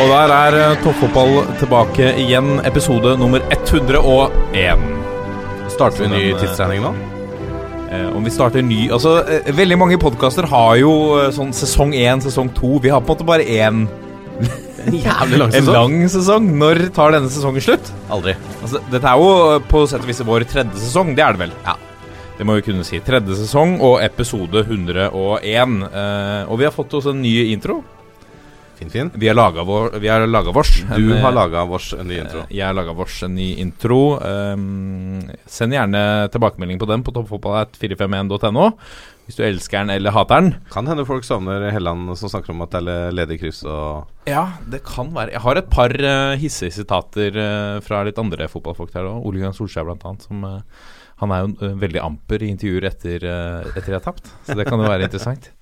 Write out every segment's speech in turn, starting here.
Og der er eh, toppfotball tilbake igjen, episode nummer 101. Starter vi ny tidsregning nå? Eh, om vi starter ny Altså, eh, veldig mange podkaster har jo eh, sånn sesong 1, sesong 2. Vi har på en måte bare én Jævlig lang en lang sesong. Når tar denne sesongen slutt? Aldri. Altså, dette er jo eh, på sett og vis vår tredje sesong, det er det vel? Ja. Det må vi kunne si. Tredje sesong og episode 101. Eh, og vi har fått oss en ny intro. Fin, fin. Vi har laga vår, vi har laga vårs. Du En, eh, har laga vårs en ny intro. Jeg har laga vårs en ny intro. Um, send gjerne tilbakemelding på den på toppfotball.451.no. Hvis du elsker den eller hater den. Kan hende folk savner Helland som snakker om at det er ledig kryss og Ja, det kan være. Jeg har et par uh, hissige sitater uh, fra litt andre fotballfolk der òg. Ole Gunnar Solskjær blant annet. Som, uh, han er jo eh, veldig amper i intervjuer etter, uh, etter jeg har tapt. Så det kan jo være interessant.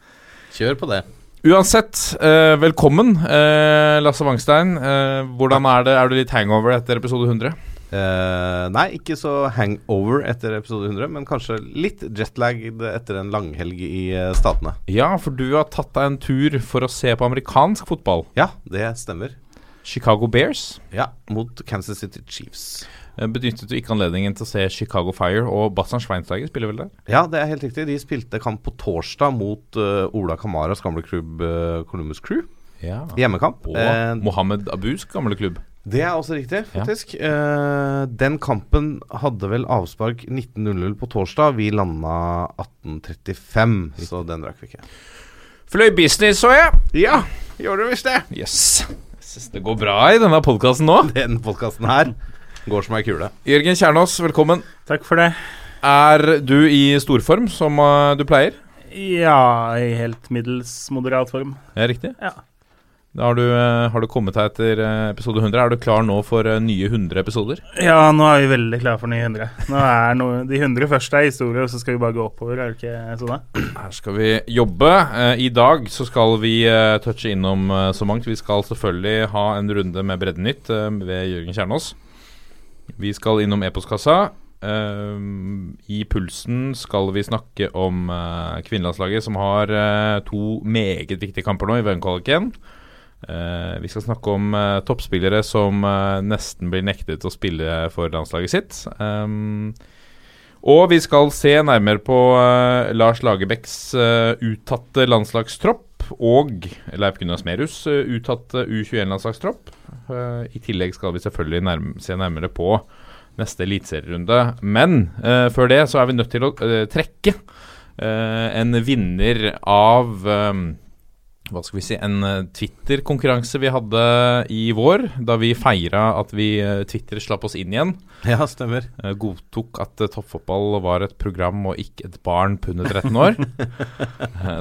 Kjør på det. Uansett, eh, velkommen, eh, Lasse Wangstein. Eh, hvordan er det? Er du litt hangover etter episode 100? Eh, nei, ikke så hangover etter episode 100, men kanskje litt jetlagged etter en langhelg i Statene. Ja, for du har tatt deg en tur for å se på amerikansk fotball. Ja, det stemmer. Chicago Bears. Ja, mot Kansas City Chiefs. Eh, Benyttet du ikke anledningen til å se Chicago Fire og Bastian Schweinsteiger spiller vel der? Ja, det er helt riktig. De spilte kamp på torsdag mot uh, Ola Kamaras gamle klubb uh, Columbus Crew. Ja. Hjemmekamp. Og Eh, Mohammed Abus gamle klubb. Det er også riktig, faktisk. Eh, den kampen hadde vel avspark 19.00 på torsdag. Vi landa 18.35, så den drakk vi ikke. Fløy business, så jeg. Ja, gjorde du visst det. Yes. Jeg synes det går bra i denne podkasten nå. Den podkasten her går som ei kule. Jørgen Kjernås, velkommen. Takk for det. Er du i storform, som eh, du pleier? Ja, i helt middels moderat form. Ja, riktig. Ja. Har du, eh, har du kommet deg etter eh, episode 100. Er du klar nå for nye 100 episoder? Ja, nå er vi veldig klare for nye 100. Nå er noe, De 100 første er historie, og så skal vi bare gå oppover. Er det ikke sånn? da? Her skal vi jobbe. I dag så skal vi touche innom så mangt. Vi skal selvfølgelig ha en runde med Breddenytt ved Jørgen Kjernås. Vi skal innom e-postkassa. Eh, I Pulsen skal vi snakke om eh, kvinnelandslaget, som har eh, to meget viktige kamper nå i VM-kvaliken. Eh, vi skal snakke om toppspillere som nesten blir nektet å spille for landslaget sitt. Um, og vi skal se nærmere på Lars Lagerbäcks uttatte landslagstropp og Leif Gunnar Smerus uttatt U21-landslagstropp. Eh, I tillegg skal vi selvfølgelig nærme, se nærmere på neste eliteserierunde. Men eh, før det så er vi nødt til å eh, trekke eh, en vinner av eh, hva skal vi si, en eh, Twitter-konkurranse vi hadde i vår, da vi feira at vi eh, Twitter slapp oss inn igjen. Ja, stemmer. Eh, godtok at toppfotball var et program og ikke et barn på under 13 år.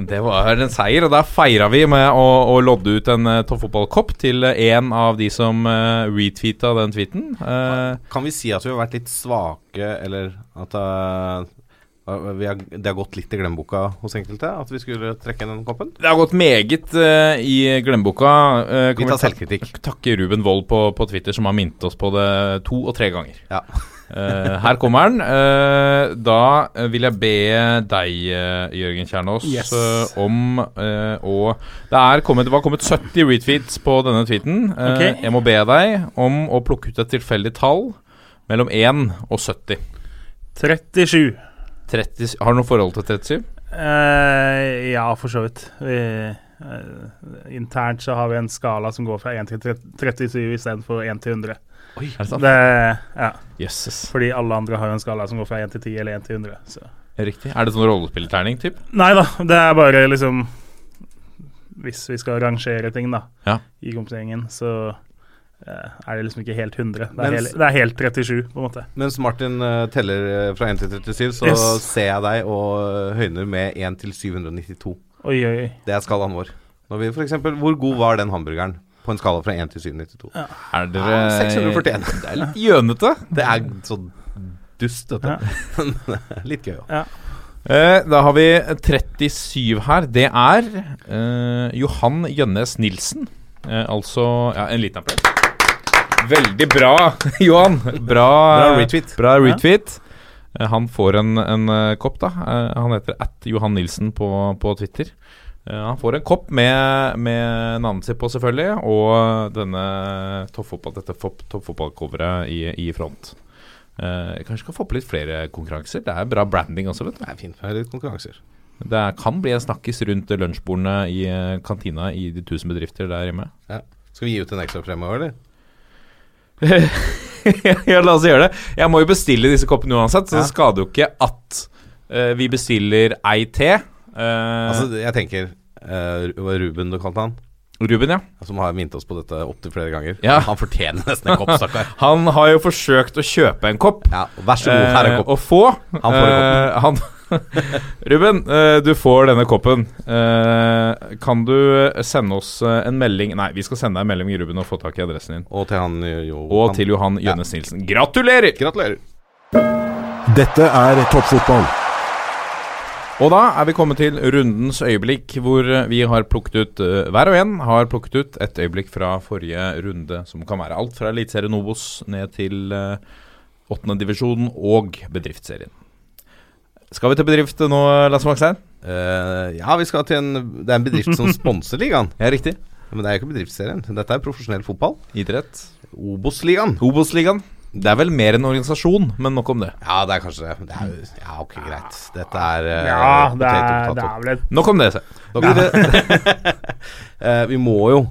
Det var en seier, og der feira vi med å, å lodde ut en toppfotballkopp til en av de som retweeta den tweeten. Kan vi si at vi har vært litt svake, eller at har, det har gått litt i glemmeboka hos enkelte? At vi skulle trekke inn den koppen? det har gått meget uh, i glemmeboka. Uh, Vi tar selvkritikk takke Ruben Wold på, på Twitter, som har minnet oss på det to og tre ganger. Ja. uh, her kommer den. Eh, da vil jeg be deg, Jørgen Kjernås, Yes. om å Det er kommet, det var kommet 70 retweets på denne tweeten. Eh, Ok. Jeg må be deg om å plukke ut et tilfeldig tall mellom 1 og 70. 37. 30, har du noe forhold til 37? Uh, ja, for så vidt. Vi, uh, internt så har vi en skala som går fra 1 til 37 istedenfor 1 til 100. Oi, Er det sant? Ja, Jesus. fordi alle andre har jo en skala som går fra 1 til 10 eller 1 til 100. Så. Riktig. Er det sånn rollespillterning, typ? Nei da, det er bare liksom Hvis vi skal rangere ting, da, Ja. i kompisgjengen, så eh, er det liksom ikke helt 100. Det er, Mens- helt, det er helt 37, på en måte. Mens Martin uh, teller eh, fra 1 til 37, så Yes. ser jeg deg og eh, høyner med 1 til 792. Oi, oi. Det er skalaen vår. Når vi for eksempel, Hvor god var den hamburgeren på en skala fra 1 til 792? Er dere Ja, 641. Det er litt gjønete. Det er så dust, dette. Litt gøy òg. Eh, da har vi 37 her. Det er eh, Johan Jønnes Nilsen. Eh, altså Ja, en liten applaus. Veldig bra, Johan. Bra, Bra retweet. Bra retweet. Ja. han får en, en eh, kopp, da. Eh, han heter at Johan Nilsen på, på Twitter. Eh, han får en kopp med, med navnet sitt på, selvfølgelig, og denne toppfotball, dette toppfotballcoveret i, i front. Eh, kanskje skal få på litt flere konkurranser. Det er bra branding også, vet du. Det er fint med litt konkurranser. Det kan bli en snakkis rundt lunsjbordene i eh, kantina i de tusen bedrifter der hjemme. Ja. Skal vi gi ut en ekstra fremover, eller? ja, la oss gjøre det. Jeg må jo bestille disse koppene uansett, så det skader jo ikke at uh, vi bestiller ei te. Uh, Altså, jeg tenker uh, Ruben du kalte han? Ruben, ja. Som har minnet oss på dette opptil flere ganger. Ja. Han fortjener nesten en kopp, stakkar. Han har jo forsøkt å kjøpe en kopp. Ja, vær så god, her er en kopp. å få. Han får en kopp. han Ruben, eh, du får denne koppen. Eh, kan du sende oss eh, en melding Nei, vi skal sende deg en melding, Ruben, og få tak i adressen din. Og til han eh, jo Og han- til Johan Ja. Jønnes Nilsen. Gratulerer! Gratulerer. Dette er toppfotball. Og da er vi kommet til rundens øyeblikk, hvor eh, vi har plukket ut eh, Hver og en har plukket ut et øyeblikk fra forrige runde, som kan være alt fra Eliteserien Obos ned til åttendedivisjonen og bedriftsserien. Skal vi til bedrift nå, Lasse Magstein? Uh, ja, vi skal til en Det er en bedrift som sponser ligaen. Ja, riktig. Men det er jo ikke bedriftsserien. Dette er profesjonell fotball. Idrett. Obos-ligaen. Obos-ligaen. Det er vel mer en organisasjon, men nok om det. Ja, det er kanskje det. det er, ja, ok, greit. Dette er uh, Ja, det er, det er vel et Nok om det. Se. Eh, vi må jo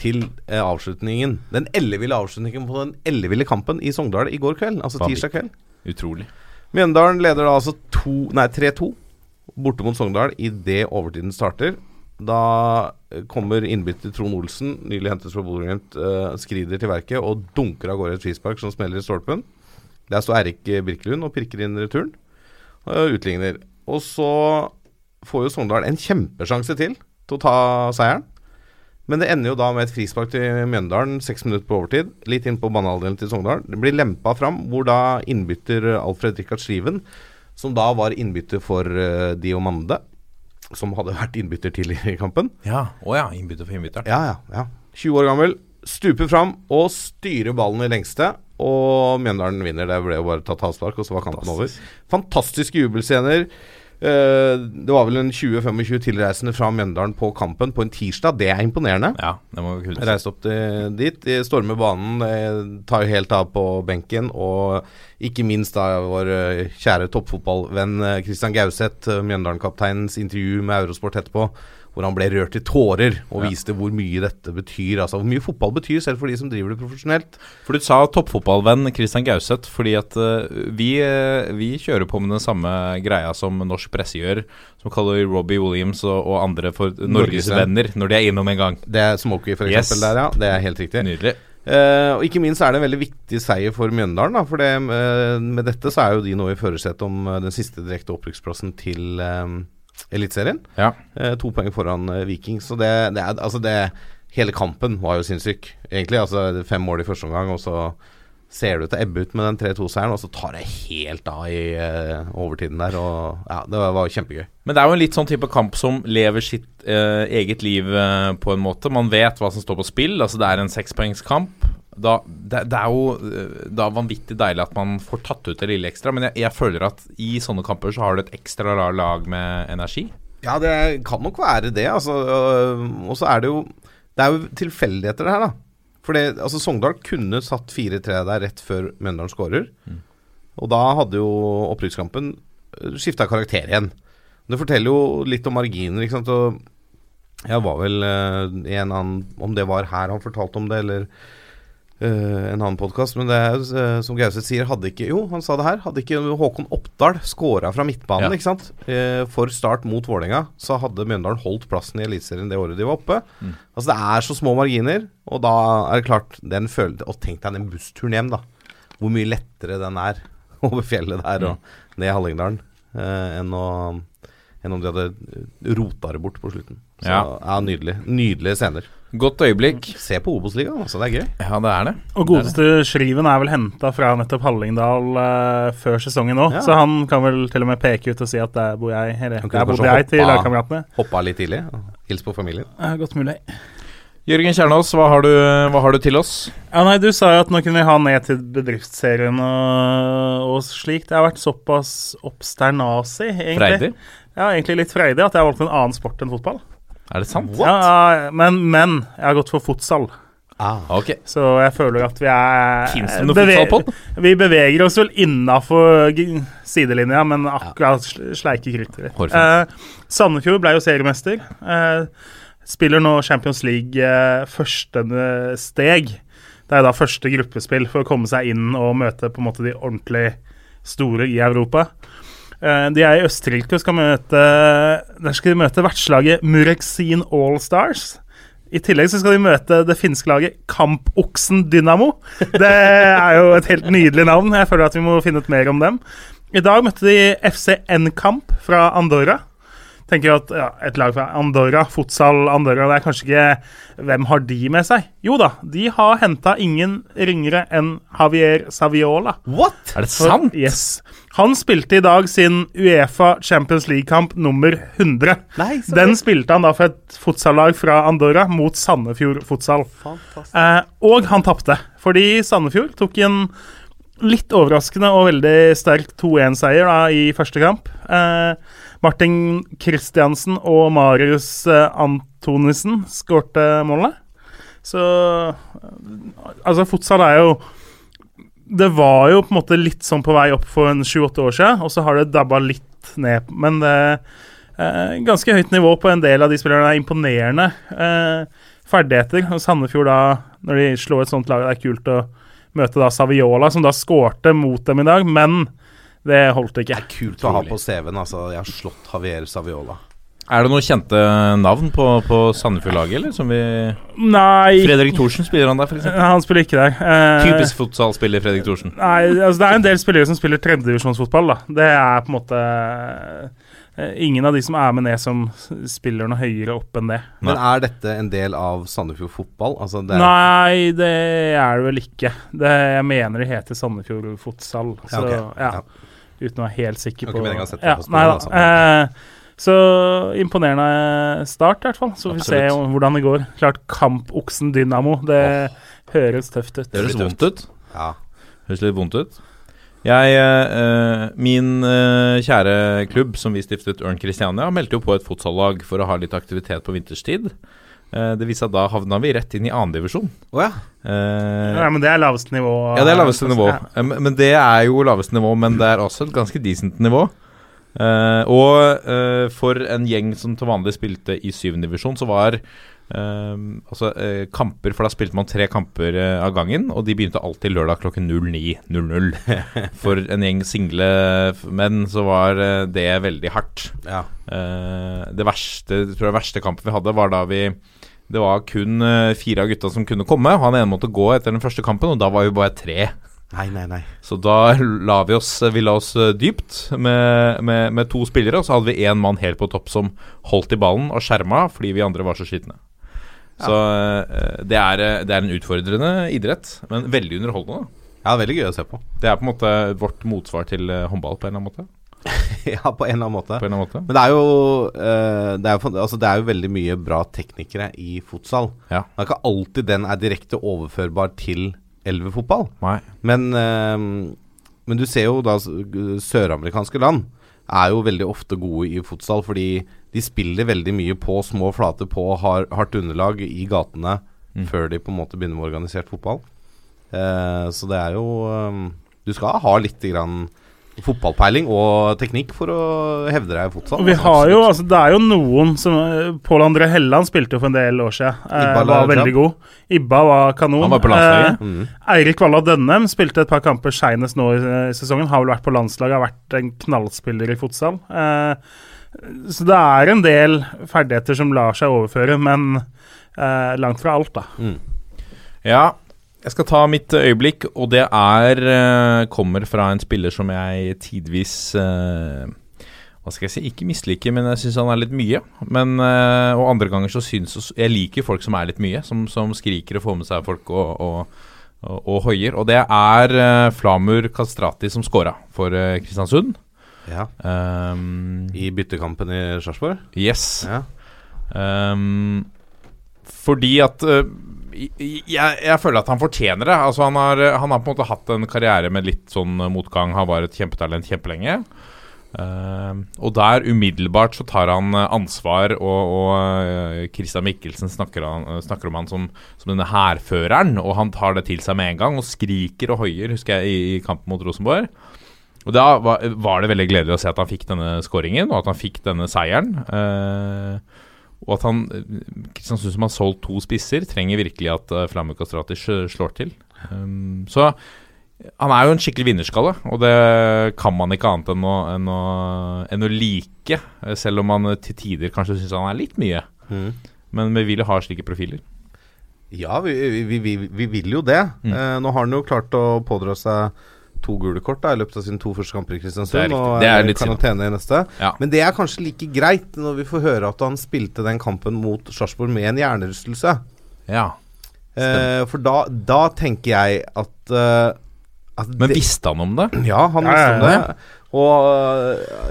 til eh, avslutningen. Den elleville avslutningen på den elleville kampen i Sogndal i går kveld. Altså tirsdag kveld. Utrolig. Mjøndalen leder da altså 3-2 borte mot Sogndal idet overtiden starter. Da eh, kommer innbytter Trond Olsen, nylig hentet fra Bodø-Glimt, eh, skrider til verket og dunker av gårde et frispark som smeller i stolpen. Der står Erik Birkelund og pirker inn returen. Og utligner. Og så får jo Sogndal en kjempesjanse til til å ta seieren. Men det ender jo da med et frispark til Mjøndalen seks minutter på overtid. Litt inn på banehalvdelen til Sogndal. Det blir lempa fram, hvor da innbytter Alfred Rikard Sliven, som da var innbytter for uh, Diomande, som hadde vært innbytter tidligere i kampen Ja. Å ja. Innbytter for innbytteren. Ja, ja, ja. 20 år gammel. Stuper fram og styrer ballen i lengste. Og Mjøndalen vinner. Det ble jo bare tatt halvspark, og så var kampen over. Fantastiske jubelscener. Eh, det var vel en 20-25 tilreisende fra Mjøndalen på kampen på en tirsdag. Det er imponerende. Ja, det må vi kunne Jeg reiste opp til, dit, stormer banen, eh, tar jo helt av på benken. Og ikke minst da vår eh, kjære toppfotballvenn Christian Gauseth, Mjøndalen-kapteinens intervju med Eurosport etterpå. Hvor han ble rørt i tårer og Ja. viste hvor mye dette betyr. Altså hvor mye fotball betyr, selv for de som driver det profesjonelt. For du sa toppfotballvenn Christian Gauseth, fordi at uh, vi, uh, vi kjører på med den samme greia som norsk presse gjør, som kaller Robbie Williams og, og andre for Norgesvenn. norgesvenner når de er innom en gang. Det er Smoky, for Yes. eksempel, der, ja. Det er helt riktig. Nydelig. Uh, og ikke minst er det en veldig viktig seier for Mjøndalen. Da, for det, uh, med dette så er jo de nå i førersetet om uh, den siste direkte opprykksplassen til Eliteserien. Ja. Eh, to poeng foran eh, Viking. Så det, det er altså det Hele kampen var jo sinnssyk, egentlig. Altså Fem mål i første omgang, og så ser det ut til å ebbe ut med den 3-2-seieren, og så tar det helt av i eh, overtiden der. Og ja, det var, var kjempegøy. Men det er jo en litt sånn type kamp som lever sitt eh, eget liv eh, på en måte. Man vet hva som står på spill. Altså Det er en sekspoengskamp. Da, det, det er jo eh, da vanvittig deilig at man får tatt ut det lille ekstra, men jeg, jeg føler at i sånne kamper så har du et ekstra rar lag med energi. Ja, det kan nok være det, altså. øh, Og så er det jo Det er jo tilfeldigheter, det her, da. For altså, Sogndal kunne satt 4-3 der rett før Mjøndalen skårer. Og da hadde jo opprykkskampen skifta karakter igjen. Det forteller jo litt om marginer, ikke sant. Og jeg var vel øh, i en annen Om det var her han fortalte om det, eller eh, en annen podkast, men det er uh, som Gauseth sier, hadde ikke Jo, han sa det her. Hadde ikke Håkon Oppdal scora fra midtbanen, Ja. ikke sant, Uh, for start mot Vålerenga, så hadde Mjøndalen holdt plassen i Eliteserien det året de var oppe. Mm. Altså Det er så små marginer, og da er det klart den følte, Og tenk deg den bussturen hjem, da. Hvor mye lettere den er over fjellet der Mm. og ned Hallingdalen eh, enn, å, enn om de hadde rota det bort på slutten. Så Ja. ja, nydelig. Nydelige scener. Godt øyeblikk. Se på Obos-ligaen, altså. Det er gøy. Ja, det er det. Og godeste Schriven er vel henta fra nettopp Hallingdal uh, før sesongen nå, Ja. så han kan vel til og med peke ut og si at der bor jeg, eller Han der bodde kanskje jeg til lagkameratene. Hoppa litt tidlig. og Hils på familien. Ja, godt mulig. Jørgen Kjernås, hva har, du, hva har du til oss? Ja, nei, Du sa jo at nå kunne vi ha ned til bedriftsserien og, og slikt. Jeg har vært såpass obsternasi, egentlig. Freidig? Ja, egentlig litt freidig at jeg har valgt en annen sport enn fotball. Er det sant? Ja, men, men jeg har gått for fotsal. Ok. Så jeg føler at vi er Fins det noe fotballpod? Vi beveger oss vel innafor sidelinja, men akkurat ja. sleike krytter. Hårfint. Eh, Sandefjord ble jo seriemester. Eh, spiller nå Champions League eh, første steg. Det er da første gruppespill for å komme seg inn og møte på en måte de ordentlig store i Europa. Eh, de er i Østerrike og skal møte Der skal de møte vertslaget Mureksin Allstars. I tillegg så skal de møte det finske laget Kampoksen Dynamo. Det er jo et helt nydelig navn. Jeg føler at vi må finne ut mer om dem. I dag møtte de FC N-Kamp fra Andorra. Tenker jo at ja, Et lag fra Andorra, fotsal Andorra, det er kanskje ikke Hvem har de med seg? Jo da, de har henta ingen ringere enn Javier Saviola. What?! Er det sant? Yes. Han spilte i dag sin Uefa Champions League-kamp nummer 100. Nei, så Den spilte han da for et futsallag fra Andorra mot Sandefjord Futsal. Eh, og han tapte, fordi Sandefjord tok en litt overraskende og veldig sterk 2-1-seier da i første kamp. Eh, Martin Kristiansen og Marius eh, Antonissen skårte målene. Så eh, Altså, fotsal er jo Det var jo på en måte litt sånn på vei opp for en sju-åtte år siden, og så har det dabba litt ned. Men det er ganske høyt nivå på en del av de spillerne. Er imponerende eh, ferdigheter. Og Sandefjord da, når de slår et sånt lag, det er kult å møte da Saviola, som da skårte mot dem i dag, men det holdt ikke. Det er Kult å ha på CV-en. Altså, jeg har slått Javier Saviola. Er det noen kjente navn på, på Sandefjord-laget, eller? Som vi Nei, Fredrik Thorsen, spiller han der, f.eks.? han spiller ikke der. Eh, Typisk fotballspiller Fredrik Thorsen. Nei, altså det er en del spillere som spiller tredjedivisjonsfotball, da. Det er på en måte eh, Ingen av de som er med ned, som spiller noe høyere opp enn det. Men er dette en del av Sandefjord fotball? Altså, det er, Nei, det er det vel ikke. Det, jeg mener det heter Sandefjord Futsal. Så, Ja, ja, ok. Uten å være helt sikker på ja, Nei da. Eh, så imponerende start, i hvert fall. Så får vi se hvordan det går. Klart Kampoksen Dynamo. Det høres tøft ut. Det høres vondt ut. Ja. Høres litt vondt ut. Jeg, eh, min eh, kjære klubb som vi stiftet, Ørn Christiania, meldte jo på et fotsallag for å ha litt aktivitet på vinterstid. Eh, det viste at da havna vi rett inn i andredivisjon. Oh, ja. Eh, Ja, men det er laveste nivå. ja, det er laveste nivå. Ja. Eh, Men men det er jo laveste nivå, men det er også et ganske decent nivå. Eh, og uh, for en gjeng som til vanlig spilte i syvende divisjon, så var uh, altså kamper For da spilte man tre kamper av gangen, og de begynte alltid lørdag klokken 09.00. For en gjeng single menn så var det veldig hardt. ja. Det verste jeg tror jeg verste kampen vi hadde, var da vi Det var kun fire av gutta som kunne komme. Han ene måtte gå etter den første kampen, og da var vi bare tre. Nei, nei, nei. Så da la vi oss, vi la oss eh, dypt med, med, med to spillere, og så hadde vi én mann helt på topp som holdt i ballen og skjerma fordi vi andre var så skitne. Så eh, det, er, eh, det er en utfordrende idrett, men veldig underholdende. Ja, veldig gøy å se på. Det er på en måte vårt motsvar til håndball på en eller annen måte. ja, på en eller annen måte. På en eller annen måte. Men det er jo det, er, altså, det er jo veldig mye bra teknikere i fotsal. Ja. Det er ikke alltid den er direkte overførbar til elvefotball. Nei. Men, uh, men du ser jo da søramerikanske land er jo veldig ofte gode i fotsal fordi de spiller veldig mye på små flater på har, hardt underlag i gatene Mm. før de på en måte begynner med organisert fotball. Uh, så det er jo um, Du skal ha litt grann fotballpeiling og teknikk for å hevde deg i fotsal. Vi har jo, altså Det er jo noen som Pål André Helland spilte jo for en del år siden. Eh, var veldig god. Ibba var kanon. Han var på landslaget. Eh, Mm. Eirik Valla Dønnem spilte et par kamper seinest nå i i, sesongen. Har vel vært på landslaget, har vært en knallspiller i fotsal. Eh, så det er en del ferdigheter som lar seg overføre, men eh, langt fra alt, da. Ja, jeg skal ta mitt øyeblikk, og det er eh, kommer fra en spiller som jeg tidvis eh, Hva skal jeg si, ikke misliker, men jeg syns han er litt mye. Men, eh, og andre ganger så syns Jeg liker folk som er litt mye, som, som skriker og får med seg folk og, og, og, og hoier. Og det er eh, Flamur Kastrati som scora for eh, Kristiansund. Ja. Um, I byttekampen i Sarpsborg? yes. Ja. Um, fordi at eh, jeg, jeg føler at han fortjener det. Altså han, har, han har på en måte hatt en karriere med litt sånn motgang. Han var et kjempetalent kjempelenge. Uh, og der umiddelbart så tar han eh, ansvar, og, og eh, Christian Mikkelsen snakker, han, eh, snakker om han som, som denne hærføreren. Og han tar det til seg med en gang og skriker og hoier, husker jeg, i, i kampen mot Rosenborg. Og Da var, var det veldig gledelig å se at han fikk denne skåringen, og at han fikk denne seieren. Eh, og at han Kristiansund som har solgt to spisser, trenger virkelig at uh, Flamme Kastrati sj- slår til. Um, så han er jo en skikkelig vinnerskalle, og det kan man ikke annet enn å, enn å, enn å like. eh, Selv om man eh, til tider kanskje syns han er litt mye. Mm. Men vi vil ha slike profiler. Ja, vi, vi, vi, vi vil jo det. Mm. Uh, nå har han jo klart å pådra seg to gule kort da, i løpet av sine to første kamper i Kristiansund. Og Det er i synd. karantene i neste. Ja. Men det er kanskje like greit når vi får høre at han spilte den kampen mot Sarpsborg med en hjernerystelse. Ja. Eh, for da, da tenker jeg at, uh, at Men det- visste han om det? Ja, han Ja, visste ja, om det. Og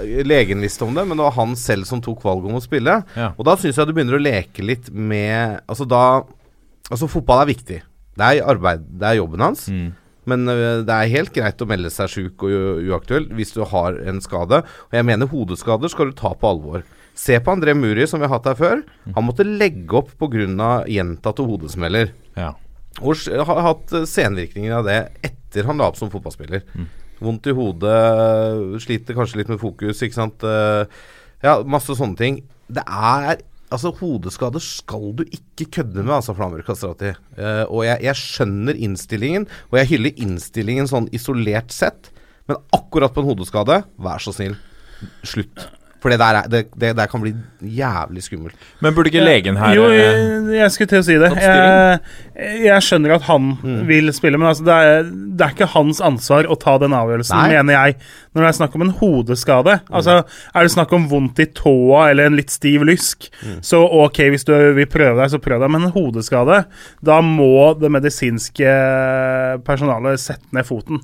øh, legen visste om det, men det var han selv som tok valget om å spille. Ja. Og da syns jeg du begynner å leke litt med Altså da Altså, fotball er viktig. Det er arbeid, det er jobben hans. Mm. Men øh, det er helt greit å melde seg sjuk og uaktuell hvis du har en skade. Og jeg mener hodeskader skal du ta på alvor. Se på André Muri, som vi har hatt her før. Han måtte legge opp pga. gjentatte hodesmeller. Ja. Og s- har hatt eh, senvirkninger av det etter han la opp som fotballspiller. Mm. Vondt i hodet, sliter kanskje litt med fokus, ikke sant. Eh, Ja, masse sånne ting. Det er Altså, hodeskader skal du ikke kødde med, altså, Flamur Kastrati. Uh, og jeg, jeg skjønner innstillingen, og jeg hyller innstillingen sånn isolert sett, men akkurat på en hodeskade, vær så snill, slutt. For det der, er, det, det der kan bli jævlig skummelt. Men burde ikke legen her Jo, eh, jeg, jeg skulle til å si det. Jeg, jeg skjønner at han Mm. vil spille, men altså det, er, det er ikke hans ansvar å ta den avgjørelsen, Nei. mener jeg. Når det er snakk om en hodeskade. Altså, Er det snakk om vondt i tåa eller en litt stiv lysk, Mm. så ok, hvis du vil prøve deg, så prøv deg. Men en hodeskade, da må det medisinske personalet sette ned foten.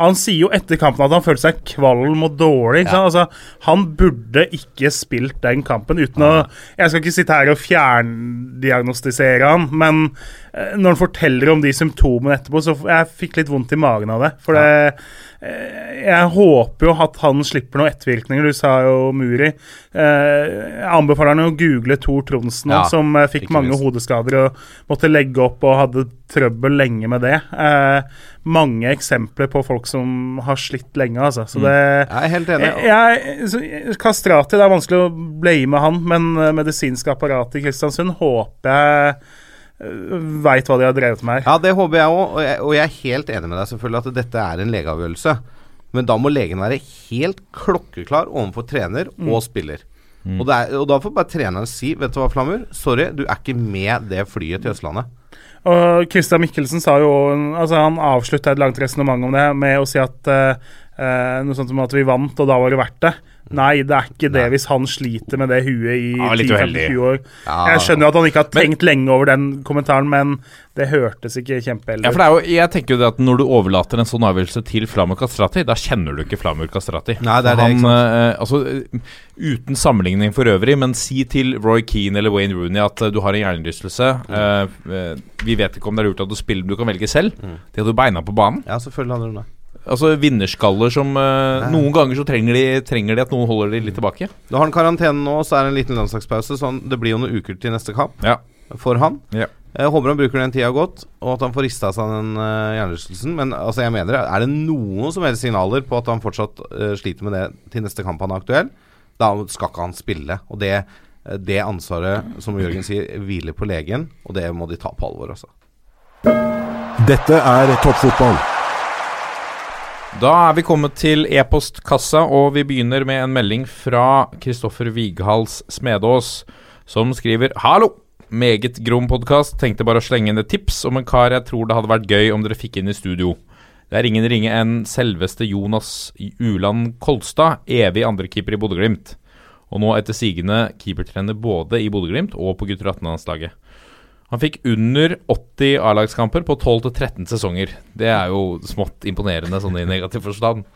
Han sier jo etter kampen at han følte seg kvalm og dårlig. Ikke sant? Altså, han burde ikke spilt den kampen uten å Jeg skal ikke sitte her og fjerndiagnostisere han, men eh, når han forteller om de symptomene etterpå, så jeg fikk litt vondt i magen av det. For det eh, Jeg håper jo at han slipper noen ettervirkninger. Du sa jo Muri. Eh, Jeg anbefaler han å google Tor Tronsen, Ja, som fikk mange hodeskader og måtte legge opp og hadde trøbbel lenge med det. Eh, mange eksempler på folk som har slitt lenge, altså. Så det Jeg er helt enig. jeg, jeg, Kastrati, det er vanskelig å blame han, men medisinske medisinsk apparat i Kristiansund håper jeg veit hva de har drevet med her. Ja, det håper jeg òg, og, og jeg er helt enig med deg selvfølgelig at dette er en legeavgjørelse. Men da må legen være helt klokkeklar overfor trener og spiller. Og, det er, og da får bare treneren si Vet du hva, Flamur? Sorry, du er ikke med det flyet til Østlandet. Og Christian Mikkelsen sa jo altså Han avslutta et langt resonnement om det med å si at eh, eh, noe sånt som at vi vant, og da var det verdt det. Nei, det er ikke det Nei. hvis han sliter med det huet i Ja, 10-15-20 år. Ja. Jeg skjønner jo at han ikke har tenkt lenge over den kommentaren, men det hørtes ikke Ja, kjempeheldig for det er jo, jeg tenker jo det at Når du overlater en sånn avgjørelse til Flamur Kastrati, da kjenner du ikke Flamur Kastrati. Nei, det er det, Han, ikke eh, altså, eh, uten sammenligning for øvrig, men si til Roy Keane eller Wayne Rooney at eh, du har en hjernerystelse. Mm. eh, vi vet ikke om det er lurt at du spiller, men du kan velge selv. Det at du beina på banen. Ja, selvfølgelig hadde det det. Altså Vinnerskaller som uh, Noen ganger så trenger de, trenger de at noen holder de litt tilbake. Du har han karantene nå, så er det en liten landslagspause. Sånn, det blir jo noen uker til neste kamp Ja. for han. Ja. Jeg håper han bruker den tida godt, og at han får rista seg den uh, hjernerystelsen. Men altså, jeg mener, er det noen som helst signaler på at han fortsatt uh, sliter med det til neste kamp han er aktuell, da skal ikke han spille. Og det, det ansvaret, som Jørgen sier, hviler på legen, og det må de ta på alvor, altså. Dette er toppfotball. Da er vi kommet til e-postkassa, og vi begynner med en melding fra Kristoffer Vighals Smedås, som skriver Hallo! Meget grom podkast. Tenkte bare å slenge inn et tips om en kar jeg tror det hadde vært gøy om dere fikk inn i studio. Det er ingen ringe enn selveste Jonas Uland Kolstad, evig andrekeeper i Bodø-Glimt. Og nå etter sigende keepertrener både i Bodø-Glimt og på gutter 18-landslaget. Han fikk under 80 A-lagskamper på 12-13 sesonger. Det er jo smått imponerende sånn i negativ forstand.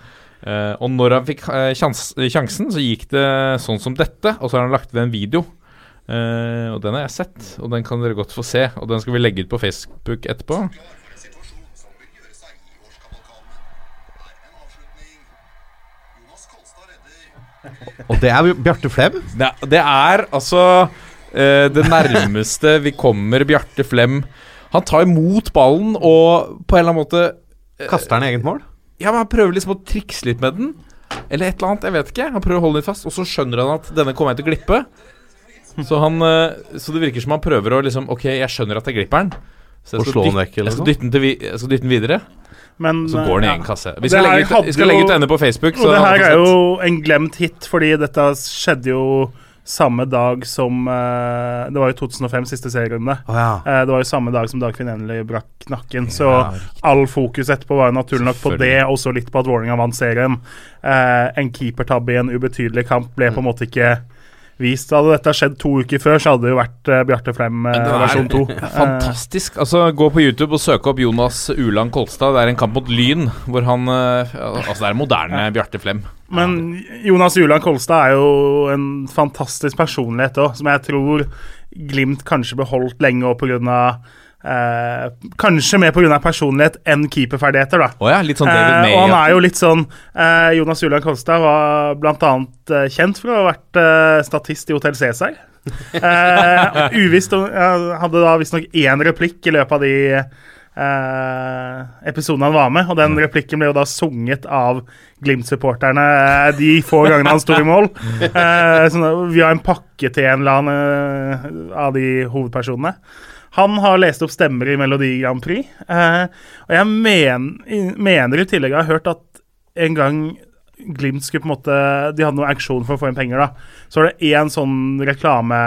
Uh, og når han fikk sjans, sjansen, så gikk det sånn som dette, og så har han lagt ved en video. Uh, og den har jeg sett, og den kan dere godt få se. Og den skal vi legge ut på Facebook etterpå. Og det er Bjarte Flem. Det, det er altså det nærmeste vi kommer Bjarte Flem. Han tar imot ballen og på en eller annen måte Kaster han eget mål? Ja, men Han prøver liksom å trikse litt med den. Eller et eller annet, jeg vet ikke. Han prøver å holde den fast, og så skjønner han at denne kommer jeg til å glippe. Så, han, eh, så det virker som han prøver å liksom Ok, jeg skjønner at jeg glipper den. Så jeg skal, dyt, jeg skal dytte den, til jeg skal dytte den videre. Men Så går den i ja. kasse. Vi skal legge ut, vi skal legge ut denne på Facebook. Og det her er jo en glemt hit, fordi dette skjedde jo samme dag som eh, Det var jo 2005, siste serierunde. Oh, ja. Eh, det var jo samme dag som Dagfinn Endelig brakk nakken, så all fokus etterpå var jo naturlig nok på det, og så litt på at Vålerenga vant serien. Eh, en keepertabbe i en ubetydelig kamp ble på en måte ikke vist. Hadde dette skjedd to uker før, så hadde det jo vært uh, Bjarte Flem eh, Men er versjon to. Fantastisk. Altså, Gå på YouTube og søke opp Jonas Uland Kolstad. Det er en kamp mot Lyn, hvor han uh, Altså, det er moderne Bjarte Flem. Men Jonas Uland Kolstad er jo en fantastisk personlighet òg, som jeg tror Glimt kanskje beholdt lenge òg pga. Eh, kanskje mer pga. personlighet enn keeperferdigheter, da. Oh ja, litt sånn David Eh, May. og han er jo litt sånn eh, Jonas Julian Kolstad var bl.a. Eh, kjent for å ha vært statist i Hotell Cæsar. Eh, uvisst om Hadde da visstnok én replikk i løpet av de eh, episodene han var med, og den replikken ble jo da sunget av Glimt-supporterne de få gangene han sto i mål. Eh, sånn, via en pakke til en eller annen eh, av de hovedpersonene. Han har lest opp stemmer i Melodi Grand Prix. Eh, og jeg men, mener i tillegg jeg har hørt at en gang Glimt skulle på en måte De hadde noe auksjon for å få inn penger, da. Så var det én sånn reklame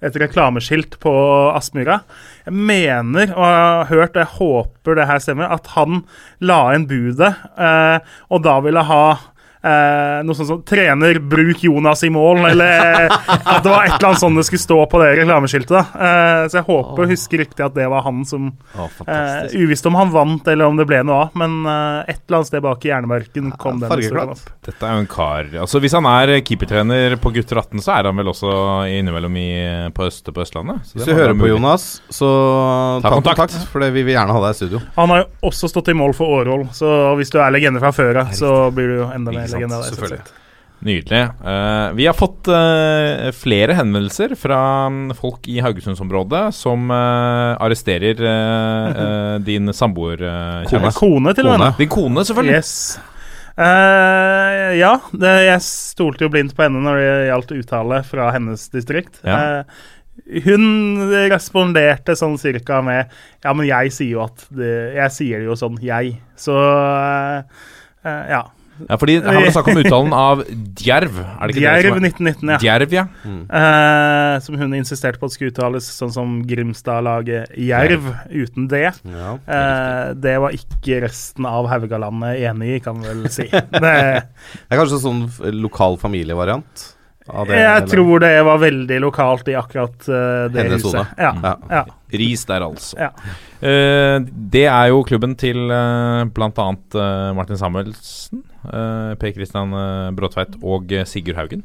et reklameskilt på Aspmyra. Jeg mener, og jeg har hørt, og jeg håper det her stemmer, at han la inn budet, eh, og da ville ha eh, noe sånt som 'Trener, bruk Jonas i mål', eller at det var et eller annet sånt det skulle stå på det reklameskiltet. Eh, så jeg håper og husker riktig at det var han som Å, eh. Uvisst om han vant, eller om det ble noe av, men eh, et eller annet sted bak i hjernebarken kom den historien opp. Dette er jo en kar Altså Hvis han er keepertrener på gutter 18, så er han vel også innimellom i, på, øst, på Østlandet. Så Hvis det du hører på mulig. Jonas, så Ta ta kontakt. kontakt, for vi vil gjerne ha deg i studio. Han har jo også stått i mål for Årvoll, så hvis du er legende fra før av, så blir du jo enda mer sant, selvfølgelig. Nydelig. Uh, vi har fått uh, flere henvendelser fra mm, folk i Haugesundsområdet som uh, arresterer din samboer, uh, Kone. Kone, til og med. Din kone, selvfølgelig. Yes. Eh, ja, det, jeg stolte jo blindt på henne når det gjaldt uttale fra hennes distrikt. Ja. Eh, hun responderte sånn cirka med Ja, men jeg sier jo at det, Jeg sier det jo sånn, jeg. Så ja. Ja, fordi Her var det snakk om uttalen av djerv. Er det ikke Djerv det som er? 1919, ja. Djerv, ja. Eh, som hun insisterte på at skulle uttales sånn som Grimstad-laget Jerv, uten det. Ja. Eh, det var ikke resten av Haugalandet enig i, kan vi vel si. Det, Det er kanskje sånn lokal familievariant? av det, jeg eller? tror det var veldig lokalt i akkurat uh, det Hennes huset. Ja, Ja. ja, Ris der, altså. ja. Eh, det er jo klubben til uh, bl.a. Uh, Martin Samuelsen, Per Kristian uh, Bråtveit og eh, Sigurd Haugen.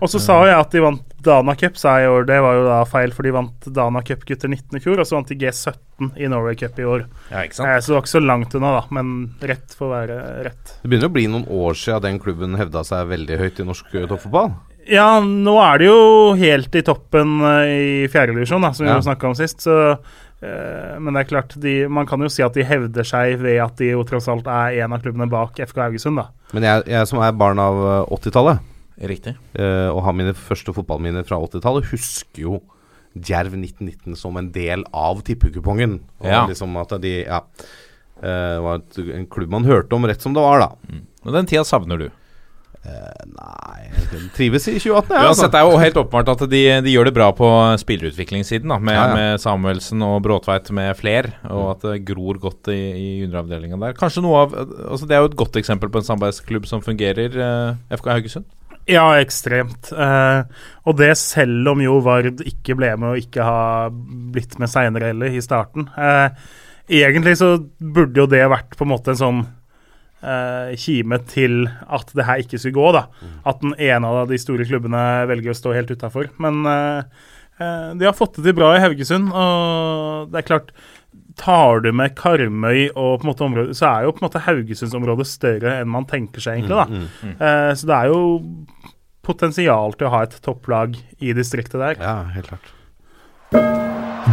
Og så sa jeg at de vant Dana Cup, sa jeg i år. Det var jo da feil, for de vant Dana Cup gutter 19 i fjor, og så vant de G17 i Norway Cup i år. Ja, ikke Eh, så det var ikke så langt unna, da, men rett får være rett. Det begynner å bli noen år siden den klubben hevda seg veldig høyt i norsk eh, toppfotball. Ja, nå er det jo helt i toppen eh, i fjerdedivisjon, som vi Ja. snakka om sist. Så eh, Men det er klart, de, man kan jo si at de hevder seg ved at de jo tross alt er en av klubbene bak FK Haugesund, da. Men jeg, jeg som er barn av eh, 80-tallet, Riktig. eh, og har mine første fotballminner fra 80-tallet, husker jo Djerv 1919 som en del av tippekupongen. Og Ja. liksom at de Ja. eh, var en klubb man hørte om rett som det var, da. Og den tida savner du. Nei jeg Trives i 2018, jeg. Uansett, det er jo helt åpenbart at de, de gjør det bra på spillerutviklingssiden, da, med, Ja, ja. med Samuelsen og Bråtveit med fler, og at det gror godt i, i underavdelinga der. Kanskje noe av altså Det er jo et godt eksempel på en samarbeidsklubb som fungerer, eh, FK Haugesund. Ja, ekstremt. Eh, og det selv om jo Vard ikke ble med og ikke har blitt med seinere heller, i starten. Eh, egentlig så burde jo det vært på en måte en sånn eh, kime til at det her ikke skulle gå, da. At den ene av de store klubbene velger å stå helt utafor. Men eh, eh, de har fått det til bra i Haugesund, og det er klart Tar du med Karmøy og på en måte området, så er jo på en måte Haugesundsområdet større enn man tenker seg, egentlig. da. Eh, så det er jo potensial til å ha et topplag i distriktet der. Ja, helt klart.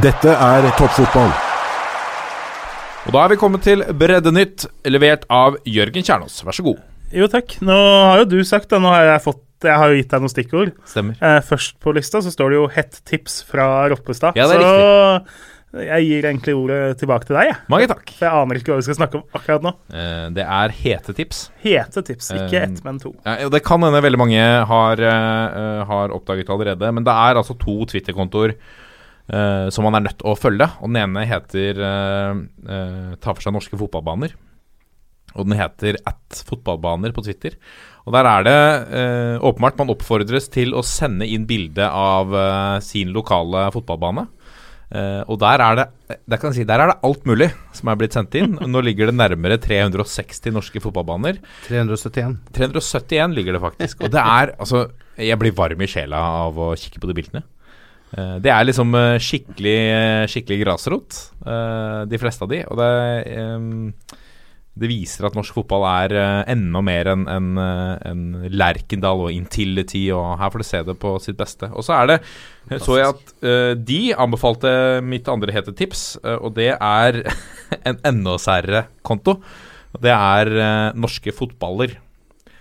Dette er toppfotball. Og da er vi kommet til Breddenytt, levert av Jørgen Kjernås. Vær så god. Jo, takk. Nå har jo du sagt det. Nå har jeg fått Jeg har jo gitt deg noen stikkord. Stemmer. Eh, først på lista så står det jo 'hett tips' fra Roppestad. Ja, det er så jeg gir egentlig ordet tilbake til deg, jeg. Mange takk. For jeg aner ikke hva vi skal snakke om akkurat nå. Eh, det er hete tips. Hete tips, ikke Eh, ett, men to. Ja, det kan hende veldig mange har, uh, har oppdaget allerede, men det er altså to Twitter-kontoer eh, som man er nødt til å følge. Og Den ene heter uh, eh, Ta for seg norske fotballbaner. Og den heter at fotballbaner på Twitter. Og der er det eh, åpenbart man oppfordres til å sende inn bilde av eh, sin lokale fotballbane. Uh, og der er det der si, der er det alt mulig som er blitt sendt inn. Nå ligger det nærmere 360 norske fotballbaner. 371. 371 ligger det faktisk. Og det er altså Jeg blir varm i sjela av å kikke på de bildene. Eh, det er liksom eh, skikkelig, eh, skikkelig grasrot, de fleste av de. Og det, det viser at norsk fotball er enda mer enn en, enn Lerkendal og Intility, og her får du se det på sitt beste. Og så er det Så jeg at de anbefalte mitt andre hete tips, og det er en enda særere konto. Det er norske fotballer.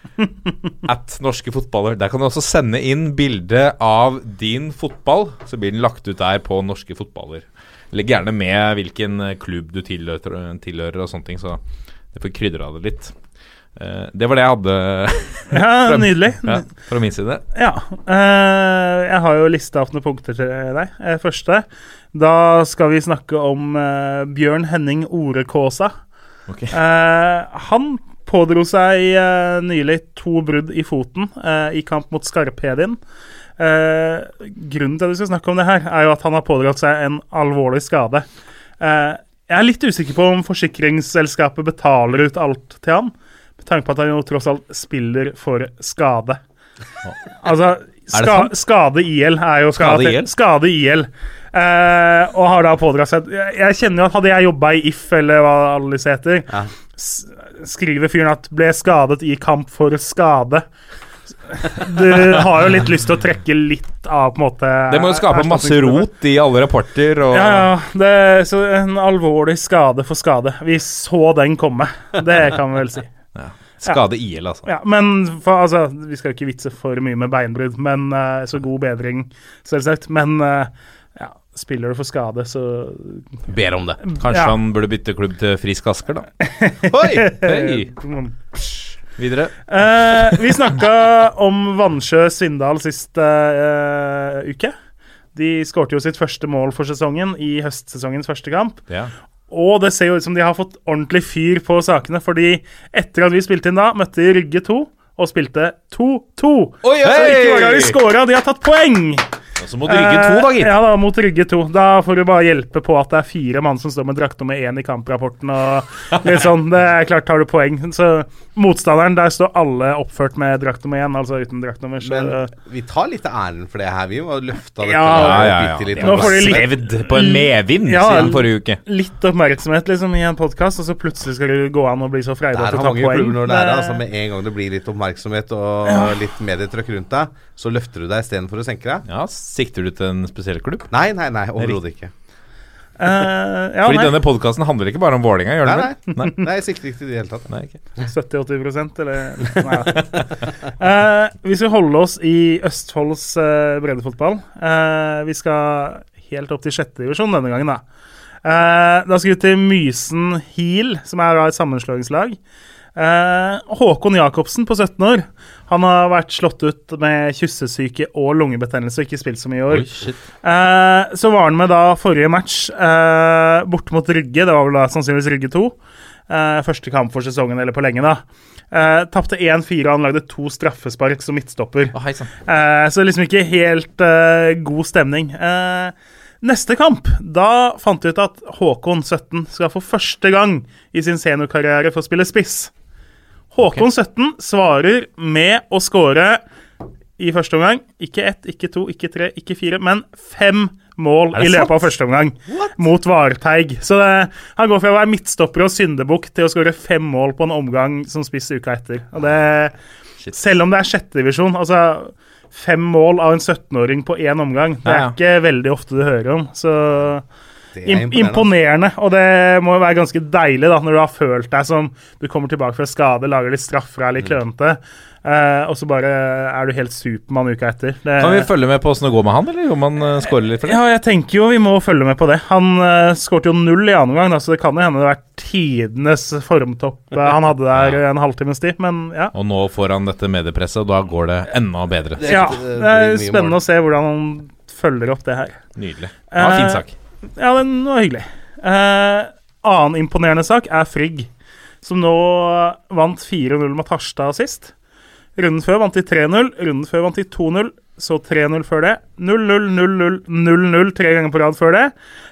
At norske fotballer. Der kan du også sende inn bilde av din fotball, så blir den lagt ut der på norske fotballer. Legg gjerne med hvilken klubb du tilhører, tilhører og sånne ting, så det får krydra det litt. Eh, det var det jeg hadde Ja, nydelig. ja, fra min side. Ja. eh, jeg har jo lista opp noen punkter til deg. Eh, første. Da skal vi snakke om Bjørn Henning Orekåsa. Ok. Eh, han pådro seg uh, nylig to brudd i foten uh, i kamp mot Skarphedin. Uh, grunnen til at vi skal snakke om det her, er jo at han har pådratt seg en alvorlig skade. Eh, jeg er litt usikker på om forsikringsselskapet betaler ut alt til han, med tanke på at han jo tross alt spiller for skade. Altså, ska, skade IL er jo Skade skade, IL? skade IL. Uh, og har da pådratt seg jeg, jeg kjenner jo at Hadde jeg jobba i If, eller hva disse heter, Ja. Skriver fyren at 'ble skadet i kamp for skade'. Du har jo litt lyst til å trekke litt av på en måte Det må jo skape masse rot i alle rapporter. Og Ja, ja. Det er så en alvorlig skade for skade. Vi så den komme. Det kan vi vel si. Skade IL, altså. Ja, men for, altså, Vi skal jo ikke vitse for mye med beinbrudd, men eh, så god bedring, selvsagt. Men ja, spiller du for skade, så Ber om det. Kanskje Ja. han burde bytte klubb til Frisk Asker, da. Oi! Hei! Mm. Videre. Eh, vi snakka om Vannsjø Svindal sist eh, uke. De skårte jo sitt første mål for sesongen i høstsesongens første kamp. Ja. Og det ser jo ut som de har fått ordentlig fyr på sakene, fordi etter at vi spilte inn da, møtte de Rygge 2 og spilte 2-2. Oi, Så ikke bare har de skåra, de har tatt poeng! Og så må du rygge to, da, Eh, gitt. Ja, da, mot Rygge 2. Da får du bare hjelpe på at det er fire mann som står med drakt nummer én i kamprapporten. og litt sånn, Det er klart tar du poeng. Så motstanderen, der står alle oppført med drakt nummer én, altså uten draktnummer. Så Men vi tar litt av æren for det her, vi. Var løfta dette Ja, Ja, ja, ja. bitte litt. Nå får de litt- Svevd på en medvind Ja, siden forrige uke. litt oppmerksomhet liksom i en podkast, og så plutselig skal du gå an og bli så freidig Der at du har tar mange poeng. klubber når det er Altså, med en gang det blir litt oppmerksomhet og litt medietrykk rundt deg, så løfter du deg istedenfor å senke deg. Ja, Sikter du til en spesiell klubb? Nei, nei, nei, overhodet ikke. Uh, ja, Fordi nei, denne podkasten handler ikke bare om Vålerenga, gjør den Nei, vel? nei. Nei, jeg sikter ikke til det i det hele tatt. Nei, ikke. 70-80% eller Nei uh, hvis vi skal holde oss i Østfolds uh, breddefotball. uh, vi skal helt opp til sjette divisjon denne gangen, da. Eh, da skal vi til Mysen Heal, som er da et sammenslåingslag. Eh, Håkon Jacobsen på 17 år. Han har vært slått ut med kyssesyke og lungebetennelse og ikke spilt så mye i år. Oi. Eh, så var han med da forrige match eh, borte mot Rygge. Det var vel da sannsynligvis Rygge 2. Eh, første kamp for sesongen, eller på lenge, da. Uh, Tapte 1-4, og han lagde to straffespark som midtstopper. Oh, uh. Så liksom ikke helt uh, god stemning. Uh, neste kamp, da fant vi ut at Håkon 17 skal for første gang i sin seniorkarriere få spille spiss. Håkon 17 svarer med å score i første omgang. Ikke ett, ikke to, ikke tre, ikke fire, men fem mål i løpet av første omgang mot Varteig. Så det, han går fra å være midtstopper og syndebukk til å skåre fem mål på en omgang som spiss uka etter. Det, selv om det er sjettedivisjon, altså fem mål av en 17-åring på én omgang, det er Ja, ja. ikke veldig ofte du hører om. Så Det er imponerende, og det må jo være ganske deilig da, når du har følt deg som du kommer tilbake fra skade, lager litt straffer, er litt klønete, Uh, og så bare er du helt Supermann uka etter. Det, Kan vi følge med på åssen det går med han, eller om han uh, skårer litt for det? ja, jeg tenker jo vi må følge med på det. Han uh, skårte jo null i annen gang, så det kan jo hende det har vært tidenes formtopp eh, han hadde der en halvtimes tid, men ja. Og nå får han dette mediepresset, og da går det enda bedre. Det- ja. det Det er spennende å se hvordan han følger opp det her. Nydelig. Ja, fin Eh, sak. Ja, den var hyggelig. Eh, annen imponerende sak er Frigg, som nå vant 4-0 mot Harstad sist. Runden før vant de 3-0, runden før vant de 2-0, så 3-0 før det. 0-0, 0-0, 0-0 tre ganger på rad før det.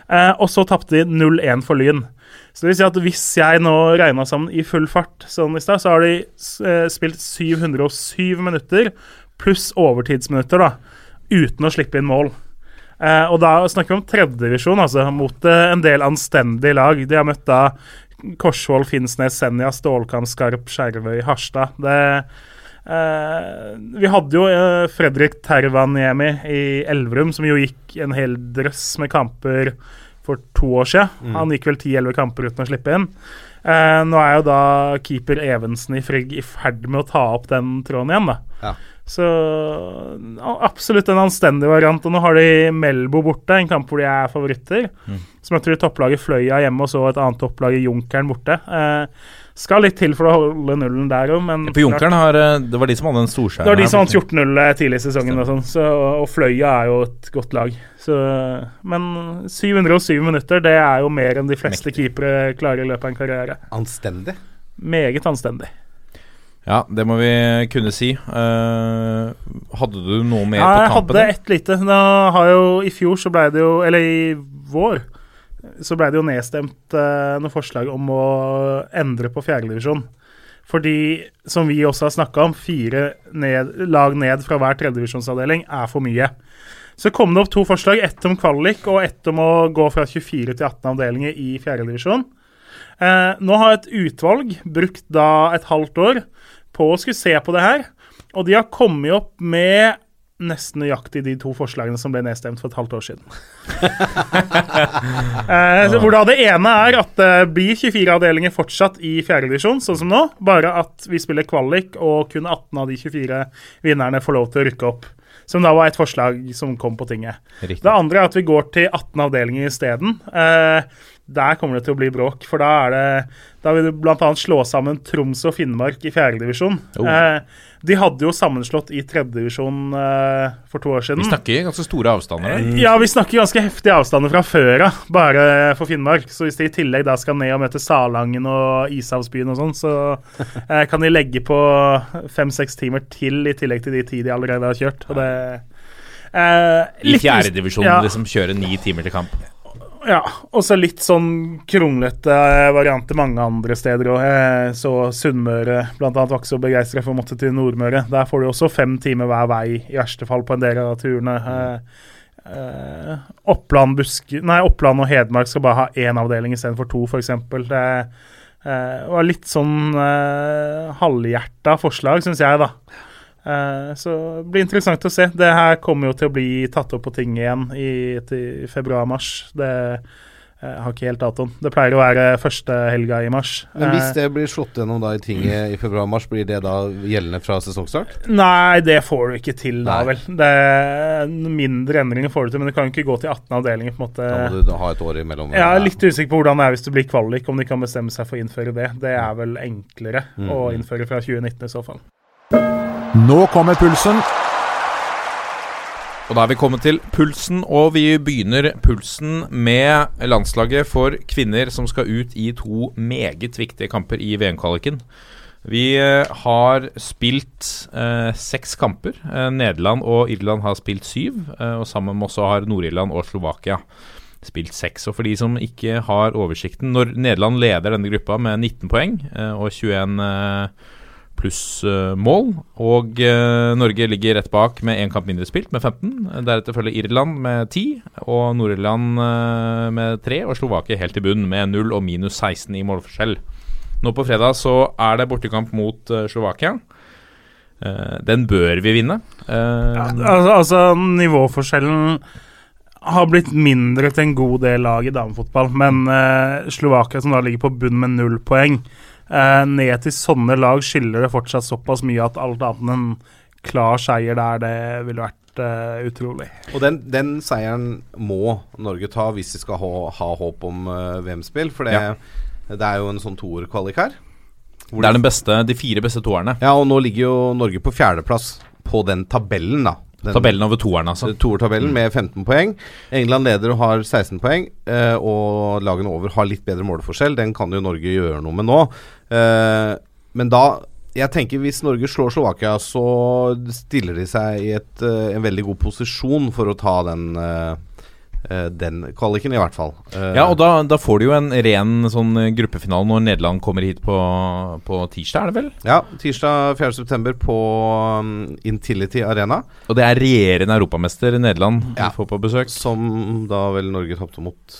Eh, og så tapte de 0-1 for Lyn. Så det vil si at hvis jeg nå regna sammen i full fart, sånn i stad, så har de eh, spilt 707 minutter pluss overtidsminutter, da, uten å slippe inn mål. Eh, og da snakker vi om tredjedivisjon, altså, mot eh, en del anstendige lag. De har møtt da Korsvoll, Finnsnes, Senja, Stålkamp, Skarp, Skjervøy, Harstad. Det eh, Vi hadde jo Fredrik Tervaniemi i Elverum, som jo gikk en hel drøss med kamper for to år siden. Han gikk vel 10-11 kamper uten å slippe inn. Eh, nå er jo da keeper Evensen i Frigg i ferd med å ta opp den tråden igjen, da. Ja. Så absolutt en anstendig variant. Og nå har de Melbo borte, en kamp hvor de er favoritter. Så møter de topplaget Fløya hjemme, og så et annet topplag i Junkeren borte. Eh, skal litt til for å holde nullen der òg, men På Junkeren har eh, Det var de som hadde en storskjær? det var de som vant 14-0 tidlig i sesongen. Og, sånt, så, og Fløya er jo et godt lag. Så, men 707 minutter, det er jo mer enn de fleste keepere klarer i løpet av en karriere. Anstendig. Meget anstendig. Ja, det må vi kunne si. Uh, hadde du noe mer Ja, jeg kampen? Jeg hadde ett lite. Da har jo I fjor så ble det jo Eller i vår så ble det jo nedstemt uh, noe forslag om å endre på fjerdedivisjon. Fordi, som vi også har snakka om, fire ned, lag ned fra hver tredjedivisjonsavdeling er for mye. Så kom det opp to forslag, ett om kvalik og ett om å gå fra 24 til 18 avdelinger i fjerdedivisjon. Eh, nå har et utvalg brukt da et halvt år på å skulle se på det her, og de har kommet opp med nesten nøyaktig de to forslagene som ble nedstemt for et halvt år siden. eh, hvor da Det ene er at det blir 24 avdelinger fortsatt i fjerdedivisjon, sånn som nå. Bare at vi spiller kvalik, og kun 18 av de 24 vinnerne får lov til å rykke opp. Som da var et forslag som kom på tinget. Riktig. Det andre er at vi går til 18 avdelinger isteden. Eh, der kommer det til å bli bråk, for da er det Da vil du bl.a. slå sammen Troms og Finnmark i fjerdedivisjon. Oh. Eh, de hadde jo sammenslått i tredjedivisjon eh, for to år siden. Vi snakker ganske store avstander. Eh, Ja, vi snakker ganske heftige avstander fra før av, bare for Finnmark. Så hvis de i tillegg da skal ned og møte Salangen og Ishavsbyen og sånn, så eh, kan de legge på fem-seks timer til i tillegg til de ti de allerede har kjørt. Og det eh, I fjerdedivisjon ja. liksom kjøre ni timer til kamp. Ja, og så litt sånn kronglete eh, varianter mange andre steder òg. Så Sunnmøre annet var ikke så begeistra for å måtte til Nordmøre. Der får du også fem timer hver vei, i verste fall på en del av turene. Eh, eh, Oppland, Buske, nei, Oppland og Hedmark skal bare ha én avdeling istedenfor to, f.eks. Det eh, var litt sånn eh, halvhjerta forslag, syns jeg, da. Eh, så det blir interessant å se. Det her kommer jo til å bli tatt opp på ting igjen i, i februar-mars. Det Jeg har ikke helt datoen. Det pleier å være første helga i mars. Men hvis Eh, det blir slått gjennom da i tinget i februar-mars, blir det da gjeldende fra sesongstart? Nei, det får du ikke til da, Nei. vel. Det er Mindre endringer får du til, men du kan ikke gå til 18 avdelinger. på en måte. Da må du ha et år imellom. Jeg er litt usikker på hvordan det er hvis det blir kvalik, om de kan bestemme seg for å innføre det. Det er vel enklere Mm. å innføre fra 2019 i så fall. Nå kommer pulsen. Og da er vi kommet til pulsen, og vi begynner pulsen med landslaget for kvinner som skal ut i to meget viktige kamper i VM-kvaliken. Vi eh, har spilt eh, seks kamper. Eh, Nederland og Irland har spilt syv. Eh, og sammen også har Nord-Irland og Slovakia spilt seks. Og for de som ikke har oversikten Når Nederland leder denne gruppa med 19 poeng eh, og 21 eh, pluss eh, mål. Og eh, Norge ligger rett bak med én kamp mindre spilt, med 15. Deretter følger Irland med 10, og Nord-Irland eh, med 3, og Slovakia helt i bunn med 0 og minus 16 i målforskjell. Nå på fredag så er det bortekamp mot eh, Slovakia. Den bør vi vinne. Ja, Altså, altså nivåforskjellen har blitt mindre til en god del lag i damefotball, men Slovakia, som da ligger på bunn med null poeng, eh, ned til sånne lag skiller det fortsatt såpass mye at alt annet enn en klar seier der, det ville vært eh, utrolig. Og den, den seieren må Norge ta hvis de skal ha, ha håp om eh, VM-spill. For det, Ja. det er jo en sånn toerkvalik her. Hvor det er den beste, de fire beste toerne. Ja, og nå ligger jo Norge på fjerdeplass på den tabellen, da. Den, Tabellen over toeren, altså. Toertabellen med 15 poeng. England leder og har 16 poeng. Eh, og lagene over har litt bedre måleforskjell. Den kan jo Norge gjøre noe med nå. Eh, men da jeg tenker Hvis Norge slår Slovakia, så stiller de seg i et, eh, en veldig god posisjon for å ta den, eh, den kvaliken, i hvert fall. Ja, og da, da får du jo en ren sånn gruppefinale når Nederland kommer hit på, på tirsdag, er det vel? ja, tirsdag 4.9. på um, Intility Arena, Og det er regjerende europamester Nederland Ja. vi får på besøk. som da vel Norge tapte mot.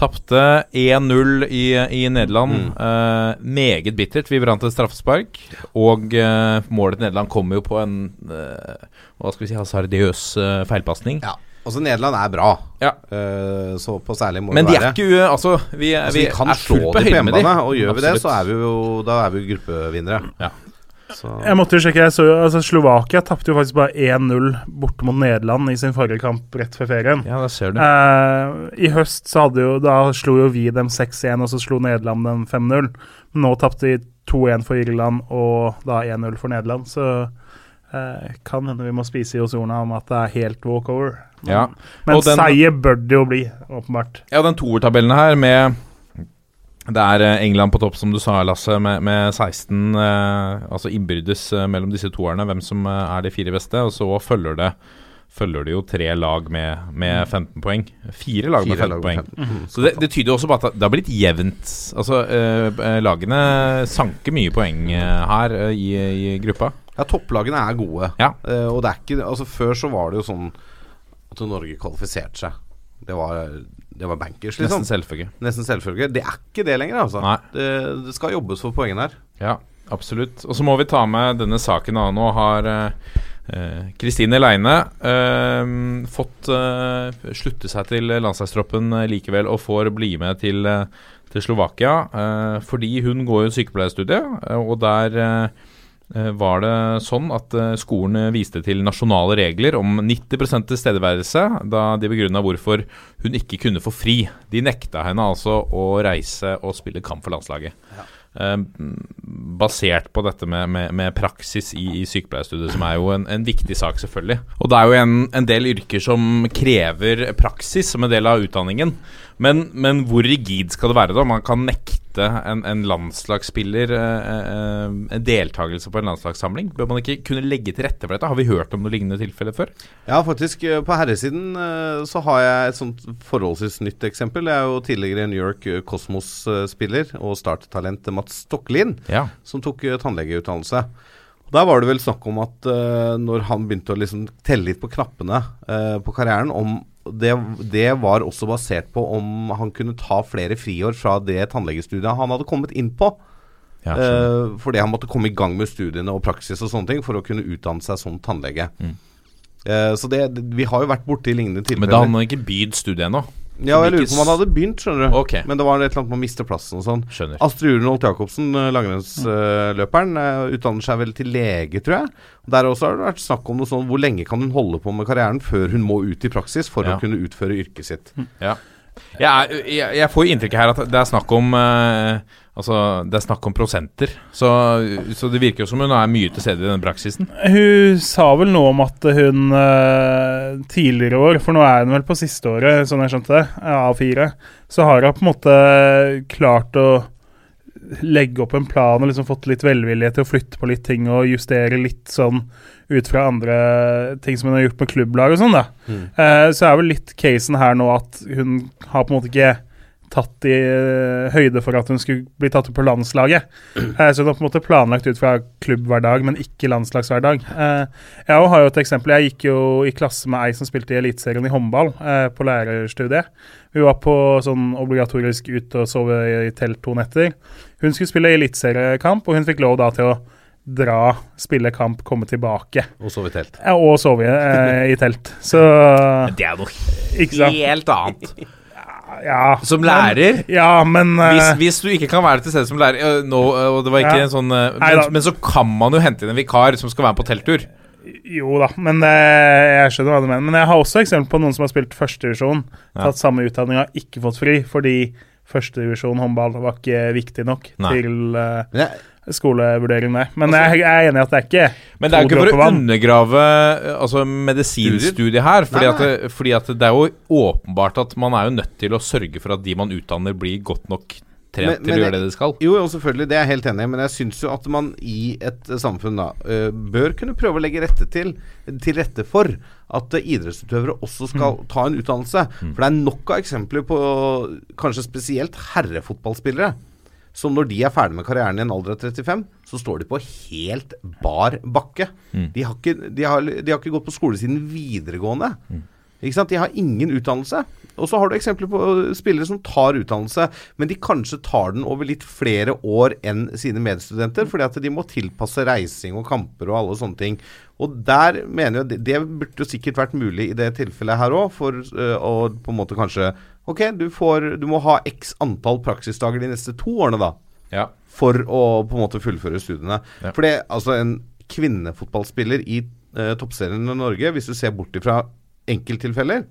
Tapte 1-0 i, i Nederland. Mm. Eh, meget bittert. Vi brant et straffespark. Og eh, målet til Nederland kommer jo på en eh, Hva skal vi si hasardiøs uh, feilpasning. Ja, altså Nederland er bra. Ja. uh, så på særlig må Men de er ikke Altså, vi, Altså, vi, vi kan slå dem på hjemmebane, og gjør vi det, så er vi jo Da er vi gruppevinnere. Ja. Så, Jeg måtte jo sjekke, jeg så altså Slovakia tapte jo faktisk bare 1-0 borte mot Nederland i sin forrige kamp rett før ferien. Ja, det ser du. Eh, I høst så hadde jo Da slo jo vi dem 6-1, og så slo Nederland dem 5-0. Nå tapte de 2-1 for Irland og da 1-0 for Nederland, så eh, kan hende vi må spise i oss ordene om at det er helt walkover. Men, Ja. men den- seier bør det jo bli, åpenbart. Ja, den toertabellen her med Det er eh, England på topp, som du sa, Lasse, med, med 16 eh, Altså innbyrdes eh, mellom disse toerne, hvem som eh, er de fire beste. Og så følger det Følger det jo tre lag med, med 15 poeng. Fire lag med 15 lag med poeng. 15. Mhm. Så det, det tyder også på at det har blitt jevnt. Altså, eh, lagene sanker mye poeng eh, her i, i gruppa. ja, topplagene er gode. Ja. Eh, og det er ikke Altså Før så var det jo sånn at Norge kvalifiserte seg. Det var, det var bankers, liksom. Nesten selvfølge. Nesten selvfølge. Det er ikke det lenger, altså. Det, det skal jobbes for poengene her. Ja, absolutt. Og så må vi ta med denne saken. Da. Nå har eh, Kristine Leine eh, fått eh, slutte seg til landslagstroppen eh, likevel og får bli med til, eh, til Slovakia. eh, fordi hun går jo sykepleierstudiet, eh, og der eh, eh, var det sånn at eh, skolen eh, viste til nasjonale regler om 90% tilstedeværelse, da de begrunna hvorfor hun ikke kunne få fri. De nekta henne altså å reise og spille kamp for landslaget. Ja. basert på dette med, med, med praksis i, i sykepleierstudiet, som er jo en, en viktig sak, selvfølgelig. Og det er jo en, en del yrker som krever praksis som en del av utdanningen. Men, men hvor rigid skal det være, da? Man kan nekte en, en landslagsspiller eh, eh, en deltakelse på en landslagssamling. Bør man ikke kunne legge til rette for dette? Har vi hørt om noe lignende tilfelle før? Ja, faktisk. eh, På herresiden så har jeg et sånt forholdsvis nytt eksempel. Jeg er jo tidligere New York Cosmos-spiller og starttalent Mats Stokkelin, Ja. som tok tannlegeutdannelse. Der var det vel snakk om at uh, når han begynte å liksom telle litt på knappene uh, på karrieren om det, det var også basert på om han kunne ta flere friår fra det tannlegestudiet han hadde kommet inn på. Ja. Eh, fordi han måtte komme i gang med studiene og praksis og sånne ting for å kunne utdanne seg som tannlege. Mm. Uh, så det, det, vi har jo vært borti lignende tilfeller. Men da hadde han ikke bydd studiet ennå. Ja, jeg lurer på om han hadde begynt, skjønner du. Ok. Men det var et eller annet med å miste plassen og sånn. Skjønner. Astrid Urenholt Jacobsen, eh, langrennsløperen, eh, utdanner seg vel til lege, tror jeg. Der også har det vært snakk om noe sånn hvor lenge kan hun holde på med karrieren før hun må ut i praksis for Ja. å kunne utføre yrket sitt. Ja. Jeg, er, jeg, jeg får inntrykk her at det er snakk om eh, Altså, det er snakk om prosenter. Så, så det virker jo som hun er mye til stede i denne praksisen. Hun sa vel noe om at hun eh, tidligere år, for nå er hun vel på siste året, sånn jeg skjønte det, av fire, så har hun på en måte klart å legge opp en plan og liksom fått litt velvilje til å flytte på litt ting og justere litt sånn ut fra andre ting som hun har gjort med klubblag og sånn, da. Mm. så er vel litt casen her nå at hun har på en måte ikke tatt i eh, høyde for at hun skulle bli tatt opp på landslaget. Eh, så hun har på en måte planlagt ut fra klubbhverdag, men ikke landslagshverdag. Eh, jeg har jo et eksempel. Jeg gikk jo i klasse med ei som spilte i Eliteserien i håndball på lærerstudiet. Hun var på sånn obligatorisk ut og sove i telt to netter. Hun skulle spille eliteseriekamp, og hun fikk lov da til å dra, spille kamp, komme tilbake. Og sove i telt. Ja, og sove eh, i telt. Så Det er noe helt annet. Ja, Som lærer ja, men uh, hvis, hvis du ikke kan være til stede som lærer uh, nå, uh, Og det var ikke Ja. en sånn øh, Nei men, men så kan man jo hente inn en vikar som skal være med på telttur. Jo da, men eh, jeg skjønner hva du mener. Men jeg har også eksempel på noen som har spilt førstedivisjon, Ja. tatt samme utdanning og ikke fått fri fordi førstedivisjon håndball var ikke viktig nok Nei. til eh, jeg, skolevurdering, nei. Men jeg, jeg er enig i at det er ikke Men det er jo ikke for å undergrave øh, altså, medisinstudiet her. Fordi, Nei, at det, fordi at det er jo åpenbart at man er jo nødt til å sørge for at de man utdanner, blir godt nok trent Men- til men å gjøre det de skal. jo, jo, selvfølgelig, det er jeg helt enig i, men jeg syns jo at man i et eh, samfunn da eh, bør kunne prøve å legge rette til, til rette for at eh, idrettsutøvere også skal ta en utdannelse. For det er nok av eksempler på kanskje spesielt herrefotballspillere som når de er ferdig med karrieren i en alder av 35, så står de på helt bar bakke. De, har ikke, de, har, de har ikke gått på skole siden videregående. Ikke sant? De har ingen utdannelse. Og så har du eksempler på spillere som tar utdannelse, men de kanskje tar den over litt flere år enn sine medstudenter, fordi at de må tilpasse reising og kamper og alle sånne ting. Og der mener jeg det, burde jo sikkert vært mulig i det tilfellet her òg, for øh, å på en måte kanskje Ok, du, får, du må ha x antall praksisdager de neste to årene, da Ja. for å på en måte fullføre studiene. Ja. For det, altså en kvinnefotballspiller i eh, toppserien i Norge, hvis du ser bort ifra enkelttilfeller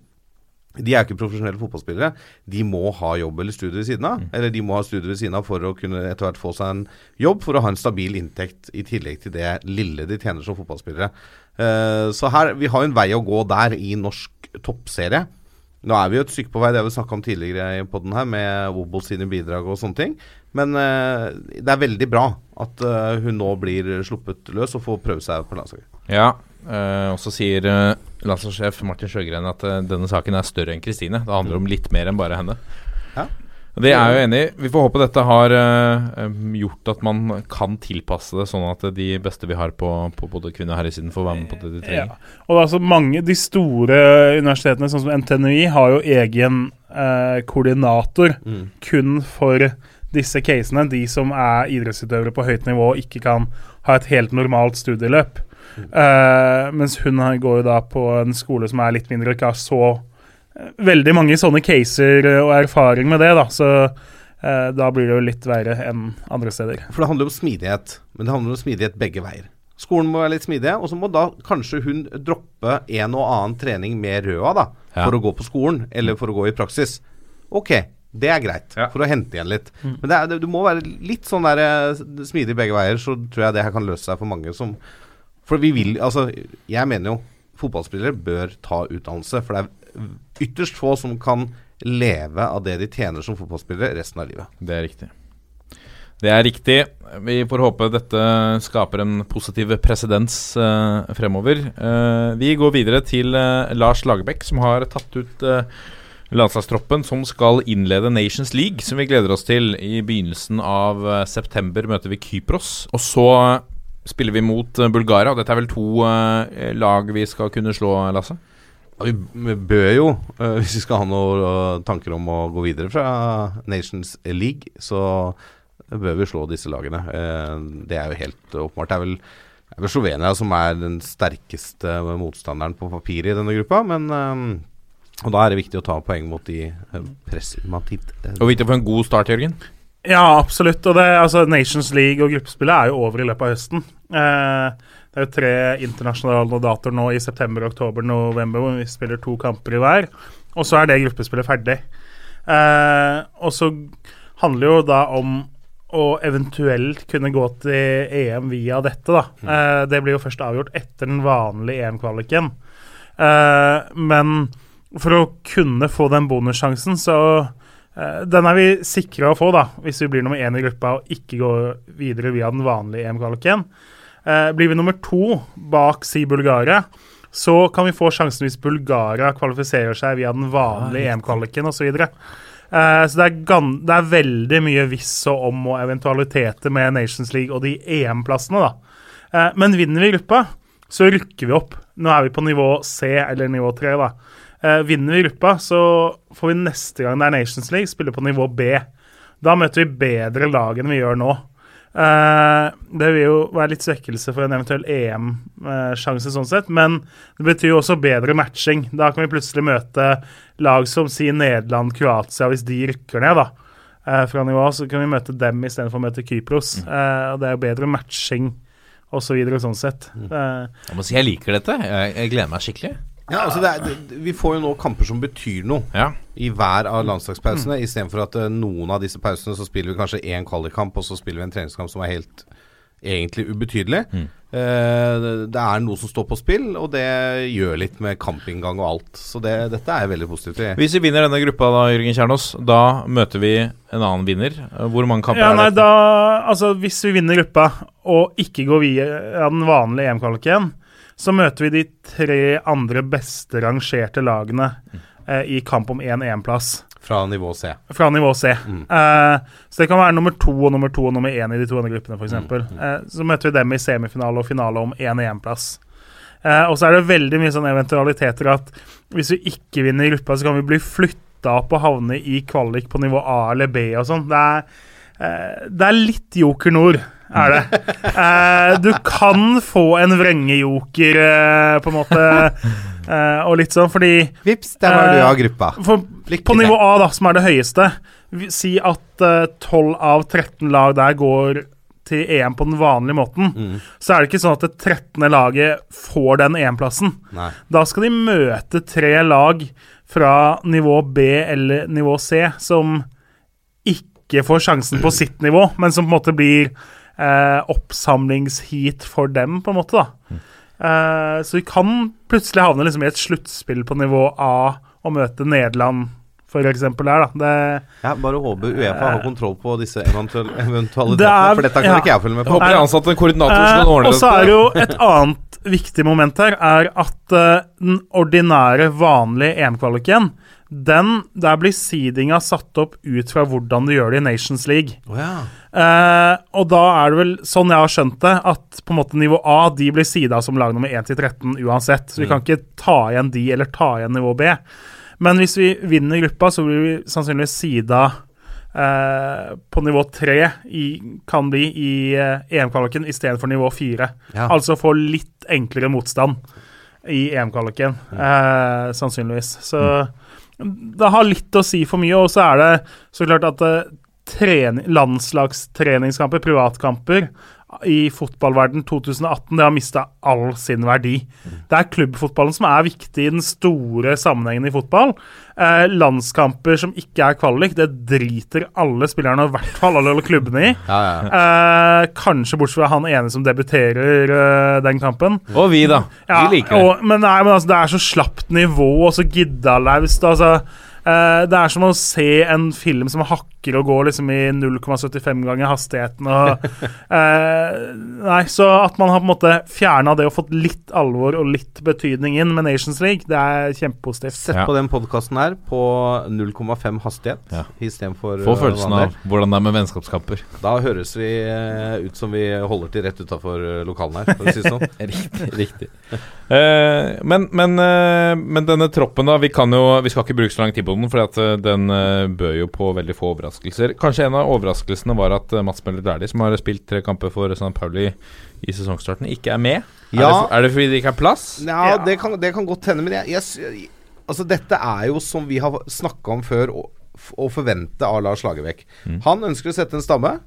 de er ikke profesjonelle fotballspillere. De må ha jobb eller studie ved siden av. Eller de må ha studie ved siden av for å kunne etter hvert få seg en jobb, for å ha en stabil inntekt i tillegg til det lille de tjener som fotballspillere. Eh, så her, vi har en vei å gå der i norsk toppserie. Nå er vi jo et stykke på vei, det har vi snakka om tidligere i podden her, med Obos sine bidrag og sånne ting. Men uh, det er veldig bra at uh, hun nå blir sluppet løs og får prøve seg på landslaget. Ja, uh, og så sier landslagssjef Martin Sjøgren at denne saken er større enn Kristine. Det handler om litt mer enn bare henne. Ja. Det er jeg jo enig i. Vi får håpe dette har uh, gjort at man kan tilpasse det, sånn at de beste vi har på, på både kvinne- og herresiden, får være med på det de trenger. Ja. Og det er altså mange, De store universitetene, sånn som NTNUI, har jo egen uh, koordinator kun for disse casene. De som er idrettsutøvere på høyt nivå og ikke kan ha et helt normalt studieløp. Eh, mens hun går jo da på en skole som er litt mindre, og ikke har så veldig mange sånne caser eh, og erfaring med det. da, Så eh, da blir det jo litt verre enn andre steder. For det handler om smidighet, men det handler om smidighet begge veier. Skolen må være litt smidig, og så må da kanskje hun droppe en og annen trening med røda, da, Ja. for å gå på skolen, eller for å gå i praksis. Ok, det er greit, Ja. for å hente igjen litt. Men det er, du må være litt sånn der eh, smidig begge veier, så tror jeg det her kan løse seg for mange som For vi vil Altså, jeg mener jo fotballspillere bør ta utdannelse, for det er ytterst få som kan leve av det de tjener som fotballspillere resten av livet. Det er riktig. Det er riktig. Vi får håpe dette skaper en positiv presedens eh, fremover. Eh, vi går videre til eh, Lars Lagerbäck, som har tatt ut landslagstroppen som skal innlede Nations League, som vi gleder oss til. I begynnelsen av september møter vi Kypros. Og så spiller vi mot eh, Bulgaria. Og dette er vel to eh, lag vi skal kunne slå, Lasse? Vi, bør jo, eh, hvis vi skal ha noen tanker om å gå videre fra Nations League, så bør vi slå disse lagene. Det er jo helt åpenbart. Det er vel, det er vel Slovenia som er den sterkeste motstanderen på papiret i denne gruppa, men Og da er det viktig å ta poeng mot de eh, Og viktig å få en god start, Jørgen. Ja, absolutt. Og det, altså, Nations League og gruppespillet er jo over i løpet av høsten. Eh, det er jo tre internasjonale datoer nå i september, oktober, november hvor vi spiller to kamper i hver. Og så er det gruppespillet ferdig. Eh, og så handler jo da om å eventuelt kunne gå til EM via dette, da. Eh, det blir jo først avgjort etter den vanlige EM-kvaliken. Eh, men for å kunne få den bonussjansen, så Den er vi sikre å få, da, hvis vi blir nummer én i gruppa og ikke går videre via den vanlige EM-kvaliken. Eh, blir vi nummer to bak si Bulgaria, så kan vi få sjansen hvis Bulgaria kvalifiserer seg via den vanlige EM-kvaliken osv. Uh, så det er, det er veldig mye hvis og om og eventualiteter med Nations League og de EM-plassene, da. Eh, men vinner vi gruppa, så rykker vi opp. Nå er vi på nivå C eller nivå 3, da. Eh, vinner vi gruppa, så får vi neste gang det er Nations League, spille på nivå B. Da møter vi bedre lag enn vi gjør nå. Eh, det vil jo være litt svekkelse for en eventuell EM-sjanse, sånn sett, men det betyr jo også bedre matching. Da kan vi plutselig møte lag som sier Nederland, Kroatia, hvis de rykker ned, da. eh, Fra nivå, så kan vi møte dem istedenfor å møte Kypros. Eh, og det er jo bedre matching og så videre, sånn sett. Eh, Jeg må si jeg liker dette. Jeg, jeg gleder meg skikkelig. Ja, altså det er, det, Vi får jo nå kamper som betyr noe Ja. i hver av landslagspausene, mm. istedenfor at uh, noen av disse pausene så spiller vi kanskje én kvalikkamp, og så spiller vi en treningskamp som er helt egentlig ubetydelig. Eh, det, det er noe som står på spill, og det gjør litt med kampinngang og alt. Så det, dette er veldig positivt. Hvis vi vinner denne gruppa, da, Jørgen Kjernås, da møter vi en annen vinner. Hvor mange kamper Ja, nei, er det? da, altså Hvis vi vinner gruppa og ikke går via den vanlige EM-kvaliken, så møter vi de tre andre beste rangerte lagene eh, i kamp om én EM-plass Fra nivå C. fra nivå C. Eh, så det kan være nummer to og nummer to og nummer én i de to andre gruppene, f.eks. Eh, så møter vi dem i semifinale og finale om én EM-plass. Eh, og så er det veldig mye sånne eventualiteter at hvis vi ikke vinner gruppa, så kan vi bli flytta opp og havne i kvalik på nivå A eller B og sånn. Det, eh, det er litt Joker Nord, er det. Eh, du kan få en vrengejoker, eh, på en måte, eh, og litt sånn, fordi Vips, der var du Eh, av gruppa. for på nivå A, da, som er det høyeste, si at eh, 12 av 13 lag der går til EM på den vanlige måten, Mm. så er det ikke sånn at det 13. laget får den EM-plassen. Da skal de møte tre lag fra nivå B eller nivå C som ikke får sjansen på sitt nivå, men som på en måte blir eh, oppsamlingsheat for dem, på en måte. da. Eh, så vi kan plutselig havne liksom i et sluttspill på nivå A og møte Nederland, for eksempel, der. da. Det, Ja, bare håper Uefa har kontroll på disse eventuelle eventualitetene, er- for dette kan ja. ikke jeg følge med på. håper de ansatte koordinatorer skal Eh, ordne og så er det jo et annet viktig moment her, er at uh, den ordinære, vanlige EM-kvaliken, den, der blir seedinga satt opp ut fra hvordan du gjør det i Nations League. Oh, ja. Eh, og da er det vel, sånn jeg har skjønt det, at på en måte nivå A de blir sida som lag nummer 1 til 13 uansett. Så vi kan ikke ta igjen de, eller ta igjen nivå B. Men hvis vi vinner gruppa, så blir vi sannsynligvis sida uh, på nivå 3 i, kan bli i uh, EM-kvaliken istedenfor nivå 4. Ja. Altså få litt enklere motstand i EM-kvaliken, uh, sannsynligvis. Så det har litt å si for mye, og så er det så klart at landslagstreningskamper, privatkamper, i fotballverden 2018 det har mista all sin verdi. Det er klubbfotballen som er viktig i den store sammenhengen i fotball. Eh, landskamper som ikke er kvalik, det driter alle spillerne, og i hvert fall alle klubbene i. Ja, ja. Eh, kanskje bortsett fra han ene som debuterer eh, den kampen. Og vi, da. Ja, vi liker det. Og, men, nei, men altså, det er så slapt nivå og så giddalaust. Altså, eh, det er som å se en film som hakker og går liksom i 0,75 ganger hastigheten. Og, uh, nei, så at man har på en måte fjerna det og fått litt alvor og litt betydning inn med Nations League, det er kjempepositivt. Sett Ja. på den podkasten her på 0,5 hastighet Ja. istedenfor Få uh, følelsen av hvordan det er med vennskapskamper. Da høres vi uh, ut som vi holder til rett utafor lokalene her, for å si det sånn. Riktig. riktig. Eh, men, men, eh, men denne troppen, da. Vi kan jo Vi skal ikke bruke så lang tid på den, for den eh, bød jo på veldig få overraskelser. Kanskje en av overraskelsene var at uh, Mats Møller Dæhlie, som har spilt tre kamper for St. Pauli i sesongstarten, ikke er med. Ja. Er, det, er det fordi det ikke er plass? Ja, det kan, det kan godt hende, men jeg, jeg, altså dette er jo som vi har snakka om før, å, å forvente av Lars Lagerbäck. Han ønsker å sette en stamme,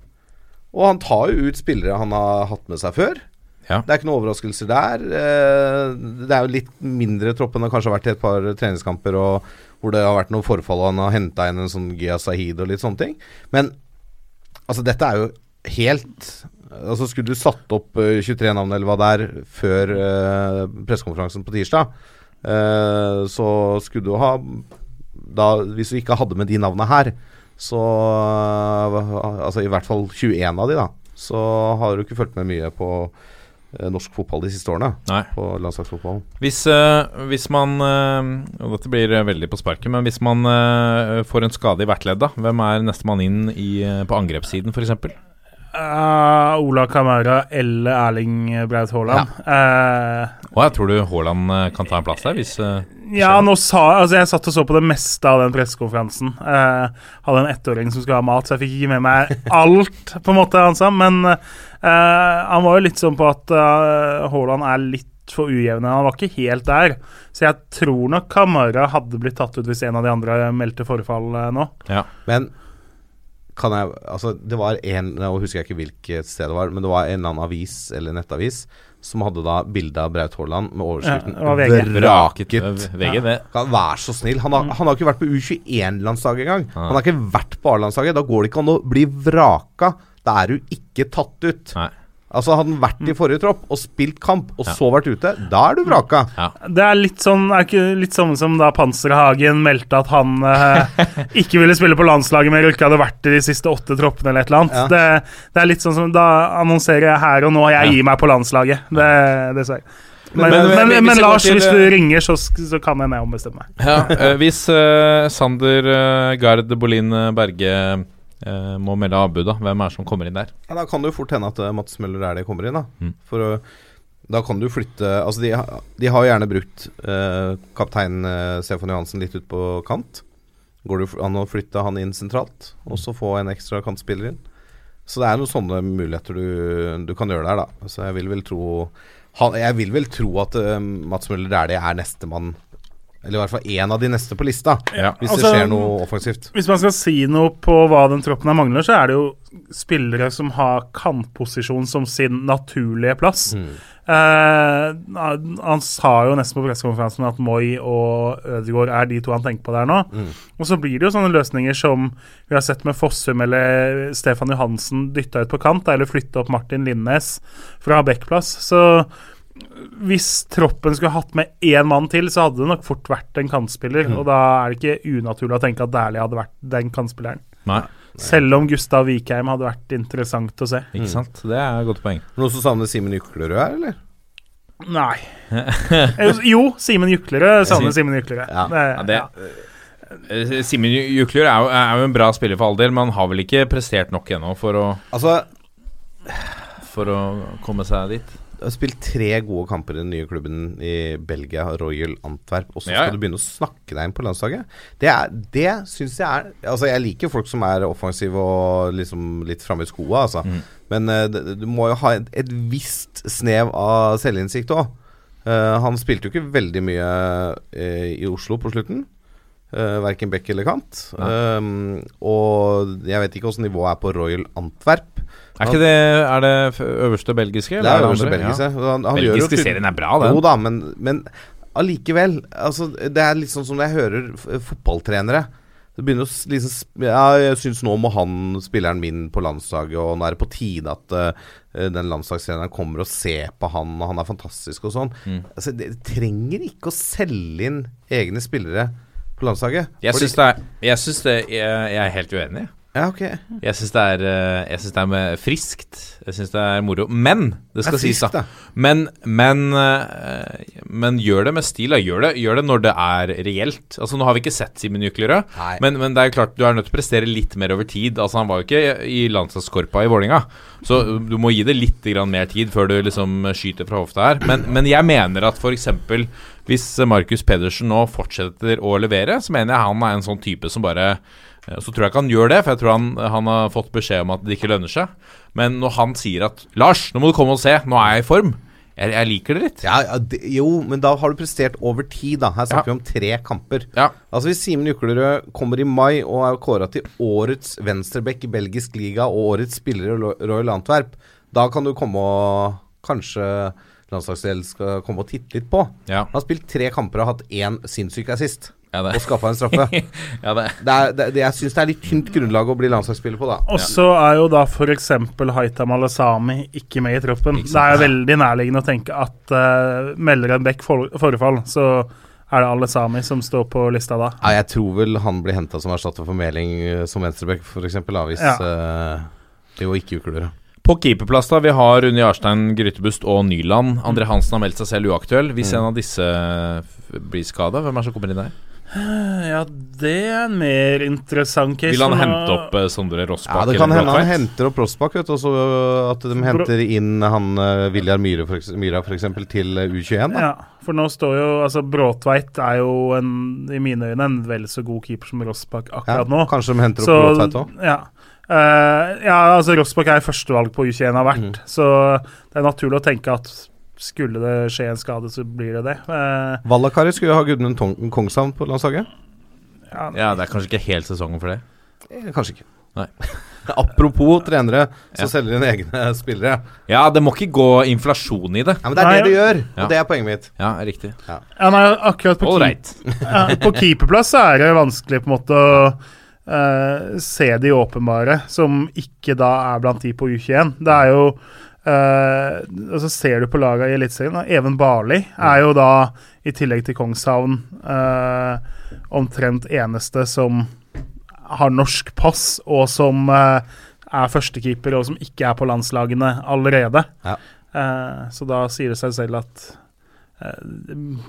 og han tar jo ut spillere han har hatt med seg før. Ja. Det er ikke noen overraskelser der. Eh, Det er jo litt mindre tropp enn det kanskje har vært i et par treningskamper, og hvor det har vært noe forfall, han har henta inn en sånn Gia Sahid og litt sånne ting. Men altså, dette er jo helt Altså, skulle du satt opp eh, 23 navn eller hva det er, før uh, pressekonferansen på tirsdag, uh, så skulle du ha da, Hvis du ikke hadde med de navnene her, så uh, Altså i hvert fall 21 av de, da. Så har du ikke fulgt med mye på eh, norsk fotball de siste årene. Nei. På landslagsfotballen. Hvis, eh, hvis man eh, Og dette blir eh, veldig på sparket, men hvis man eh, får en skade i hvert ledd, da, hvem er nestemann inn i, eh, på angrepssiden, f.eks.? Eh, Ola Kamara eller Erling Braut Haaland. Eh, Og jeg tror du Haaland eh, kan ta en plass der, hvis uh, Ja, nå sa Altså, jeg satt og så på det meste av den pressekonferansen. Eh, hadde en ettåring som skulle ha mat, så jeg fikk ikke med meg alt, på en måte, han sa. Men eh, han var jo litt sånn på at Haaland er litt for ujevne. Han var ikke helt der. Så jeg tror nok Kamara hadde blitt tatt ut hvis en av de andre meldte forfall nå. Ja. Men kan jeg Altså, det var en Nå husker jeg ikke hvilket sted det var, men det var en eller annen avis eller nettavis som hadde da bilde av Braut Haaland med overskriften Ja, VG. Vraket VG, ja. Kan være så snill. Han har, han har ikke vært på U21-landslaget engang. Han har ikke vært på A-landslaget. Da går det ikke an å bli vraka. Da er du ikke tatt ut. Nei. Altså Hadde han vært i forrige tropp og spilt kamp, og så vært ute, da er du vraka. Det er litt sånn er ikke litt sånn som da Panserhagen meldte at han eh, ikke ville spille på landslaget mer og ikke hadde vært i de siste åtte troppene eller et eller annet. Ja. Det, det er litt sånn som Da annonserer jeg her og nå jeg gir meg på landslaget. Det, dessverre. Men, Men- men, men- men, hvis Lars, til- hvis du ringer, så, så kan jeg ombestemme meg. Ja, eh, hvis uh, Sander uh, Gard Bolin eh, Berge eh, må melde avbud, da, hvem er det som kommer inn der? Ja, da kan det jo fort hende at eh, Mats Møller er det kommer inn, da. Mm. For da kan du flytte Altså, de, de har jo gjerne brukt eh, kaptein eh, Stefan Johansen litt ut på kant. Går det an å flytte han inn sentralt, og så få en ekstra kantspiller inn? Så det er noen sånne muligheter du, du kan gjøre der, da. Så jeg vil vel tro han, Jeg vil vel tro at eh, Mats Møller Dæhlie er nestemann Eller i hvert fall én av de neste på lista, Ja. hvis Altså, det skjer noe offensivt. Hvis man skal si noe på hva den troppen her mangler, så er det jo spillere som har kantposisjon som sin naturlige plass. Eh, han, sa jo nesten på pressekonferansen at Moi og Ødegaard er de to han tenker på der nå. Og så blir det jo sånne løsninger som vi har sett med Fossum eller Stefan Johansen dytta ut på kant, eller flytte opp Martin Linnes fra backplass. Så hvis troppen skulle hatt med én mann til, så hadde det nok fort vært en kantspiller. Og da er det ikke unaturlig å tenke at Dæhlie hadde vært den kantspilleren. Nei, Selv om Gustav Vikheim hadde vært interessant å se. ikke sant? Det er et godt poeng. Noen som savner Simen Juklerød her, eller? Nei. Eh, jo, Simen Juklerød savner Simen Juklerød. Ja. Ja, det, ja. eh, Simen Jukler er, jo- er jo en bra spiller for all del, men han har vel ikke prestert nok ennå for å, Altså, for å komme seg dit? Har spilt tre gode kamper i den nye klubben i Belgia, Royal Antwerp, og så Ja, ja. skal du begynne å snakke deg inn på landslaget? Det, er- det syns jeg er Altså, jeg liker folk som er offensive og liksom litt framme i skoa, altså. Mm. Men uh, du må jo ha et, et visst snev av selvinnsikt òg. han spilte jo ikke veldig mye uh, i Oslo på slutten. Uh, verken bekk eller kant. Um, og jeg vet ikke åssen nivået er på Royal Antwerp. Er ikke det Er det øverste belgiske? Det er øverste belgiske. Ja. Han, han gjør jo Belgiske serien er bra, den. Jo da, men, men allikevel. Altså, det er litt sånn som jeg hører fotballtrenere. Det begynner å liksom Ja, jeg syns nå må han, spilleren min, på landslaget, og nå er det på tide at uh, den landslagstreneren kommer og ser på han, og han er fantastisk og sånn. Mm. Altså, det trenger ikke å selge inn egne spillere på landslaget. Jeg syns det er Jeg, synes det, jeg, jeg er helt uenig. Ja, ok. Jeg syns det er, eh, jeg synes det er med friskt. Jeg syns det er moro. Men det skal Det er sies, friskt, da. Men, men, eh, men gjør det med stil. Da. Gjør, det, gjør det når det er reelt. Altså Nå har vi ikke sett Simen Juklerød, men, men det er jo klart du er nødt til å prestere litt mer over tid. Altså Han var jo ikke i landslagskorpa i Vålinga så du må gi det litt mer tid før du liksom skyter fra hofta her. Men, men jeg mener at f.eks. hvis Markus Pedersen nå fortsetter å levere, så mener jeg han er en sånn type som bare Eh, Så tror jeg ikke han gjør det, for jeg tror han, han har fått beskjed om at det ikke lønner seg. Men når han sier at 'Lars, nå må du komme og se, nå er jeg i form', Jeg, jeg liker det litt. Ja, ja, det, jo, men da har du prestert over tid, da. Her snakker Ja. vi om tre kamper. Altså Hvis Simen Juklerød kommer i mai og er kåra til årets venstreback i belgisk liga og årets spiller i Royal Antwerp, da kan du komme og Kanskje landslagsdelen skal komme og titte litt på. Han har spilt tre kamper og hatt én sinnssyk assist. Ja, det- Og skaffa en straffe. ja, det det er, det, det, jeg syns det er litt tynt grunnlag å bli landslagsspiller på, da. Og så er jo da f.eks. Haitam Alesami ikke med i troppen. Det er jo veldig nærliggende å tenke at uh, melder en Beck for, forfall, så er det Alesami som står på lista da. Ja, jeg tror vel han blir henta som erstatter for Meling eh, som venstreback, f.eks. Hvis Ja. uh, det jo ikke ukler. På keeperplass da, vi har Unni Jarstein, Grytebust og Nyland. André Hansen har meldt seg selv uaktuell. Hvis en av disse blir skada, hvem er det som kommer inn der? Ja, det er en mer interessant case. Vil han hente opp uh, Sondre Rossbakk? Ja, det kan hende han henter opp Rossbakk, vet du, og så at de henter inn han uh, Viljar Myhra f.eks. til eh, U21. Da. Ja, for nå står jo altså Bråtveit er jo en, i mine øyne en vel så god keeper som Rossbakk Ja, akkurat nå. Kanskje de henter opp Så Bråtveit òg. ja. Uh, ja, altså Rossbakk er førstevalg på U21 har vært, mm. så det er naturlig å tenke at skulle det skje en skade, så blir det det. Eh, Vallakari skulle jo ha Gudmund Kongshavn på landslaget. ja, Ja, det er kanskje ikke helt sesongen for det. Eh, kanskje ikke. Nei. Apropos trenere som Ja. selger inn egne spillere. Ja, det må ikke gå inflasjon i det. Ja, men Det er Nei, det de gjør, Ja. og det er poenget mitt. Ja, riktig. ja, nei, akkurat på, keep- right. ja, på keeperplass er det vanskelig på en måte å uh, se de åpenbare, som ikke da er blant de på U21. Det er jo eh, altså Ser du på laga i Eliteserien, Even Barli er jo da, i tillegg til Kongshavn, uh, omtrent eneste som har norsk pass, og som uh, er førstekeeper, og som ikke er på landslagene allerede. Ja. Eh, så da sier det seg selv at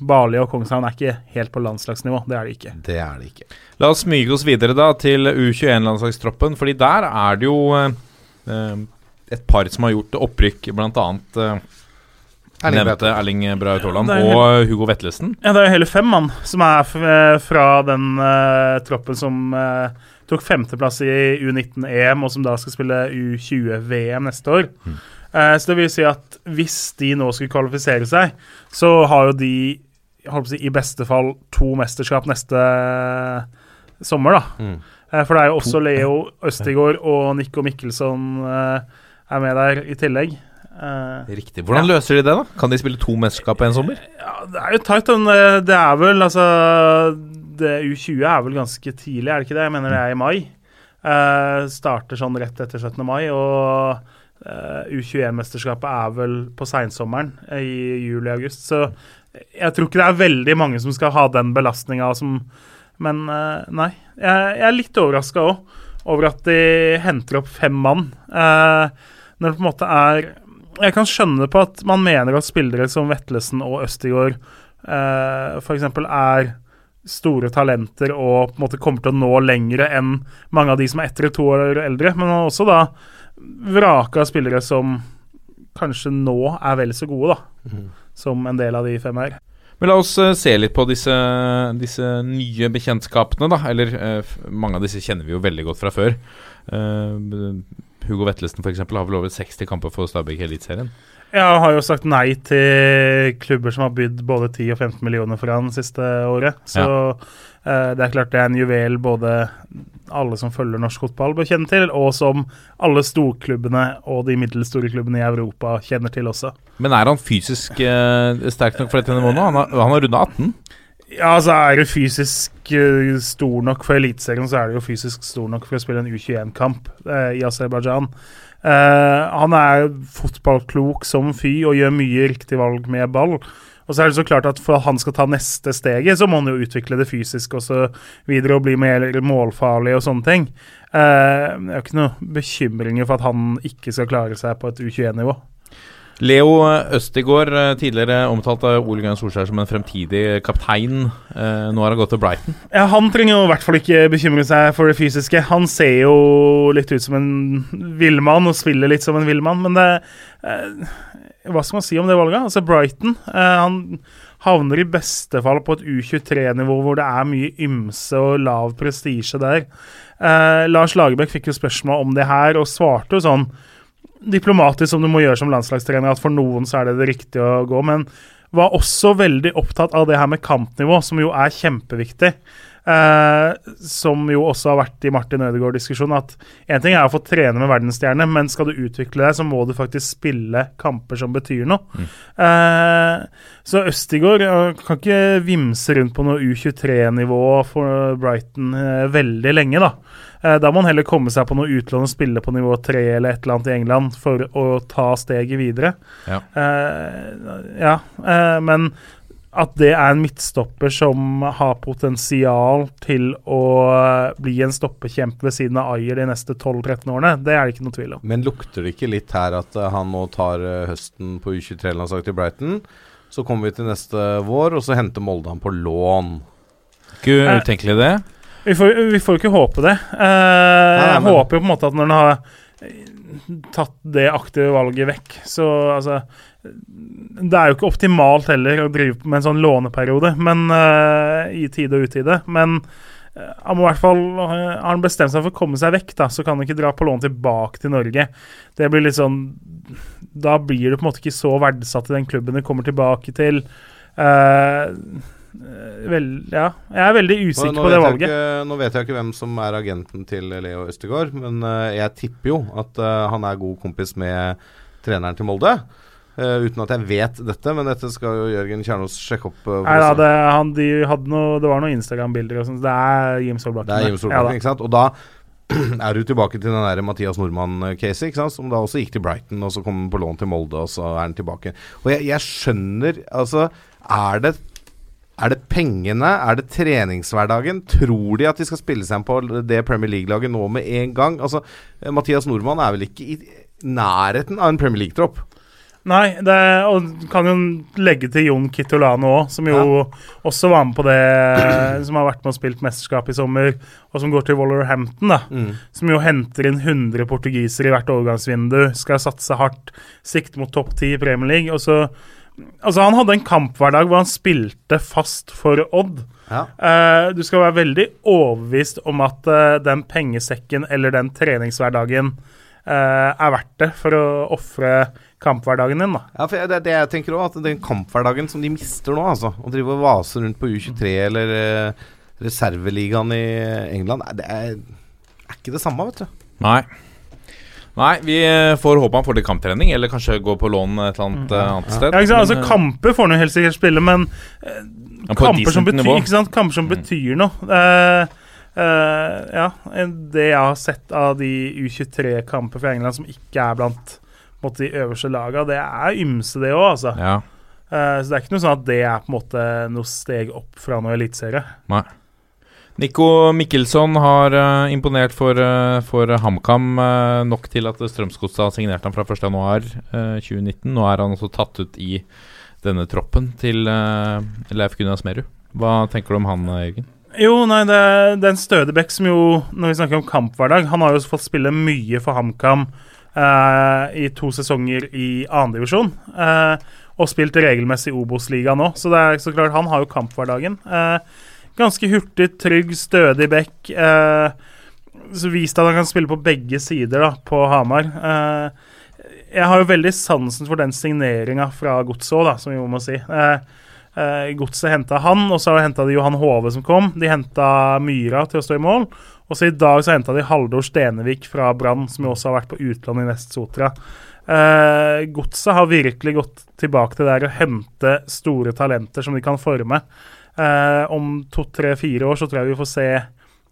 Barli og Kongshavn er ikke helt på landslagsnivå. Det er de ikke. Det er de ikke. La oss smyge oss videre da til U21-landslagstroppen, fordi der er det jo et par som har gjort opprykk, bl.a. Uh, Erling nevnte Erling Braut Haaland er og Hugo Vetlesen. Ja, det er hele fem mann som er eh, fra den uh, troppen som uh, tok femteplass i U19-EM, og som da skal spille U20-VM neste år. Eh, så det vil si at hvis de nå skulle kvalifisere seg, så har jo de jeg å si, i beste fall to mesterskap neste sommer, da. Mm. Eh, for det er jo også Leo Østigård og Nico Mikkelsson eh, er med der i tillegg. Uh, Riktig. Hvordan løser de det, da? Kan de spille to mesterskap på en sommer? ja, det er jo tight. men, eh, Det er vel altså det U20 er vel ganske tidlig, er det ikke det? Jeg mener det er i mai. Uh, starter sånn rett etter 17. mai. Og uh, U21-mesterskapet er vel på seinsommeren i juli-august. Så jeg tror ikke det er veldig mange som skal ha den belastninga som Men nei. Jeg, jeg er litt overraska òg over at de henter opp fem mann. Eh, når det på en måte er Jeg kan skjønne på at man mener at spillere som Vetlesen og Østigård eh, f.eks. er store talenter og på en måte kommer til å nå lengre enn mange av de som er ett eller to år eldre. Men man har også da vraka spillere som kanskje nå er vel så gode, da. Som en del av de fem her. Men la oss eh, se litt på disse, disse nye bekjentskapene, da. Eller eh, mange av disse kjenner vi jo veldig godt fra før. Eh, Hugo Vettelsen f.eks. har vel over 60 kamper for Stabæk i Eliteserien. han har jo sagt nei til klubber som har bydd både 10 og 15 millioner for han siste året. Så eh, det er klart det er en juvel både alle som følger norsk fotball, bør kjenne til, og som alle storklubbene og de middelstore klubbene i Europa kjenner til også. Men er han fysisk eh, sterk nok for dette nivået nå? Han har, han har runda 18. Ja, altså er du fysisk eh, stor nok for Eliteserien, så er du jo fysisk stor nok for å spille en U21-kamp i Aserbajdsjan. Uh, han er fotballklok som fy og gjør mye riktig valg med ball. Og så er det så klart at For at han skal ta neste steget, så må han jo utvikle det fysisk og så videre og bli mer målfarlig og sånne ting. Det jeg har ikke noe bekymringer for at han ikke skal klare seg på et U21-nivå. Leo Østigård, eh, tidligere omtalt av Ole Gunnar Solskjær som en fremtidig kaptein. Eh, nå har han gått til Brighton. Ja, Han trenger jo i hvert fall ikke bekymre seg for det fysiske. Han ser jo litt ut som en villmann og spiller litt som en villmann, men det eh, Hva skal man si om det valget? Altså Brighton Han havner i beste fall på et U23-nivå hvor det er mye ymse og lav prestisje der. Lars Lagerbäck fikk jo spørsmål om det her og svarte jo sånn diplomatisk som du må gjøre som landslagstrener, at for noen så er det det riktige å gå, men var også veldig opptatt av det her med kampnivå, som jo er kjempeviktig. Eh, som jo også har vært i Martin Ødegaard-diskusjonen. At én ting er å få trene med verdensstjerne, men skal du utvikle deg, så må du faktisk spille kamper som betyr noe. Eh, så Østigård kan ikke vimse rundt på noe U23-nivå for Brighton eh, veldig lenge, da. Eh, Da må han heller komme seg på noe utlån og spille på nivå tre eller et eller annet i England for å ta steget videre. Ja. Uh, ja, Uh, men at det er en midtstopper som har potensial til å bli en stoppekjempe ved siden av Ayer de neste 12-13 årene, det er det ikke noe tvil om. Men lukter det ikke litt her at han nå tar høsten på U23-landslaget til Brighton? Så kommer vi til neste vår, og så henter Molde han på lån. Ikke utenkelig, det. Vi får, vi får ikke håpe det. Nei, jeg men- håper jo på en måte at når den har eh, tatt det aktive valget vekk, så altså Det er jo ikke optimalt heller å drive med en sånn låneperiode men uh, i tide og utide. Men han må i hvert fall Har han bestemt seg for å komme seg vekk, da, så kan han ikke dra på lån tilbake til Norge. Det blir litt sånn Da blir du på en måte ikke så verdsatt i den klubben du kommer tilbake til. Eh, vel, ja. Jeg er veldig usikker nå, på det valget. ikke, nå vet jeg ikke hvem som er agenten til Leo Østegård, men eh, jeg tipper jo at eh, han er god kompis med treneren til Molde. Uh, uten at jeg vet dette, men dette skal jo Jørgen Kjernås sjekke opp. uh, Nei da, det, han, de noe, det var noen Instagram-bilder og sånn. Det er Jim Solbakken. Det er Jim Solbakken, ja, ikke sant? Og da er du tilbake til den der Mathias Nordmann-caset, ikke sant? som da også gikk til Brighton, og så kom han på lån til Molde, og så er han tilbake. Og jeg, jeg skjønner Altså, er det er det pengene? Er det treningshverdagen? Tror de at de skal spille seg på det Premier League-laget nå med en gang? Altså, eh, Mathias Nordmann er vel ikke i nærheten av en Premier League-tropp? Nei, det, og kan jo legge til Jon Kitolano òg, som jo også var med på det Som har vært med og spilt mesterskap i sommer, og som går til Wolverhampton, da. Som jo henter inn 100 portugisere i hvert overgangsvindu, skal satse hardt, sikte mot topp 10 i Premier League. Og så Altså, han hadde en kamphverdag hvor han spilte fast for Odd. Ja. Uh, du skal være veldig overbevist om at uh, den pengesekken eller den treningshverdagen uh, er verdt det for å ofre kamphverdagen din, da. Ja, for det er det jeg tenker òg, at den kamphverdagen som de mister nå, altså Å drive og vase rundt på U23 eller reserveligaen i England, det er, er ikke det samme, vet du. Nei. Nei, vi eh, får håpe han får litt kamptrening, eller kanskje gå på lån et eller annet eh, annet sted. Ja, ikke sant? Altså, eh, kamper får han jo helst ikke spille, men ja, kamper som, betyr, ikke sant? kamper som betyr noe. Eh, eh, ja, det jeg har sett av de U23-kamper fra England som ikke er blant måte, de øverste laga, det er ymse, det òg, altså. Ja. Eh, så det er ikke noe sånn at det er på en måte noe steg opp fra noe eliteserie. Nei. Nico Mikkelsson har uh, imponert for, uh, for HamKam uh, nok til at Strømsgodset har signert ham fra 1.1.2019. Nå er han også tatt ut i denne troppen til uh, Leif Gunnar Smerud. Hva tenker du om han, Jørgen? Jo, nei, det, det er en Stødebekk som jo, når vi snakker om kamphverdag Han har jo fått spille mye for HamKam i to sesonger i annendivisjon. Uh, og spilt regelmessig i Obos-ligaen nå, så det er så klart han har jo kamphverdagen. Eh, ganske hurtig, trygg, stødig bekk. Eh, vist at han kan spille på begge sider da, på Hamar. Eh, jeg har jo veldig sansen for den signeringa fra Godset òg, som vi må si. Eh, Eh, Godset henta han, og så henta de Johan Hove som kom. De henta Myra til å stå i mål. Og så i dag så henta de Haldor Stenevik fra Brann, som jo også har vært på utlandet i Nest Sotra. Eh, Godset har virkelig gått tilbake til det der å hente store talenter som de kan forme. Eh, om to, tre, fire år så tror jeg vi får se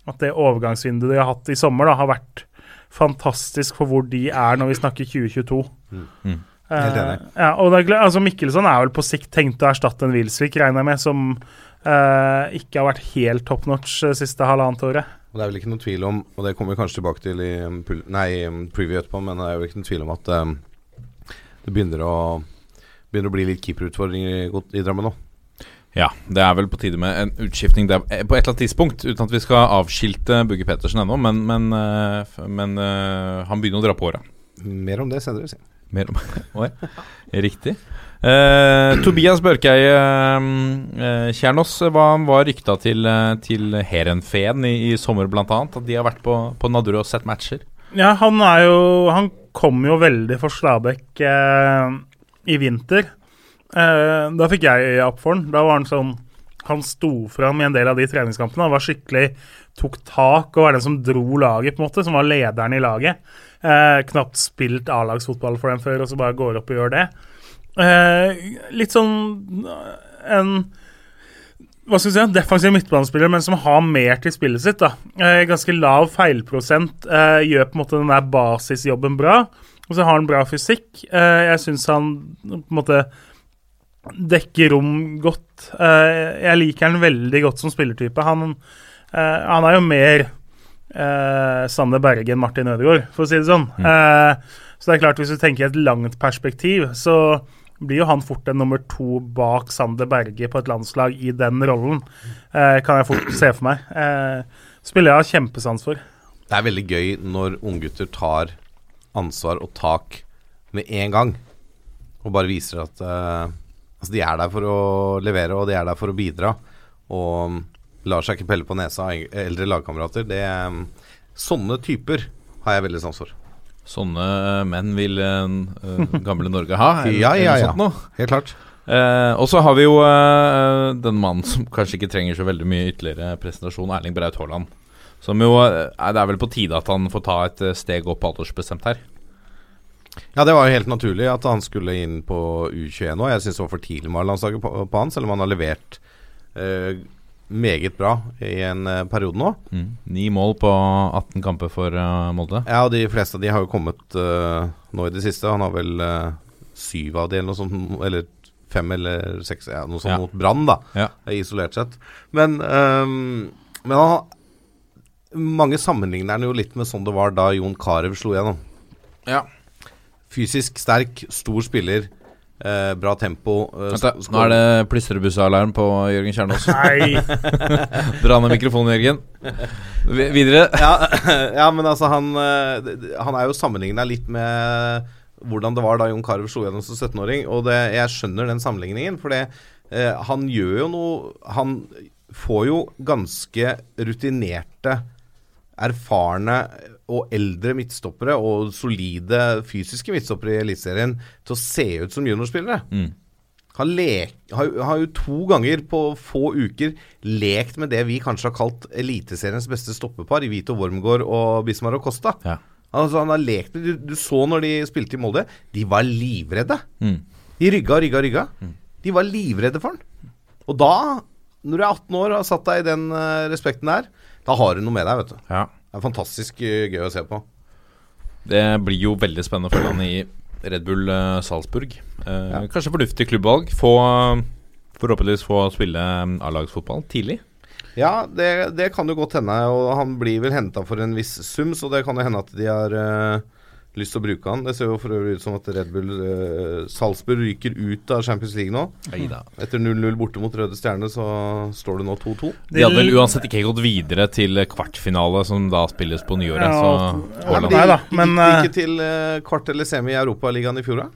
at det overgangsvinduet de har hatt i sommer, da, har vært fantastisk for hvor de er når vi snakker 2022. Mm. Helt enig. Eh, ja, og det, er altså Mikkelsen er vel på sikt tenkt å erstatte en Wilsvik, regner jeg med, som eh, ikke har vært helt top notch det siste halvannet året. Og Det er vel ikke noen tvil om, og det kommer vi kanskje tilbake til i um, nei, i, um, preview etterpå, men det er vel ikke noen tvil om at um, det begynner å, begynner å bli litt keeperutfordringer i, i Drammen nå. Ja, det er vel på tide med en utskiftning der, eh, på et eller annet tidspunkt, uten at vi skal avskilte Bugge Pettersen ennå, men, men, eh, men eh, han begynner å dra på åra. Mer om det senere, si. Mer om Oi, riktig. Eh, Tobias Børkeie eh, Kjernås var, var rykta til, til Heerenveen i, i sommer, annet. At de har vært på, på Nadderud og sett matcher. Ja, han er jo Han kom jo veldig for Stabæk eh, i vinter. Eh, da fikk jeg øya opp for han. Da var han sånn Han sto fram i en del av de treningskampene. Han var skikkelig Tok tak og var den som dro laget, på en måte. Som var lederen i laget. Eh, knapt spilt A-lagsfotball for dem før, og så bare går opp og gjør det. Eh, litt sånn en hva skal vi si, defensiv midtbanespiller, men som har mer til spillet sitt. da. Eh, ganske lav feilprosent. Eh, gjør på en måte den der basisjobben bra. Og så har han bra fysikk. Eh, jeg syns han på en måte dekker rom godt. Eh, jeg liker han veldig godt som spillertype. Han, eh, han er jo mer eh, Sander Berge enn Martin Ødegaard, for å si det sånn. Eh, så det er klart, hvis du tenker i et langt perspektiv, så blir jo han fort en nummer to bak Sander Berge på et landslag i den rollen. Kan jeg fort se for meg. Eh, spiller jeg har kjempesans for. Det er veldig gøy når unggutter tar ansvar og tak med en gang. Og bare viser at altså de er der for å levere, og de er der for å bidra. Og lar seg ikke pelle på nesa av eldre lagkamerater. Det, sånne typer har jeg veldig sans for. Sånne menn vil uh, gamle Norge ha. eller- Ja, ja, ja. sånt. Helt klart. Uh, og så har vi jo uh, den mannen som kanskje ikke trenger så veldig mye ytterligere presentasjon, Erling Braut Haaland. Som jo eh, Det er vel på tide at han får ta et eh, steg opp aldersbestemt her. Ja, det var jo helt naturlig at han skulle inn på U21 nå. Jeg syns det var for tidlig med landslaget på, på han, selv om han har levert eh, meget bra i en eh, periode nå. Mm. Ni mål på 18 kamper for uh, Molde. Ja, og de fleste av de har jo kommet uh, nå i det siste. Han har vel uh, syv av de eller noe sånt, eller fem eller seks, ja, noe sånt Ja. mot Brann, da, Ja. isolert sett. Men, um, men han har mange sammenligner han jo litt med sånn det var da Jon Carew slo igjennom. Ja. Fysisk sterk, stor spiller, eh, bra tempo. eh, Vent da, nå er det plystrebuss-alarm på Jørgen Kjernås. Nei, Dra ned mikrofonen, Jørgen. Vi- Videre. ja, ja, men altså han, eh, han er jo sammenligna litt med hvordan det var da Jon Carew slo gjennom som 17-åring. Og det, jeg skjønner den sammenligningen, for det, eh, han gjør jo noe Han får jo ganske rutinerte, erfarne og eldre midtstoppere og solide fysiske midtstoppere i Eliteserien til å se ut som juniorspillere. Mm. Har, jo- har jo to ganger på få uker lekt med det vi kanskje har kalt Eliteseriens beste stoppepar, i Vito Wormgård og Bismar og Costa. Ja. Altså Han har lekt med du, du så når de spilte i Molde, de var livredde. Mm. De rygga og rygga og rygga. De var livredde for han. Og da, når du er 18 år og har satt deg i den eh, respekten der, da har du noe med deg, vet du. ja. Det er fantastisk eh, gøy å se på. Det blir jo veldig spennende å følge han i Red Bull eh, Salzburg. Eh, Ja. Kanskje fornuftig klubbvalg. Få Forhåpentligvis få spille eh, A-lagsfotball tidlig. Ja, det, det kan jo godt hende, og han blir vel henta for en viss sum, så det kan jo hende at de har eh, lyst til å bruke han. Det ser jo for øvrig ut som at Red Bull eh, Salzburg ryker ut av Champions League nå. Etter 0-0 borte mot Røde Stjerne, så står det nå 2-2. De hadde vel uansett ikke gått videre til kvartfinale, som da spilles på nyåret. Ja, så ja, Haaland da, men, Gikk de eh, ikke til eh, kvart eller semi i Europaligaen i fjor, da?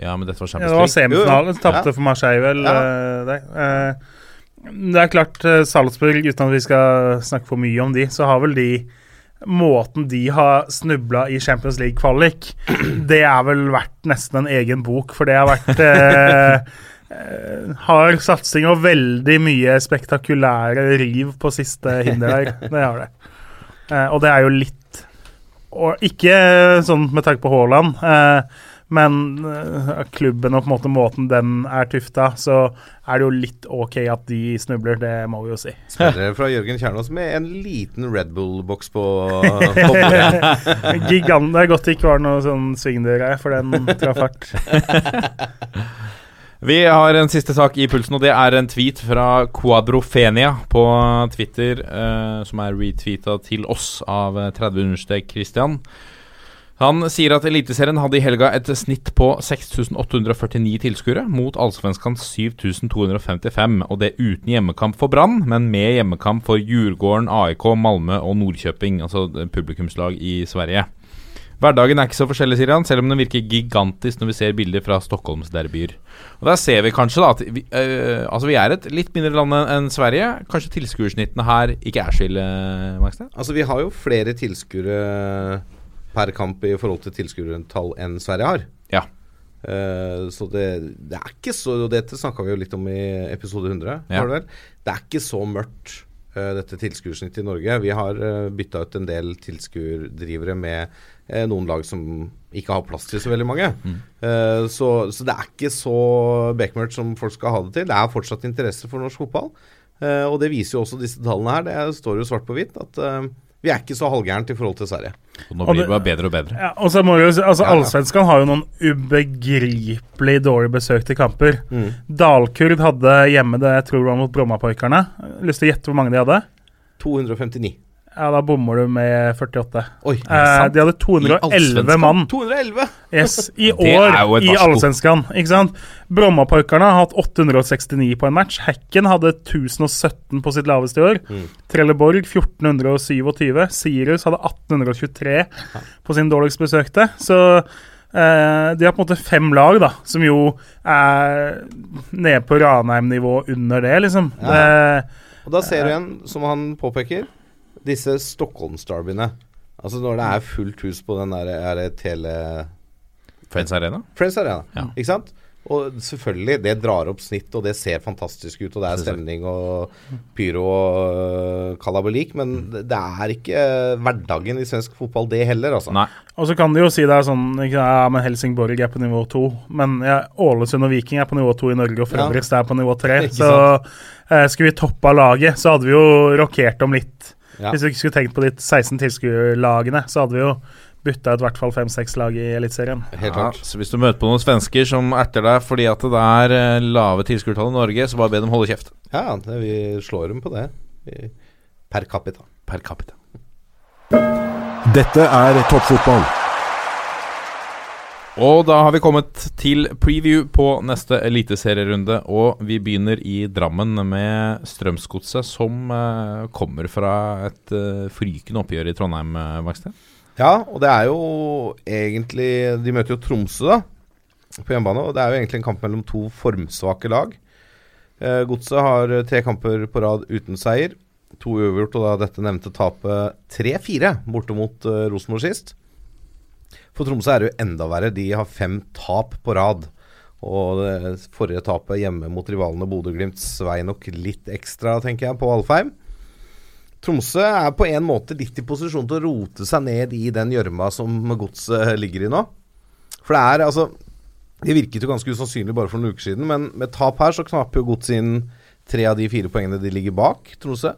Ja, men dette var Champions League. Ja, det var Champions League. semifinale. Jo, jo. Tapte Ja. for Marseille, vel. Ja. eh, det. Eh, det er klart, eh, Salzburg, uten at vi skal snakke for mye om de, så har vel de Måten de har snubla i Champions League-kvalik, det er vel verdt nesten en egen bok, for det har vært eh, har satsing og veldig mye spektakulære riv på siste hinder her. Det har det. Eh, og det er jo litt Og ikke sånn med tanke på Haaland, eh, men eh, klubben og på en måte måten den er tufta, så er det jo litt OK at de snubler, det må vi jo si. Spillere fra Jørgen Kjernås med en liten Red Bull-boks på, på bordet. Gigant, det er godt det ikke var noe sånn svingdørgreie, for den traff hardt. Vi har en siste sak i pulsen, og det er en tweet fra Quadrofenia på Twitter, eh, som er retweeta til oss av eh, 30 understrek Christian. Han sier at Eliteserien hadde i helga et snitt på 6849 tilskuere, mot Allsvenskans 7255, og det uten hjemmekamp for Brann, men med hjemmekamp for Djurgården, AIK, Malmö og Nordkjøping, altså publikumslag i Sverige. Hverdagen er ikke så forskjellig, sier han, selv om den virker gigantisk når vi ser bilder fra Stockholmsderbyer. Og Der ser vi kanskje da at vi, øh, altså vi er et litt mindre land enn Sverige. Kanskje tilskuersnittene her ikke er så ille, Maxted? Altså, vi har jo flere tilskuere per kamp i forhold til tilskuertall enn Sverige har. Ja. Uh, så det, det er ikke så og Dette snakka vi jo litt om i episode 100. Ja. Det, det er ikke så mørkt, uh, dette tilskuersnittet i Norge. Vi har uh, bytta ut en del tilskuerdrivere med uh, noen lag som ikke har plass til så veldig mange. Eh, så, så det er ikke så bekmørkt som folk skal ha det til. Det er fortsatt interesse for norsk fotball. Eh, og det viser jo også disse tallene her. Det står jo svart på hvitt at eh, vi er ikke så halvgærent i forhold til Sverige. Og nå blir det- bare bedre og bedre. Ja, og så må vi jo si, altså Ja, ja. Allsvenskan har jo noen ubegripelig dårlig besøkte kamper. Mm. Dalkurd hadde hjemme det jeg tror var mot Brommapoikerne. Lyst til å gjette hvor mange de hadde? 259. Ja, Da bommer du med 48. Oi, Eh, de hadde 211 Allsvenskan? mann 211! yes, i Det er år i. Allsvenskan. Ikke sant? Brommapojkarna har hatt 869 på en match. Hekken hadde 1017 på sitt laveste i år. Mm. Trelleborg 1427. Sirius hadde 1823 på sin dårligst besøkte. Så eh, de har på en måte fem lag, da, som jo er nede på Ranheim-nivå under det, liksom. Ja. Det, Og da ser du igjen, som han påpeker, disse Stockholmsderbyene. Altså når det er fullt hus på den der er det tele... Friends Arena? Friends Arena. Ja. Ikke sant? Og selvfølgelig, det drar opp snitt, og det ser fantastisk ut, og det er stemning og pyro og Kalabolik, kalabalik, men det det er ikke hverdagen i svensk fotball, det heller, altså. Nei. Og så kan de jo si det er sånn ikke, Ja, men Helsingborg er på nivå to. Men ja, Ålesund og Viking er på nivå to i Norge, og Fredrikstad er på nivå tre. Så eh, skulle vi toppa laget, så hadde vi jo rokert om litt. Ja. Hvis vi ikke skulle tenkt på de 16 tilskuerlagene, så hadde vi jo bytta ut i hvert fall fem-seks lag i Eliteserien. Helt Ja, klart. så hvis du møter på noen svensker som erter deg fordi at det er eh, lave tilskuertall i Norge, så bare be dem holde kjeft. Ja, det, vi slår dem på det. Per capita. Per capita. Dette er toppfotball. Og da har vi kommet til preview på neste eliteserierunde, og vi begynner i Drammen med Strømsgodset, som uh, kommer fra et uh, frykende oppgjør i Trondheim, uh. Ja, og det er jo egentlig De møter jo Tromsø, da, på hjemmebane. Og det er jo egentlig en kamp mellom to formsvake lag. Uh, Godset har eh, tre kamper på rad uten seier. To uavgjort, og da dette nevnte tapet 3-4 borte mot eh, Rosenborg sist. For Tromsø er det jo enda verre. De har fem tap på rad. Og det forrige tapet hjemme mot rivalene Bodø-Glimt svei nok litt ekstra, tenker jeg, på Alfheim. Tromsø er på en måte litt i posisjon til å rote seg ned i den gjørma som godset ligger i nå. For det er altså Det virket jo ganske usannsynlig bare for noen uker siden, men med tap her så knapper jo godset inn tre av de fire poengene de ligger bak Tromsø.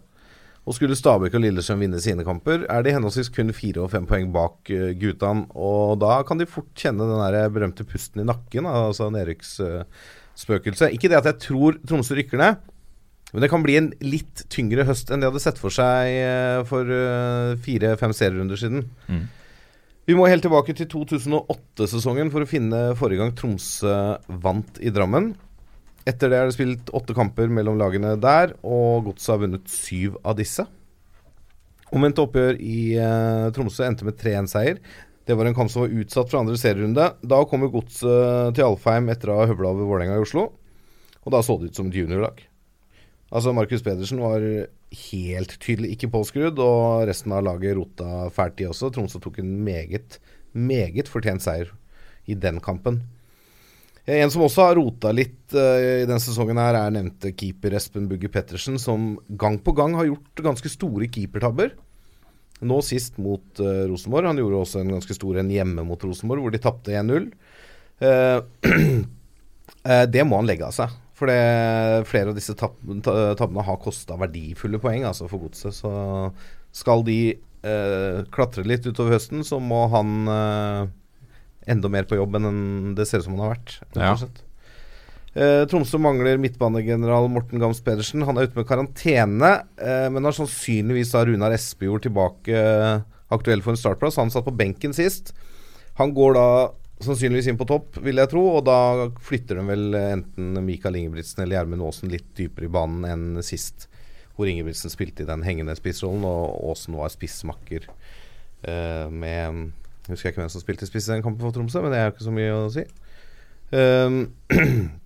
Og skulle Stabæk og Lillestrøm vinne sine kamper, er de henholdsvis kun fire og fem poeng bak uh, Gutan. Og da kan de fort kjenne den der berømte pusten i nakken, altså nedrykksspøkelset. Ikke det at jeg tror Tromsø rykker ned, men det kan bli en litt tyngre høst enn de hadde sett for seg eh, for eh, fire-fem serierunder siden. Mm. Vi må helt tilbake til 2008-sesongen for å finne forrige gang Tromsø vant i Drammen. Etter det er det spilt åtte kamper mellom lagene der, og Godset har vunnet syv av disse. Omvendte oppgjør i eh, Tromsø endte med 3-1-seier. Det var en kamp som var utsatt fra andre serierunde. Da kom jo Godset til Alfheim etter å ha høvla over Vålerenga i Oslo, og da så det ut som et juniorlag. Altså Markus Pedersen var helt tydelig ikke påskrudd, og resten av laget rota fælt de også. Tromsø tok en meget, meget fortjent seier i den kampen. En som også har rota litt uh, i denne sesongen, her er nevnte keeper Espen Bugge Pettersen, som gang på gang har gjort ganske store keepertabber. Nå sist mot uh, Rosenborg. Han gjorde også en ganske stor en hjemme mot Rosenborg, hvor de tapte 1-0. Uh, eh, det må han legge av seg. For det, flere av disse tab tabbene har kosta verdifulle poeng altså for godset. Så skal de eh, klatre litt utover høsten, så må han eh, enda mer på jobb enn det ser ut som han har vært. Ja. Eh, Tromsø mangler midtbanegeneral Morten Gams Pedersen. Han er ute med karantene, eh, men har sannsynligvis da Runar Espejord tilbake eh, aktuell for en startplass. Han satt på benken sist. Han går da sannsynligvis inn på topp, vil jeg tro, og da flytter de vel enten Mikael Ingebrigtsen eller Gjermund Aasen litt dypere i banen enn sist, hvor Ingebrigtsen spilte i den hengende spissrollen, og Aasen var spissmakker eh, med Jeg husker ikke hvem som spilte spiss i den kampen for Tromsø, men det er jo ikke så mye å si. Um,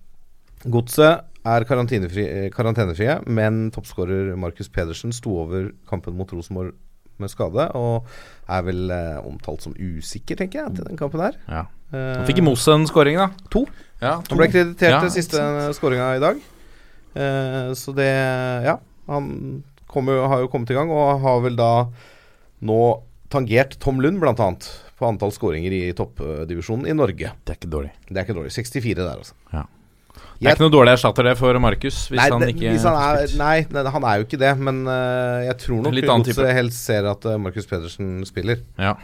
Godset er eh, karantenefrie, men toppskårer Markus Pedersen sto over kampen mot Rosenborg med skade, og er vel eh, omtalt som usikker, tenker jeg, til den kampen her. Ja. Eh, Han fikk i Mos en scoring, da. To. Ja, Han ble kreditert Ja, til siste skåringa i dag. Eh, så det Ja, han jo- har jo kommet i gang, og har vel da nå tangert Tom Lund, blant annet, på antall skåringer i toppdivisjonen i Norge. Det er ikke dårlig. Det er ikke dårlig. 64 der, altså. Ja. Det er ikke noe dårlig erstatter det for Markus, hvis nei, han ikke hvis han er, nei, nei, han er jo ikke det, men uh, jeg tror nok. Godset helst ser at uh, Markus Pedersen spiller. Ja.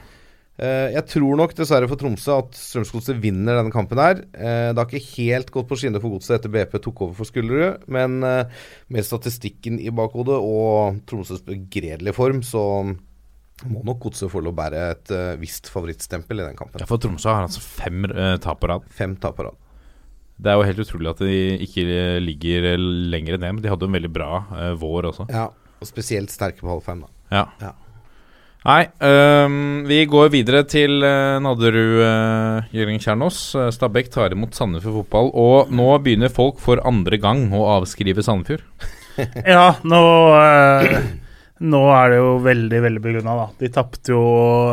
Uh, jeg tror nok dessverre for Tromsø at Strømsgodset vinner denne kampen her. Eh, det har ikke helt gått på skinner for Godset etter BP tok over for Skullerud, men eh, med statistikken i bakhodet og Tromsøs begredelige form, så må nok Godset få lov å bære et uh, visst favorittstempel i den kampen. ja, for Tromsø har altså fem uh, tap på rad. Fem tap på rad. Det er jo helt utrolig at de ikke ligger lenger ned. Men de hadde jo en veldig bra uh, vår også. Ja, og spesielt sterke på halv fem, da. Ja. Ja. Nei, um, vi går videre til uh, Nadderud uh, Jørgen Kjernås. Uh, Stabæk tar imot Sandefjord fotball. Og nå begynner folk for andre gang å avskrive Sandefjord. Ja, nå eh, Nå er det jo veldig, veldig begrunna, da. De tapte jo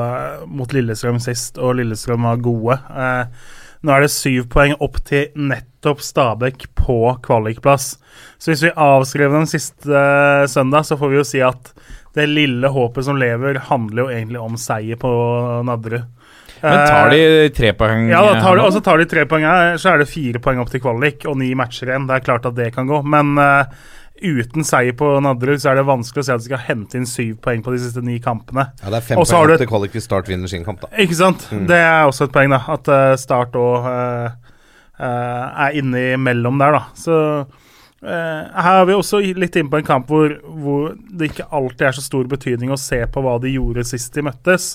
eh, mot Lillestrøm sist, og Lillestrøm var gode. Eh, nå er det syv poeng opp til nettopp Stabæk på kvalikplass. Så hvis vi avskrev dem siste eh, søndag, så får vi jo si at det lille håpet som lever, handler jo egentlig om seier på Nadderud. Men tar de tre poeng? Ja, da tar de, her og så tar de tre poeng her, så er det fire poeng opp til kvalik og ni matcher igjen. Det er klart at det kan gå, men eh, uten seier på Nadderud så er det vanskelig å se at de skal hente inn syv poeng på de siste ni kampene. Ja, det er fem poeng har du opp til hvis Start vinner sin kamp, da. Ikke sant? Det er også et poeng, da. At eh, Start òg er innimellom der, da. Så eh, her er vi også litt inne på en kamp hvor, hvor det ikke alltid er så stor betydning å se på hva de gjorde sist de møttes.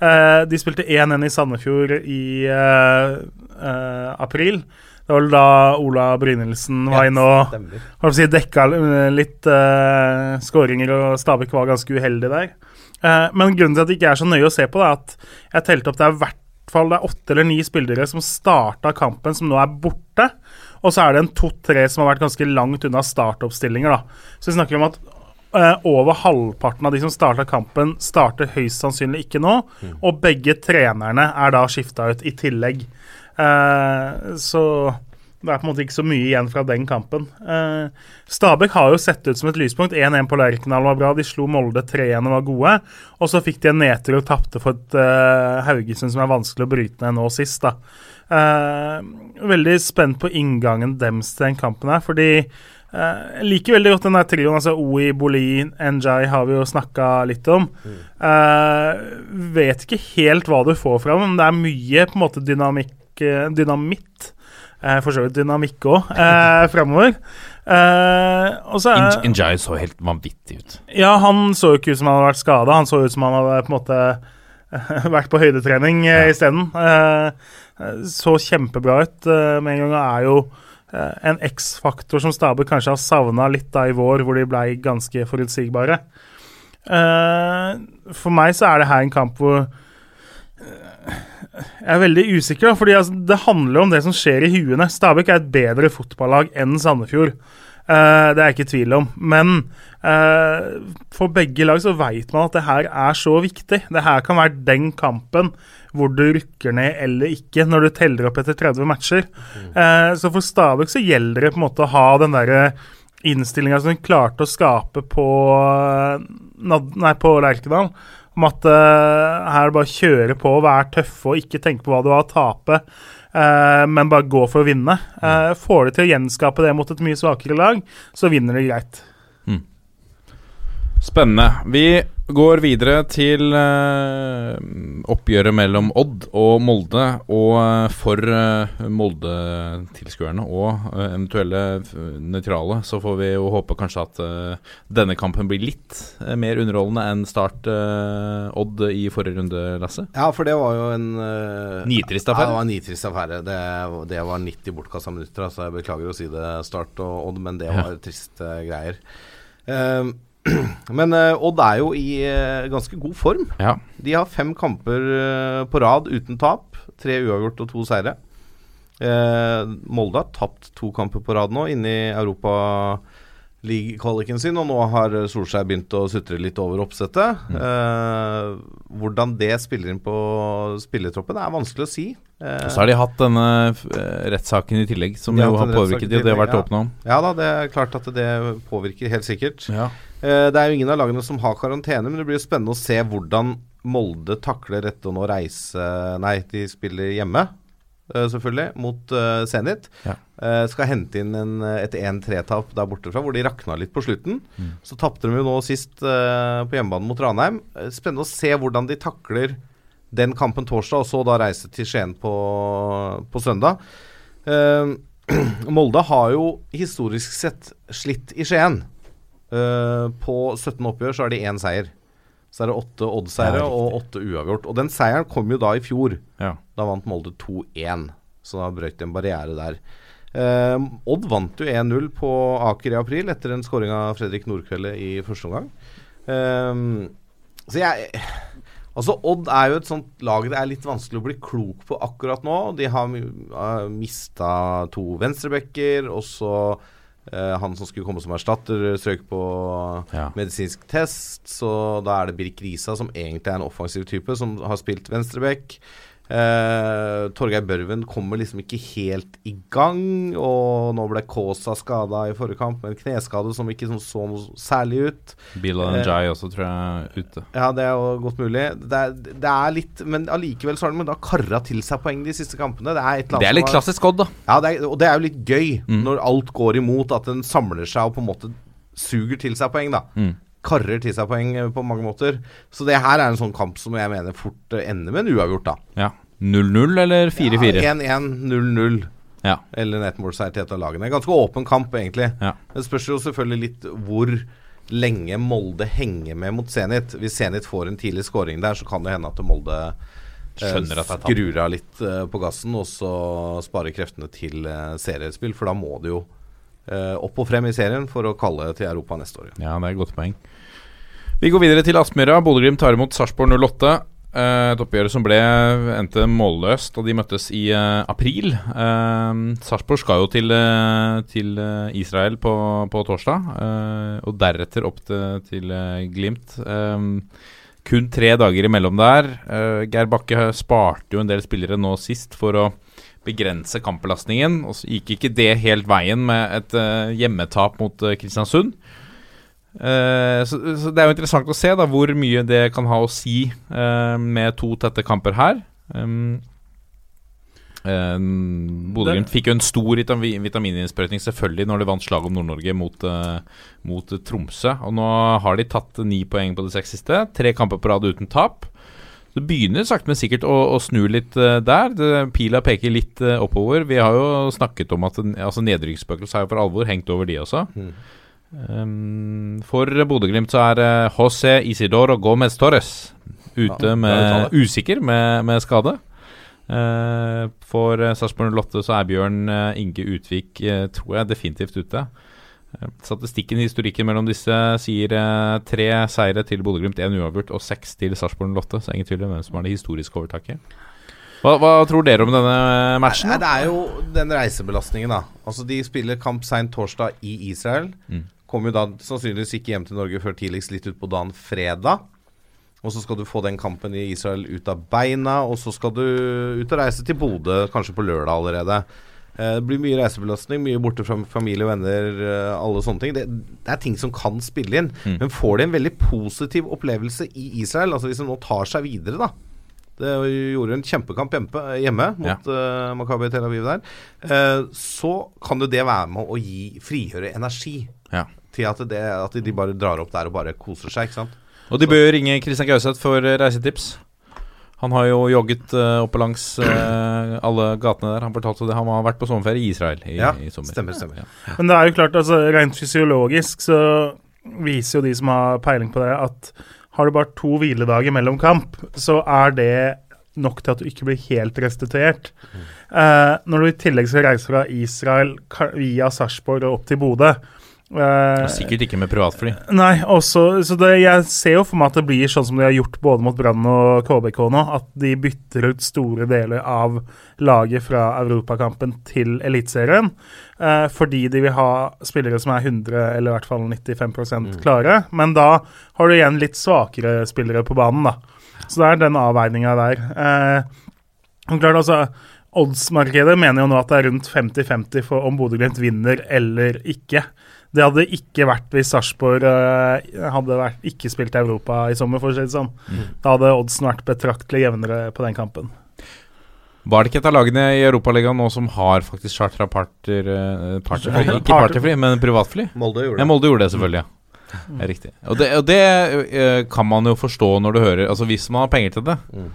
Eh, de spilte 1-1 i Sandefjord i eh, eh, april. Det var vel da Ola Brynildsen var inne og jeg si, dekka eh, litt uh, skåringer, og Stabæk var ganske uheldig der. Uh, men grunnen til at det ikke er så nøye å se på, det er at jeg telte opp det er i hvert fall det er åtte eller ni spillere som starta kampen, som nå er borte. Og så er det en to-tre som har vært ganske langt unna startoppstillinger. da. Så vi snakker om at uh, over halvparten av de som starta kampen, starter høyst sannsynlig ikke nå. Og begge trenerne er da skifta ut i tillegg. Eh, så det er på en måte ikke så mye igjen fra den kampen. Eh, Stabæk har jo sett ut som et lyspunkt. 1-1 på Lerkendal var bra. De slo Molde 3-1 og var gode. Og så fikk de en nedtur og tapte for et eh, Haugesund som er vanskelig å bryte ned nå sist. da. Eh, veldig spent på inngangen deres til den kampen her, fordi jeg uh, liker veldig godt den der trioen. altså Oi, Bolin, Njay har vi jo snakka litt om. Eh, vet ikke helt hva du får fra dem, men det er mye på en måte dynamikk, dynamitt. Eh, for så vidt dynamikk òg, eh, framover. Eh, og så In- Injay så helt vanvittig ut. Ja, han så jo ikke ut som han hadde vært skada. Han så ut som han hadde på en måte vært på høydetrening uh, isteden. Eh, så kjempebra ut eh, med en gang. er jo eh, en X-faktor som Stabæk kanskje har savna litt da i vår, hvor de ble ganske forutsigbare. Eh, for meg så er det her en kamp hvor eh, jeg er veldig usikker, fordi altså, det handler om det som skjer i huene. Stabæk er et bedre fotballag enn Sandefjord. Uh, det er jeg ikke i tvil om. Men uh, for begge lag så veit man at det her er så viktig. Det her kan være den kampen hvor du rykker ned eller ikke, når du teller opp etter 30 matcher. Uh, så for Stabæk så gjelder det på en måte å ha den derre innstillinga som de klarte å skape på, nei, på Lerkendal. Om at uh, her er bare kjøre på, være tøffe og ikke tenke på hva du har å tape, uh, men bare gå for å vinne. Uh, får du til å gjenskape det mot et mye svakere lag, så vinner du greit. Spennende. Vi går videre til eh, oppgjøret mellom Odd og Molde. Og eh, for eh, Molde-tilskuerne og eventuelle nøytrale, så får vi jo håpe kanskje at denne kampen blir litt mer underholdende enn Start-Odd i forrige runde, Lasse. Ja, for det var jo en uh, Nitrist Ja, affære. det var en nitrist affære. Det, det var 90 bortkasta minutter. Altså jeg beklager å si det, Start og Odd, men det Ja. var triste greier. Eh, Men eh, Odd er jo i eh, ganske god form. Ja. De har fem kamper eh, på rad uten tap. Tre uavgjort og to seire. Molde har tapt to kamper på rad nå inne i Europa League-kvaliken sin, og nå har Solskjær begynt å sutre litt over oppsettet. Eh, hvordan det spiller inn på spillertroppen, er vanskelig å si. Eh, Og så har de hatt denne eh, rettssaken i tillegg, som jo har påvirket de, og det har vært ja. åpna om. ja da, det er klart at det påvirker helt sikkert. Ja. Eh, Det er jo ingen av lagene som har karantene, men det blir jo spennende å se hvordan Molde takler dette å nå reise Nei, de spiller hjemme, selvfølgelig, mot uh, Zenit. Ja. Uh, skal hente inn en, et 1-3-tap der borte fra, hvor de rakna litt på slutten. Mm. Så tapte de jo nå sist uh, på hjemmebane mot Ranheim. Eh, spennende å se hvordan de takler den kampen torsdag, og så da reise til Skien på, på søndag. Eh, Molde har jo historisk sett slitt i Skien. Eh, på 17 oppgjør så har de én seier. Så er det åtte Odd-seiere og åtte uavgjort. Og den seieren kom jo da i fjor. Ja. Da vant Molde 2-1, så da brøt de en barriere der. Eh, Odd vant jo 1-0 på Aker i april etter en skåring av Fredrik Nordkvelde i første omgang. Eh, så jeg Altså Odd er jo et sånt lag det er litt vanskelig å bli klok på akkurat nå. De har uh, mista to venstrebacker, og så eh, han som skulle komme som erstatter, strøk på Ja. medisinsk test. Så da er det Birk Risa, som egentlig er en offensiv type, som har spilt venstreback. Eh, Torgeir Børven kommer liksom ikke helt i gang, og nå ble Kaasa skada i forrige kamp med en kneskade som ikke sånn så noe særlig ut. Bilal Eh, Njay også, tror jeg, ute. Ja, det er jo godt mulig. Det er, det er litt Men allikevel så har de da karra til seg poeng de siste kampene. Det er, Det er litt har- klassisk Odd, da. Ja, det er, og det er jo litt gøy Mm. når alt går imot, at en samler seg og på en måte suger til seg poeng, da. Mm. Karrer til seg poeng eh, på mange måter. Så det her er en sånn kamp som jeg mener fort ender med en uavgjort, da. Ja. 0-0 eller 4-4? Ja, 1-1, 0-0. Ja. Eller nettmålseier til et av lagene. Ganske åpen kamp, egentlig. Ja. Det spørs jo selvfølgelig litt hvor lenge Molde henger med mot Zenit. Hvis Zenit får en tidlig scoring der, så kan det hende at Molde eh, Skjønner at er skrur av litt eh, på gassen, og så sparer kreftene til eh, seriespill. For da må det jo opp og frem i serien for å kalle til Europa neste år. Ja, det er et godt poeng. Vi går videre til Aspmyra. Bodø-Glimt tar imot Sarpsborg 08. Eh, et oppgjør som ble endte målløst da de møttes i eh, april. Uh, Sarpsborg skal jo til, eh, til eh, Israel på, på torsdag, eh, og deretter opp til, til eh, Glimt. Eh, kun tre dager imellom der. Eh, Geir Bakke sparte jo en del spillere nå sist for å begrense kampbelastningen. Og så gikk ikke det helt veien med et eh, hjemmetap mot eh, Kristiansund. Eh, så, så det er jo interessant å se da hvor mye det kan ha å si uh, med to tette kamper her. Um, eh, Bodø-Glimt fikk jo en stor vitami- vitamininnsprøytning selvfølgelig når de vant slaget om Nord-Norge mot, mot Tromsø. Og nå har de tatt ni poeng på det seks siste. Tre kamper på rad uten tap. Det begynner sakte, men sikkert å, å snu litt eh, der. Det, pila peker litt eh, oppover. Vi har jo snakket om at altså nedrykksspøkelset har jo for alvor hengt over de også. Um, for Bodø-Glimt så er uh, José Isidoro Gomez Torres ute med usikker med, med skade. Uh, for uh, Sarpsborg 08 så er Bjørn eh, Inge Utvik eh, tror jeg definitivt ute. Eh, statistikken i historikken mellom disse sier eh, tre seire til Bodø-Glimt, én uavgjort og seks til Sarpsborg 08. Så ingen tvil om hvem som har det historiske overtaket. Hva, hva tror dere om denne matchen? Nei, Da? det er jo den reisebelastningen, da. Altså De spiller kamp seint torsdag i Israel. Mm. Kommer jo da sannsynligvis ikke hjem til Norge før tidligst litt utpå dagen fredag. Og så skal du få den kampen i Israel ut av beina, og så skal du ut og reise til Bodø kanskje på lørdag allerede. Eh, Det blir mye reisebelastning, mye borte fra familie og venner, eh, alle sånne ting. Det, det er ting som kan spille inn. Mm. Men får de en veldig positiv opplevelse i Israel, altså hvis de nå tar seg videre, da. Det gjorde en kjempekamp hjemme, mot uh, Makabi Tel Aviv der. Uh, så kan jo det være med å gi, frigjøre energi Ja. Til at, det, at de bare drar opp der og bare koser seg. ikke sant? Og de bør ringe Christian Gauseth for eh, reisetips. Han har jo jogget uh, oppe langs uh, alle gatene der. Han fortalte det. Han har vært på sommerferie i Israel i, Ja, i sommer. stemmer, stemmer. Ja. Men det er jo klart, altså rent fysiologisk så viser jo de som har peiling på det, at har du bare to hviledager mellom kamp, så er det nok til at du ikke blir helt restituert. Eh, når du i tillegg skal reise fra Israel via Sarpsborg og opp til Bodø, Eh, Sikkert ikke med privatfly. Nei, også, så det, jeg ser jo for meg at det blir sånn som de har gjort både mot Brann og KBK nå, at de bytter ut store deler av laget fra Europakampen til Eliteserien. Uh, fordi de vil ha spillere som er 100, eller i hvert fall 95% klare. Men da har du igjen litt svakere spillere på banen, da. Så det er den avveininga der. Uh, klart, altså Oddsmarkedet mener jo nå at det er rundt 50-50 for om Bodø-Glimt vinner eller ikke. Det hadde ikke vært hvis Sarpsborg eh, hadde vært, ikke spilt Europa i sommer, for å si det sånn. Da hadde oddsen vært betraktelig jevnere på den kampen. Var det ikke et av lagene i Europaligaen nå som har faktisk chartra parter, eh, parterfly? Parter- Ikke parterfly, men privatfly? Molde gjorde Ja, det. Molde gjorde det selvfølgelig, ja. Det er riktig. Og det, og det eh, kan man jo forstå når du hører Altså hvis man har penger til det, Mm.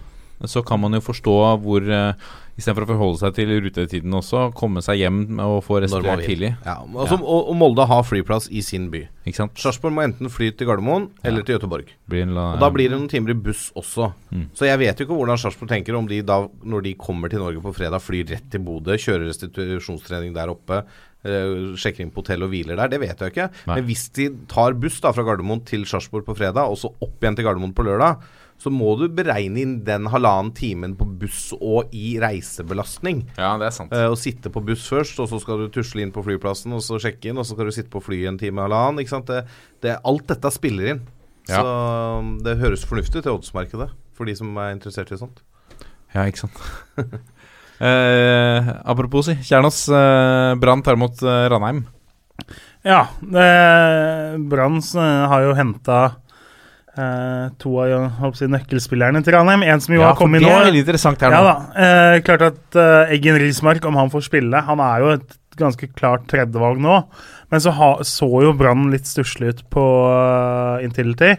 så kan man jo forstå hvor uh, Istedenfor å forholde seg til rutetiden også, komme seg hjem og få restaurert tidlig. Ja, altså, og, og Molde har flyplass i sin by. Ikke sant? Sarpsborg må enten fly til Gardermoen eller til Göteborg. La- Og Da blir det noen timer i buss også. Mm. Så jeg vet jo ikke hvordan Sarpsborg tenker om de da, når de kommer til Norge på fredag, flyr rett til Bodø, kjører restitusjonstrening der oppe, eh, sjekker inn på hotell og hviler der. Det vet jeg ikke. Nei. Men hvis de tar buss da fra Gardermoen til Sarpsborg på fredag, og så opp igjen til Gardermoen på lørdag, så må du beregne inn den halvannen timen på buss og i reisebelastning. Ja, det er sant. Uh, og sitte på buss først, og så skal du tusle inn på flyplassen, og så sjekke inn, og så skal du sitte på flyet en time halvannen. annen. Ikke sant? Det, det, alt dette spiller inn. Ja. Så um, det høres fornuftig ut til oddsmarkedet, for de som er interessert i sånt. Ja, ikke sant. uh, apropos, si. Kjernås. uh, Brann tar imot uh, Ranheim. Ja, eh, Brann eh, har jo henta eh, to av håper nøkkelspillerne til Ranheim. En som jo Ja, har kommet kommet det nå. er veldig interessant her Ja nå. da. uh, klart at uh, Eggen Rismark, om han får spille Han er jo et ganske klart tredjevalg nå. Men så ha, så jo Brann litt stusslig ut på uh, Intility.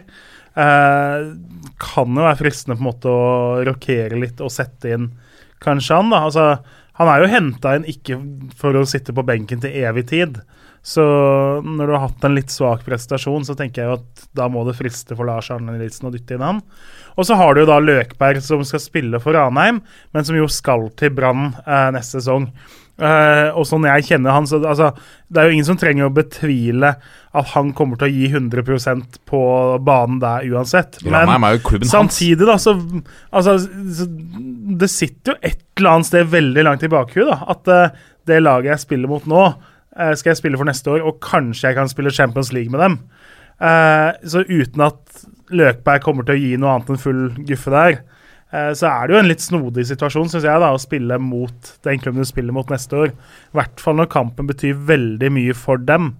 Kan jo være fristende på en måte å rokere litt og sette inn kanskje han, da. Altså, han er jo henta inn ikke for å sitte på benken til evig tid. Så når du har hatt en litt svak prestasjon, så tenker jeg jo at da må det friste for Lars Arne Nilsen å dytte inn han. Og så har du da Løkberg som skal spille for Ranheim, men som jo skal til Brann eh, neste sesong. Eh, og sånn jeg kjenner han, så altså, det er jo ingen som trenger å betvile at han kommer til å gi 100% på banen der uansett. Men. Samtidig, da, så Altså, så det sitter jo et eller annet sted veldig langt i bakhuet, da. At eh, det laget jeg spiller mot nå, skal jeg spille for neste år, og kanskje jeg kan spille Champions League med dem. Eh, så uten at Løkberg kommer til å gi noe annet enn full guffe der, eh, så er det jo en litt snodig situasjon, syns jeg, da, å spille mot den klubben du spiller mot neste år. I hvert fall når kampen betyr veldig mye for dem.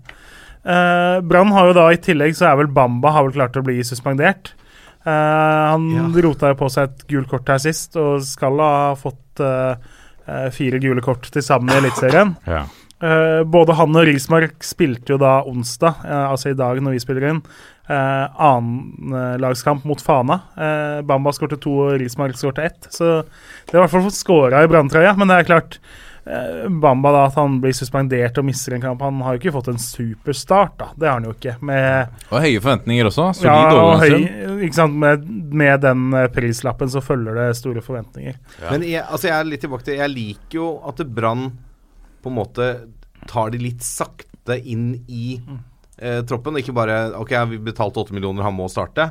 Uh, Brann har jo da i tillegg så er vel Bamba har vel klart å bli suspendert. Uh, han rota jo på seg et gult kort her sist, og skal ha fått eh, eh, fire gule kort til sammen i Eliteserien. Ja. Eh, både han og Rismark spilte jo da onsdag, uh, altså i dag når vi spiller inn, uh, annenlagskamp mot Fana. Uh, Bamba skårte to, og Rismark skårte ett. Så det har i hvert fall fått skåra i Branntrøya. Men det er klart, eh, Bamba da, at han blir suspendert og mister en kamp Han har jo ikke fått en superstart, da. Det har han jo ikke. Med Og høye forventninger også. Solid ja, og høy, ikke sant? Med, med den eh, prislappen så følger det store forventninger. Men jeg, altså jeg er litt tilbake til Jeg liker jo at Brann på en måte tar de litt sakte inn i eh, troppen. Ikke bare Ok, vi betalte åtte millioner, han må starte.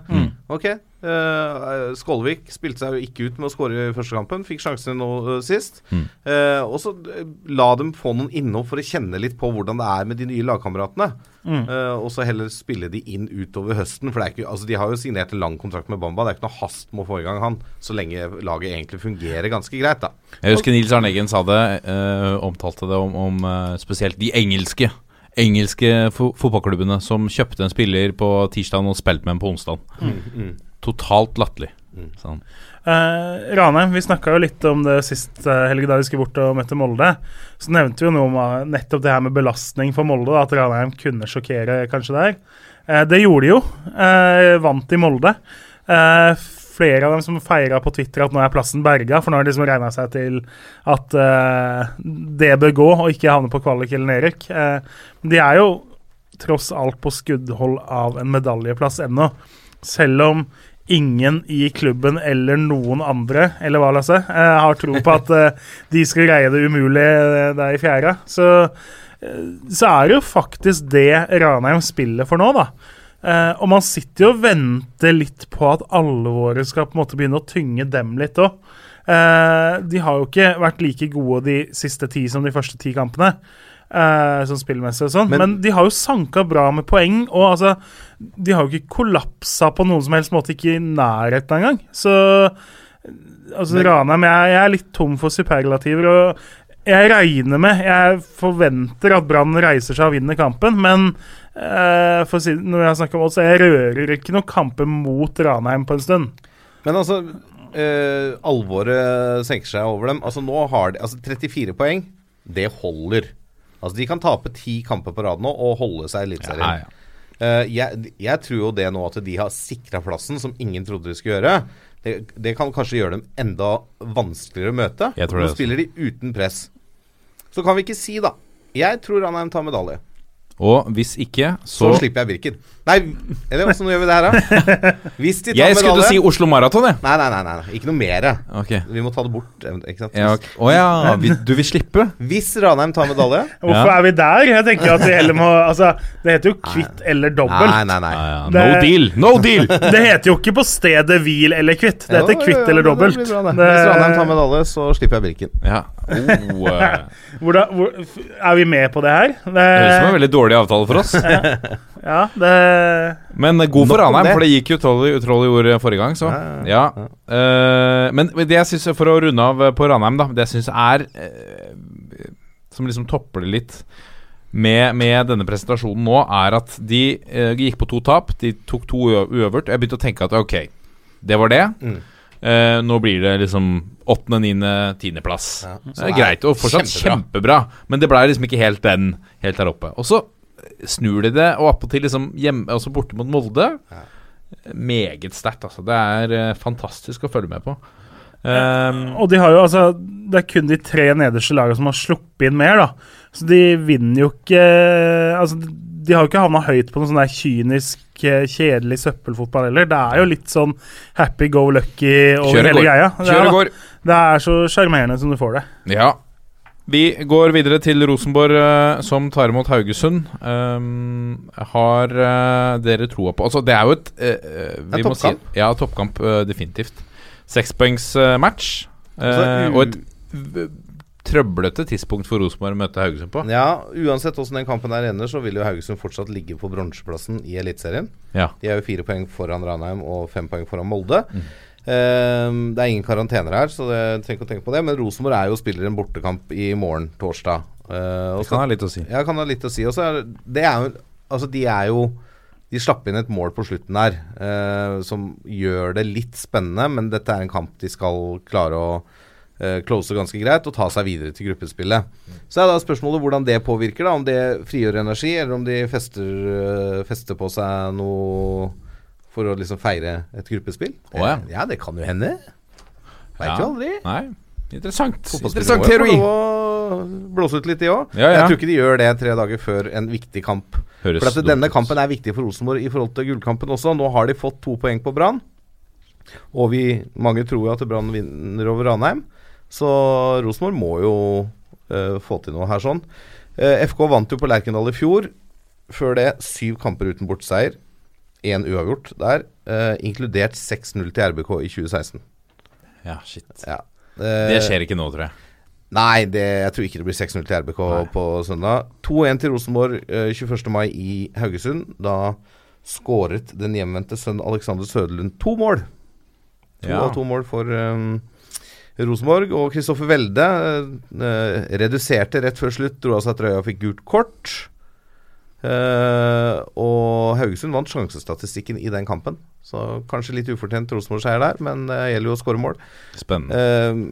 Ok. eh, Skålvik spilte seg jo ikke ut med å skåre i første kampen. Fikk sjansen nå eh, sist. Mm. Eh, og så eh, la dem få noen innom for å kjenne litt på hvordan det er med de nye lagkameratene. Eh, og så heller spille de inn utover høsten. For det ikke, altså de har jo signert en lang kontrakt med Bamba. Det er ikke noe hast med å få i gang han, så lenge laget egentlig fungerer ganske greit, da. Jeg husker Nils Arne Eggen sa det, uh, omtalte det om, om uh, spesielt de engelske Engelske fo fotballklubbene som kjøpte en spiller på tirsdag og spilte med en på onsdag. Totalt latterlig. Sånn. Eh, Ranheim, vi snakka jo litt om det sist uh, helg da vi skulle bort og møtte Molde. Så nevnte vi jo noe om eh, nettopp det her med belastning for Molde, da, at Ranheim kunne sjokkere kanskje der. Eh, det gjorde de jo. Eh, vant i Molde. Eh, flere av dem som feira på Twitter at nå er plassen berga, for nå har de liksom regna seg til at eh, det bør gå, og ikke havne på kvalik eller nedrykk. Eh, de er jo tross alt på skuddhold av en medaljeplass ennå. Selv om ingen i klubben eller noen andre, eller hva, Lasse, eh, har tro på at eh, de skal greie det umulige der i fjerde. Så, eh, så er det jo faktisk det Ranheim spiller for nå, da. Eh, og man sitter jo og venter litt på at alvoret skal på en måte begynne å tynge dem litt òg. Eh, de har jo ikke vært like gode de siste ti som de første ti kampene. Eh, sånn spillmessig og sånn. Men, Men- de har jo sanka bra med poeng. Og altså, de har jo ikke kollapsa på noen som helst måte, ikke i nærheten engang. Så altså, Ranheim jeg, jeg er litt tom for superlativer. og jeg regner med, jeg forventer at Brann reiser seg og vinner kampen, men eh, for å si, når jeg snakker om odds, jeg rører ikke noen kamper mot Ranheim på en stund. Men altså eh, Alvoret senker seg over dem. Altså nå har de Altså 34 poeng, det holder. Altså De kan tape ti kamper på rad nå og holde seg i Eliteserien. Ja, ja. Uh, jeg, jeg tror jo det nå at de har sikra plassen, som ingen trodde de skulle gjøre, det, det kan kanskje gjøre dem enda vanskeligere å møte. Nå spiller de uten press. Så kan vi ikke si, da Jeg tror Ranheim tar medalje. Og hvis ikke, Så, så, slipper jeg Birken. Nei, eller åssen gjør vi det her, da? Hvis de tar Jeg skulle til å si Oslo Maraton, jeg. Nei, nei, nei, nei, ikke noe mer. Okay. Vi må ta det bort. Ikke sant? Ja, okay. Å ja, vi, du vil slippe? Hvis Ranheim tar medalje Hvorfor Ja. er vi der? Jeg tenker at vi heller må Altså, det heter jo kvitt eller dobbelt. Nei, nei, nei. Det- No deal! No deal! Det heter jo ikke på stedet hvil eller kvitt. Det heter kvitt eller dobbelt. Hvis Ranheim tar medalje, så slipper jeg Birken. Ja. Oh, eh. Hvordan, hvor, er vi med på det her? Det, Det høres ut som en veldig dårlig avtale for oss. ja, det Men eh, god for Ranheim, for det gikk jo troll i ord eh, forrige gang, så. Ja, Ja. Uh, men det jeg synes, for å runde av eh, på Ranheim, da, det jeg syns er uh, Som liksom topper det litt med, med denne presentasjonen nå, er at de uh, gikk på to tap. De tok to uøvert. Jeg begynte å tenke at ok, det var det. Mm. Eh, nå blir det liksom åttende, niende, tiendeplass. Ja, Det er greit, og fortsatt kjempebra. Men det ble liksom ikke helt den helt der oppe. Og så snur de det, og attpåtil liksom hjemme, også borte mot Molde. Meget sterkt, altså. Det er eh, fantastisk å følge med på. Um, Og de har jo altså Det er kun de tre nederste lagene som har sluppet inn mer, da. Så de vinner jo ikke Altså, de har jo ikke havna høyt på noen sånn der kynisk, eh, kjedelig søppelfotball heller. Det er jo litt sånn happy go lucky over Kjør hele går. greia. Det Kjør er, går. det er så sjarmerende som du får det. Ja. Vi går videre til Rosenborg, eh, som tar imot Haugesund. Um, har eh, dere troa på Altså, det er jo et eh, eh, vi En må si- toppkamp. ja, toppkamp, eh, definitivt. Sekspoengsmatch. Altså, u- og et v- trøblete tidspunkt for Rosenborg å møte Haugesund på. Ja, uansett hvordan den kampen der ender, så vil jo Haugesund fortsatt ligge på bronseplassen i Eliteserien. Ja. De er jo fire poeng foran Ranheim og fem poeng foran Molde. Ehm, det er ingen karantener her, så det trenger ikke å tenke på det. Men Rosenborg er jo spiller en bortekamp i morgen, torsdag. Uh, og Det kan ha litt å si. Ja, kan ha litt å si. Og så er det er jo Altså, de er jo De slapp inn et mål på slutten der eh, som gjør det litt spennende, men dette er en kamp de skal klare å eh, close ganske greit og ta seg videre til gruppespillet. Så er da spørsmålet hvordan det påvirker, da om det frigjør energi, eller om de fester, eh, fester på seg noe for å liksom feire et gruppespill. Oh, ja. ja, det kan jo hende. Veit Ja. jo aldri. Nei, interessant. Interessant teori. Blåse ut litt, de òg. Ja, ja. Jeg tror ikke de gjør det tre dager før en viktig kamp. Høres For at denne kampen er viktig for Rosenborg i forhold til gullkampen også. Nå har de fått to poeng på Brann. Og vi, mange tror jo at Brann vinner over Ranheim. Så Rosenborg må jo uh, få til noe her sånn. Uh, FK vant jo på Lerkendal i fjor. Før det syv kamper uten bortseier. Én uavgjort der. uh, inkludert 6-0 til RBK i 2016. Ja, shit. Ja. Det Eh, skjer ikke nå, tror jeg. Nei, det, jeg tror ikke det blir 6-0 til RBK Nei. på søndag. 2-1 til Rosenborg eh, 21. mai i Haugesund. Da skåret den hjemvendte sønn Alexander Søderlund to mål. To Ja. av to mål for eh, Rosenborg. Og Kristoffer Welde eh, reduserte rett før slutt, dro av seg trøya og fikk gult kort. Eh, og Haugesund vant sjansestatistikken i den kampen. Så kanskje litt ufortjent Rosenborg-seier der, men det gjelder jo å skåre mål. Spennende. Eh,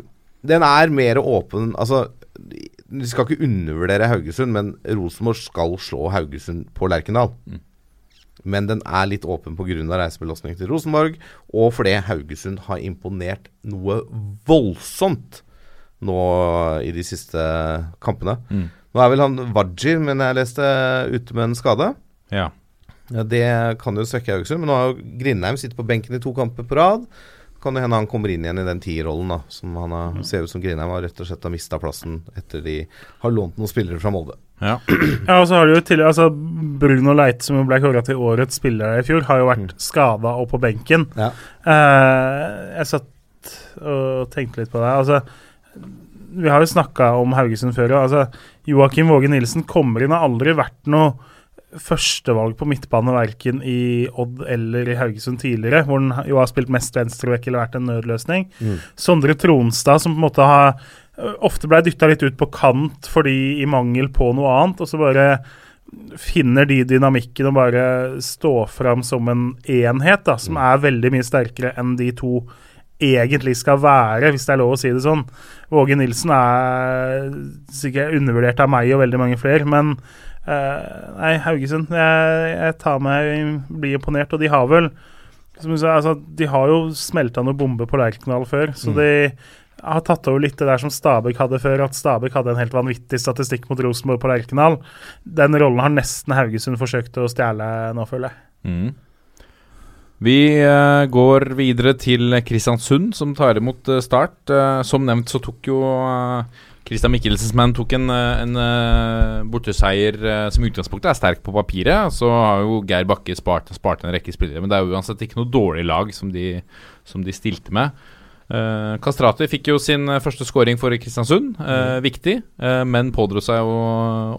den er mer åpen Altså, vi skal ikke undervurdere Haugesund, men Rosenborg skal slå Haugesund på Lerkendal. Mm. Men den er litt åpen pga. reisebelastningen til Rosenborg, og fordi Haugesund har imponert noe voldsomt nå i de siste kampene. Mm. Nå er vel han Waji, men jeg leste, ute med en skade. Ja. Ja, Det kan jo svekke Haugesund, men nå har jo Grindheim sittet på benken i to kamper på rad. Kan det hende han kommer inn igjen i den tierrollen. Som han har, ser ut som Grindheim har rett og slett har mista plassen etter de har lånt noen spillere fra Molde. Ja. Ja, og så har du jo til, altså Bruno Leite, som ble kåra til årets spiller i fjor, har jo vært skada og på benken. Ja. Uh, jeg satt og tenkte litt på det. Altså, vi har jo snakka om Haugesund før. Altså, Joakim Våge Nilsen kommer inn, har aldri vært noe førstevalg på midtbane verken i Odd eller i Haugesund tidligere, hvor han jo har spilt mest venstrevekk eller vært en nødløsning. Sondre Tronstad, som på en måte har ofte ble dytta litt ut på kant fordi i mangel på noe annet, og så bare finner de dynamikken og bare står fram som en enhet, da, som er veldig mye sterkere enn de to egentlig skal være, hvis det er lov å si det sånn. Våge Nilsen er sikkert undervurdert av meg og veldig mange flere, men uh, Nei, Haugesund jeg, jeg tar meg blir imponert, og de har vel som du sa, altså, De har jo smelta noe bombe på Lerkendal før, så de har tatt over litt det der som Stabæk hadde før, at Stabæk hadde en helt vanvittig statistikk mot Rosenborg på Lerkendal. Den rollen har nesten Haugesund forsøkt å stjele nå, føler jeg. Mm. Vi uh, går videre til Kristiansund, som tar imot uh, Start. Uh, som nevnt så tok jo Christian Michelsens menn tok en, en borteseier som i utgangspunktet er sterk på papiret. Så har jo Geir Bakke spart, spart en rekke spillere, men det er jo uansett ikke noe dårlig lag som de, som de stilte med. Uh, Kastrati fikk jo sin eh, første scoring for Kristiansund. eh, Viktig, Uh, men pådro seg jo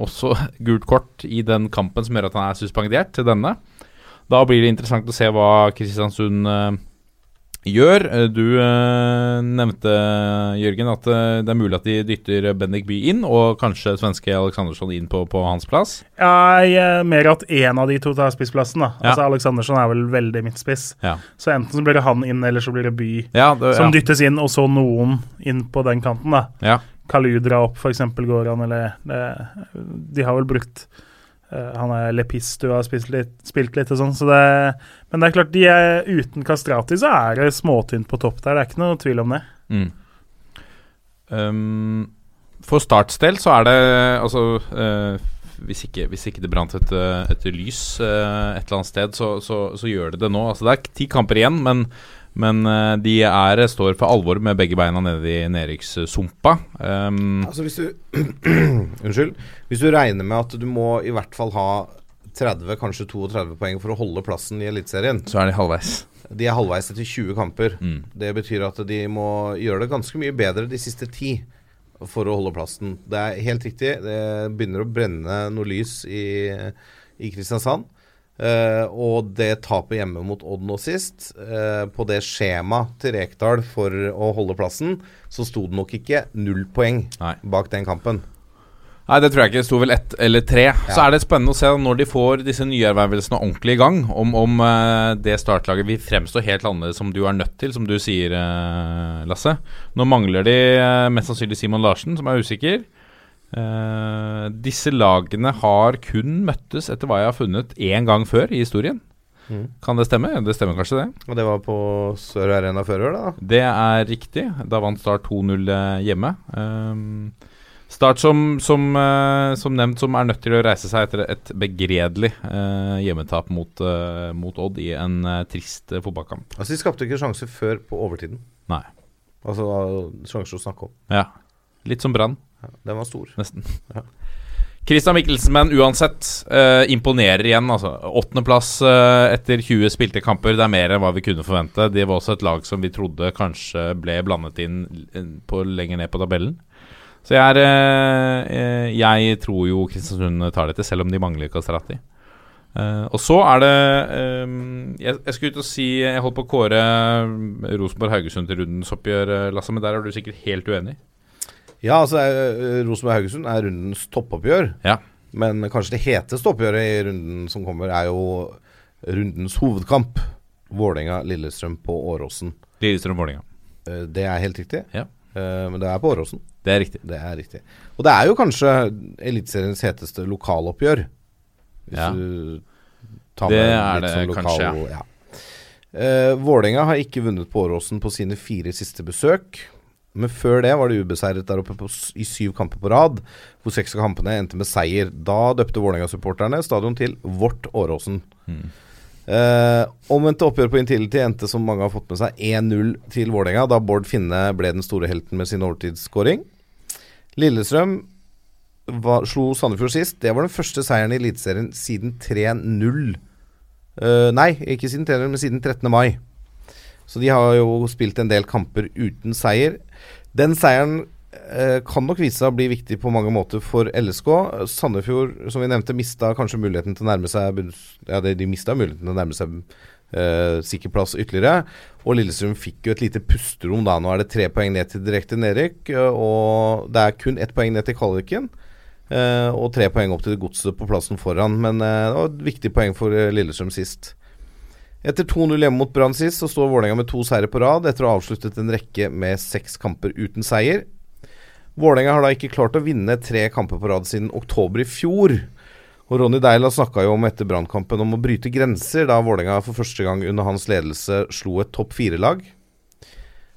også gult kort i den kampen som gjør at han er suspendert til denne. Da blir det interessant å se hva Kristiansund gjør. Eh, Du eh, nevnte, Jørgen, at eh, det er mulig at de dytter Bendik By inn, og kanskje svenske Aleksandersson inn på, på hans plass. Er mer at én av de to tar spissplassen. da. Ja. Altså Aleksandersson er vel veldig midtspiss. Ja, Så enten så blir det han inn, eller så blir det By ja, det, som ja. dyttes inn, og så noen inn på den kanten. da. ja. Kaludra opp, f.eks. går han, eller det, De har vel brukt eh, Han er Lepistu har spilt litt, spilt litt og sånn, så Men det er klart, de er uten Kastrati, så er det småtynt på topp der. Det er ikke noe tvil om det. Mm. Um, for Starts del så er det altså uh, hvis, ikke, hvis ikke det brant et, eh, et lys eh, et eller annet sted, så, så, så gjør det det nå. Altså Det er ti kamper igjen, men, men eh, de er, står for alvor med begge beina nede i nedrykkssumpa. Um, Altså hvis du Unnskyld. Hvis du regner med at du må i hvert fall ha 30, kanskje 32 poeng for å holde plassen i Eliteserien. så er de halvveis. De er halvveis etter 20 kamper. Mm. Det betyr at de må gjøre det ganske mye bedre de siste ti for å holde plassen. Det er helt riktig. Det begynner å brenne noe lys i, i Kristiansand. Eh, og det tapet hjemme mot Odd nå sist, uh, på det skjemaet til Rekdal for å holde plassen, så sto det nok ikke null poeng Nei. bak den kampen. Nei, det tror jeg ikke. Det sto vel ett eller tre. Så er det spennende å se når de får disse nyervervelsene ordentlig i gang, om, om uh, det startlaget vil fremstå helt annerledes som du er nødt til, som du sier, Lasse. Nå mangler de mest sannsynlig Simon Larsen, som er usikker. Eh, disse lagene har kun møttes, etter hva jeg har funnet, én gang før i historien. Mm. Kan det stemme? Det stemmer kanskje, det? Og det var på Sør Arena før, da. Det er riktig. Da vant Start 2-0 eh, hjemme. Uh, Start som, som, uh, som nevnt som er nødt til å reise seg etter et begredelig hjemmetap mot, mot Odd i en trist fotballkamp. Altså De skapte ikke sjanser før på overtiden. Nei. Altså sjanser å snakke om. Ja. Litt som Brann, den var stor. nesten. Christian Michelsen, men uansett, eh, imponerer igjen. altså Åttendeplass eh, etter 20 spilte kamper, det er mer enn hva vi kunne forvente. Det var også et lag som vi trodde kanskje ble blandet inn eh, på, lenger ned på tabellen. Så jeg, er, eh, eh, jeg tror jo Kristiansund tar dette, selv om de mangler Kastrati. Eh, og så er det eh, jeg, jeg skulle ut og si Jeg holdt på å kåre Rosenborg-Haugesund til rundens oppgjør, Lasse, men der er du sikkert helt uenig. Ja, altså eh, Rosenborg-Haugesund er rundens toppoppgjør. Ja. Men kanskje det heteste oppgjøret i runden som kommer, er jo rundens hovedkamp. Vålerenga-Lillestrøm på Åråsen. Lillestrøm-Vålerenga. Eh, Det er helt riktig. Ja. Eh, Men det er på Åråsen. Det er riktig. Det er riktig. Og det er jo kanskje Eliteseriens heteste lokaloppgjør. Hvis Ja. du tar Det med litt det sånn lokal- kanskje, ja. Eh, Vålerenga har ikke vunnet på Åråsen på sine fire siste besøk. Men før det var det ubeseiret der oppe på, i syv kamper på rad, hvor seks av kampene endte med seier. Da døpte Vålerenga-supporterne stadion til Vårt Åråsen. Eh, omvendte oppgjør på Intility endte, som mange har fått med seg, 1-0 til Vålerenga, da Bård Finne ble den store helten med sin overtidsskåring. Lillestrøm var, slo Sandefjord sist. Det var den første seieren i Eliteserien siden 3-0. Eh, nei, ikke siden 3-0, men siden 13. mai. Så de har jo spilt en del kamper uten seier. Den seieren eh, kan nok vise seg å bli viktig på mange måter for LSK. Sandefjord, som vi nevnte, mista kanskje muligheten til å nærme seg Ja, de, muligheten til å nærme seg eh, sikker plass ytterligere. Og Lillestrøm fikk jo et lite pusterom da. Nå er det tre poeng ned til direkte nedrykk, eh, og det er kun ett poeng ned til kvaliken. eh, og tre poeng opp til godset på plassen foran. Men eh, det var et viktig poeng for eh, Lillestrøm sist. Etter 2-0 hjemme mot Brann sist, så står Vålerenga med to seire på rad etter å ha avsluttet en rekke med seks kamper uten seier. Vålerenga har da ikke klart å vinne tre kamper på rad siden oktober i fjor. Og Ronny Deila snakka jo om etter Brannkampen om å bryte grenser, da Vålerenga for første gang under hans ledelse slo et topp fire-lag.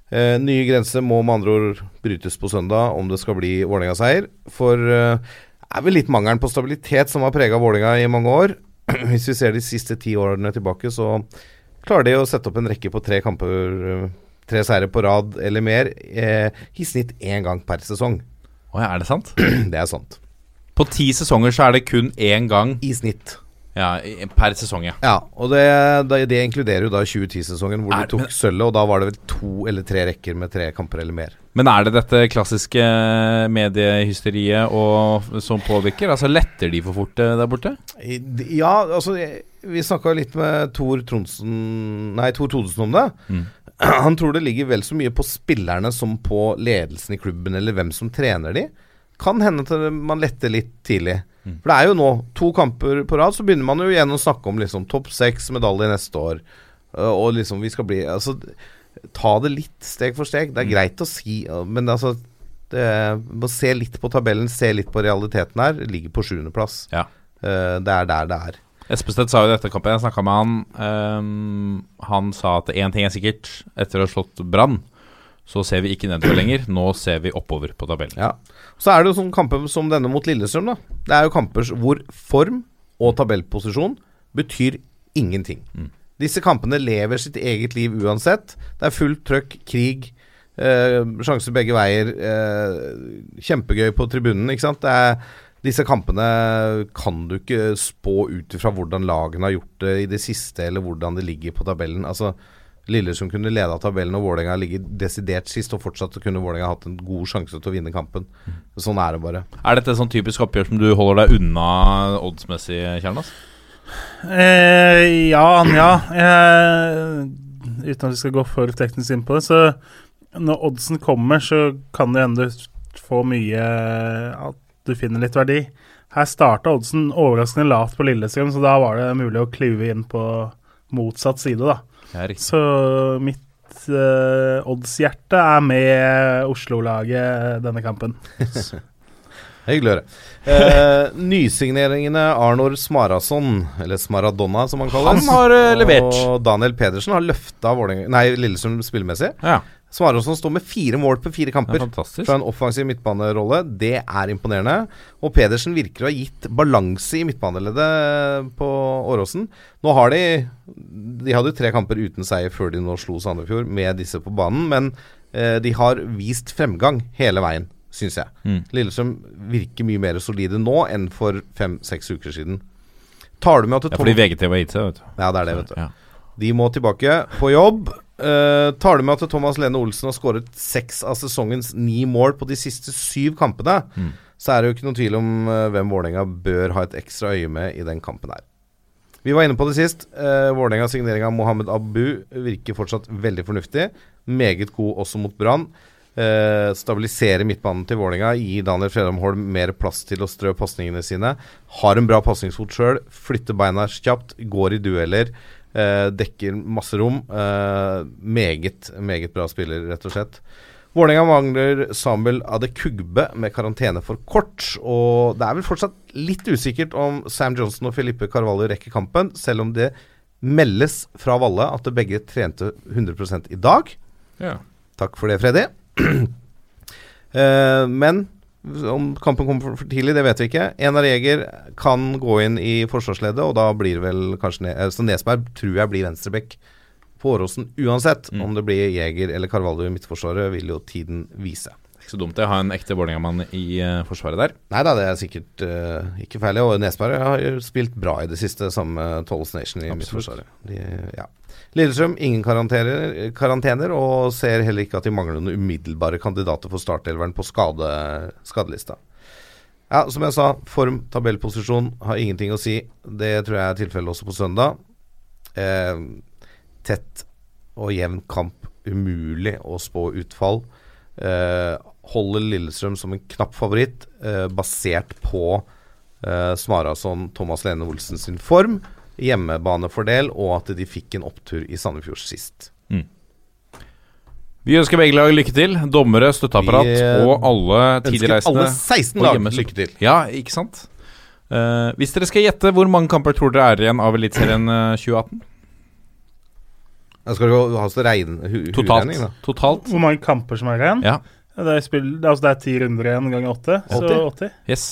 Eh, nye grenser må med andre ord brytes på søndag om det skal bli Vålerenga-seier. For eh, det er vel litt mangelen på stabilitet som har prega Vålerenga i mange år. Hvis vi ser de siste ti årene tilbake, så klarer de å sette opp en rekke på tre kamper, eh, tre seire på rad eller mer, eh, i snitt én gang per sesong. Å ja, er det sant? Det er sant. På ti sesonger så er det kun én gang I snitt. Ja, per sesong, ja. Ja, og det, det, inkluderer jo da 2010-sesongen, hvor de tok sølvet, og da var det vel to eller tre rekker med tre kamper eller mer. Men er det dette klassiske mediehysteriet og, som påvirker? Altså Letter de for fort eh, der borte? Ja, altså Vi snakka litt med Tor Tronsen Nei, Tor Todesen om det. Mm. Han tror det ligger vel så mye på spillerne som på ledelsen i klubben, eller hvem som trener de. Kan hende at man letter litt tidlig. Mm. For det er jo nå, to kamper på rad, så begynner man jo igjen å snakke om liksom topp seks medalje neste år. øh, Og liksom vi skal bli Altså, ta det litt steg for steg. Mm. Det er greit å si, øh, men altså det, må se litt på tabellen, se litt på realiteten her. Ligger på sjuendeplass. Ja. Eh, det er der det er. Espested sa jo dette kampen jeg snakka med han um, Han sa at én ting er sikkert. Etter å ha slått Brann, så ser vi ikke nedover lenger. Nå ser vi oppover på tabellen. Ja. Så er det jo sånn kamper som denne mot Lillestrøm, da. Det er jo kamper hvor form og tabellposisjon betyr ingenting. Mm. Disse kampene lever sitt eget liv uansett. Det er fullt trøkk, krig, eh, sjanser begge veier. Eh, kjempegøy på tribunen, ikke sant. Det er, disse kampene kan du ikke spå ut ifra hvordan lagene har gjort det i det siste, eller hvordan det ligger på tabellen. Altså, Lillestrøm kunne leda tabellen, og Vålerenga ligger desidert sist, og fortsatt kunne Vålerenga hatt en god sjanse til å vinne kampen. Sånn er det bare. Er dette et sånn typisk oppgjør som du holder deg unna oddsmessig, Kjernas? Eh, ja, ja. Eh, uten at vi skal gå for teknisk inn på det, så når oddsen kommer, så kan det hende du får mye At du finner litt verdi. Her starta oddsen overraskende lavt på Lillestrøm, så da var det mulig å klive inn på motsatt side, da. Ja. Så mitt uh, oddshjerte er med Oslo-laget denne kampen. Hyggelig å høre. Eh, nysigneringene Arnor Smarason, eller Smaradonna som han kalles, Han har uh, levert. og Daniel Pedersen har løfta Lillestrøm spillemessig. Ja, Smarason står med fire mål på fire kamper. er. Fra en offensiv midtbanerolle. Det er imponerende. Og Pedersen virker å ha gitt balanse i midtbaneleddet på Åråsen. Nå har de De hadde jo tre kamper uten seier før de nå slo Sandefjord med disse på banen, men eh, de har vist fremgang hele veien, syns jeg. Mm. Lillestrøm virker mye mer solide nå enn for fem-seks uker siden. Tar du med at Ja, Tom- fordi VGTV har gitt seg, vet du. Ja, det er det, vet du. Ja. De må tilbake på jobb. Eh, tar du med at Thomas Lene Olsen har skåret seks av sesongens ni mål på de siste syv kampene, Mm. så er det jo ikke noen tvil om uh, hvem Vålerenga bør ha et ekstra øye med i den kampen her. Vi var inne på det sist. Uh, Vålerengas signering av Mohammed Abu virker fortsatt veldig fornuftig. Meget god også mot Brann. Uh, stabilisere midtbanen til Vålerenga, gi Daniel Fredholm Holm mer plass til å strø pasningene sine. Har en bra pasningsfot sjøl, flytter beina kjapt, går i dueller. Eh, dekker masse rom. Eh, meget, meget bra spiller, rett og slett. Vålerenga mangler Samuel Adekugbe med karantene for kort. Og det er vel fortsatt litt usikkert om Sam Johnson og Felipe Carvalho rekker kampen, selv om det meldes fra Valle at begge trente 100 i dag. Ja. Takk for det, Freddy. Eh, men Om kampen kommer for, tidlig, det vet vi ikke. Enar Jeger kan gå inn i forsvarsleddet, og da blir det vel kanskje ne Så Nesberg tror jeg blir venstreback på Åråsen uansett. Mm. Om det blir Jeger eller Carvalho i midtforsvaret, vil jo tiden vise. Ikke så dumt å ha en ekte Vålerenga-mann i uh, forsvaret der. Nei da, det er sikkert uh, ikke feil. Og Nesberg har jo spilt bra i det siste, sammen med Tolls Nation i Absolutt. midtforsvaret. De, ja. Lillestrøm ingen karantener, og ser heller ikke at de mangler noen umiddelbare kandidater for startelveren på skade, skadelista. Ja, som jeg sa, form, tabellposisjon har ingenting å si. Det tror jeg er tilfellet også på søndag. Eh, tett og jevn kamp, umulig å spå utfall. Eh, holder Lillestrøm som en knapp favoritt, eh, basert på eh, Smarason, Thomas Lene Olsen sin form, hjemmebanefordel, og at de fikk en opptur i Sandefjord sist. Vi ønsker begge lag lykke til. Dommere, støtteapparat Vi, eh, og alle Ønsker tilreisende. alle 16 lag lykke til. Ja, ikke sant? Uh, hvis dere skal gjette, hvor mange kamper tror dere er igjen av Eliteserien eh, 2018? Jeg Skal du ha så regn, hu, Totalt. da? Totalt. Hvor mange kamper som er igjen? Ja. Det er, spill, altså det er ti runder igjen ganger åtte. Så 80. 80. Yes.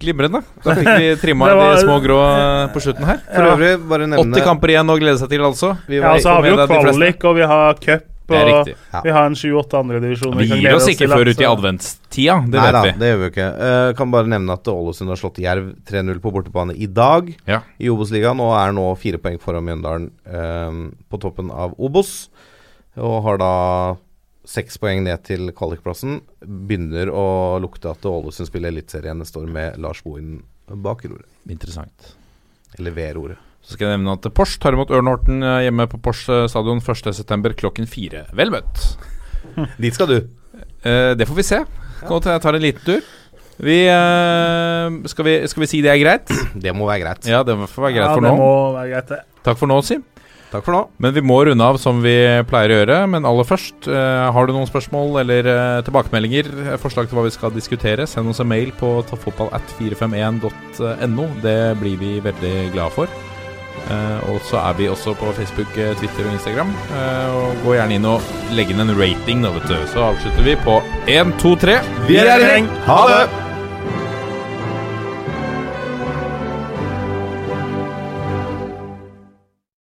Glimrende. Da fikk vi trimma var- de små grå eh, på slutten her. For Ja. øvrig, bare nevne 80 kamper igjen å glede seg til, altså. Vi Ja, så har vi jo kvalik, og vi har cup, og. Ja. vi har en sju-åtte andre divisjoner. Vi gir oss ikke før ut i adventstida, det Nei vet da, vi. det gjør vi ikke. Uh, kan bare nevne at Ålesund har slått Jerv 3-0 på bortebane i dag Ja. i Obos-ligaen, og er nå fire poeng foran Mjøndalen uh, på toppen av Obos. Og har da seks poeng ned til kvalikplassen. Begynner å lukte at Ålesund spiller Eliteserien neste år med Lars Bohin bak roret. Interessant. Eller ved roret. Så skal jeg nevne at Pors tar imot Ørn Horten eh, hjemme på Pors eh, stadion 1.9. klokken fire. Vel møtt. Dit skal du. Eh, det får vi se. Godt jeg tar en liten tur. Vi, eh, skal vi Skal vi si det er greit? Det må være greit. Ja, det får være greit ja, for det nå. må være greit, det. Takk for nå, Sim. Takk for nå. Men vi må runde av som vi pleier å gjøre. Men aller først, eh, har du noen spørsmål eller eh, tilbakemeldinger, eh, forslag til hva vi skal diskutere, send oss en mail på tofffotballat451.no. Det blir vi veldig glade for. Eh, og så er vi også på Facebook, Twitter og Instagram. Eh, og Gå gjerne inn og legg inn en rating, da, vet du. Så avslutter vi på 1, 2, 3. Vi er i gjeng. Ha det!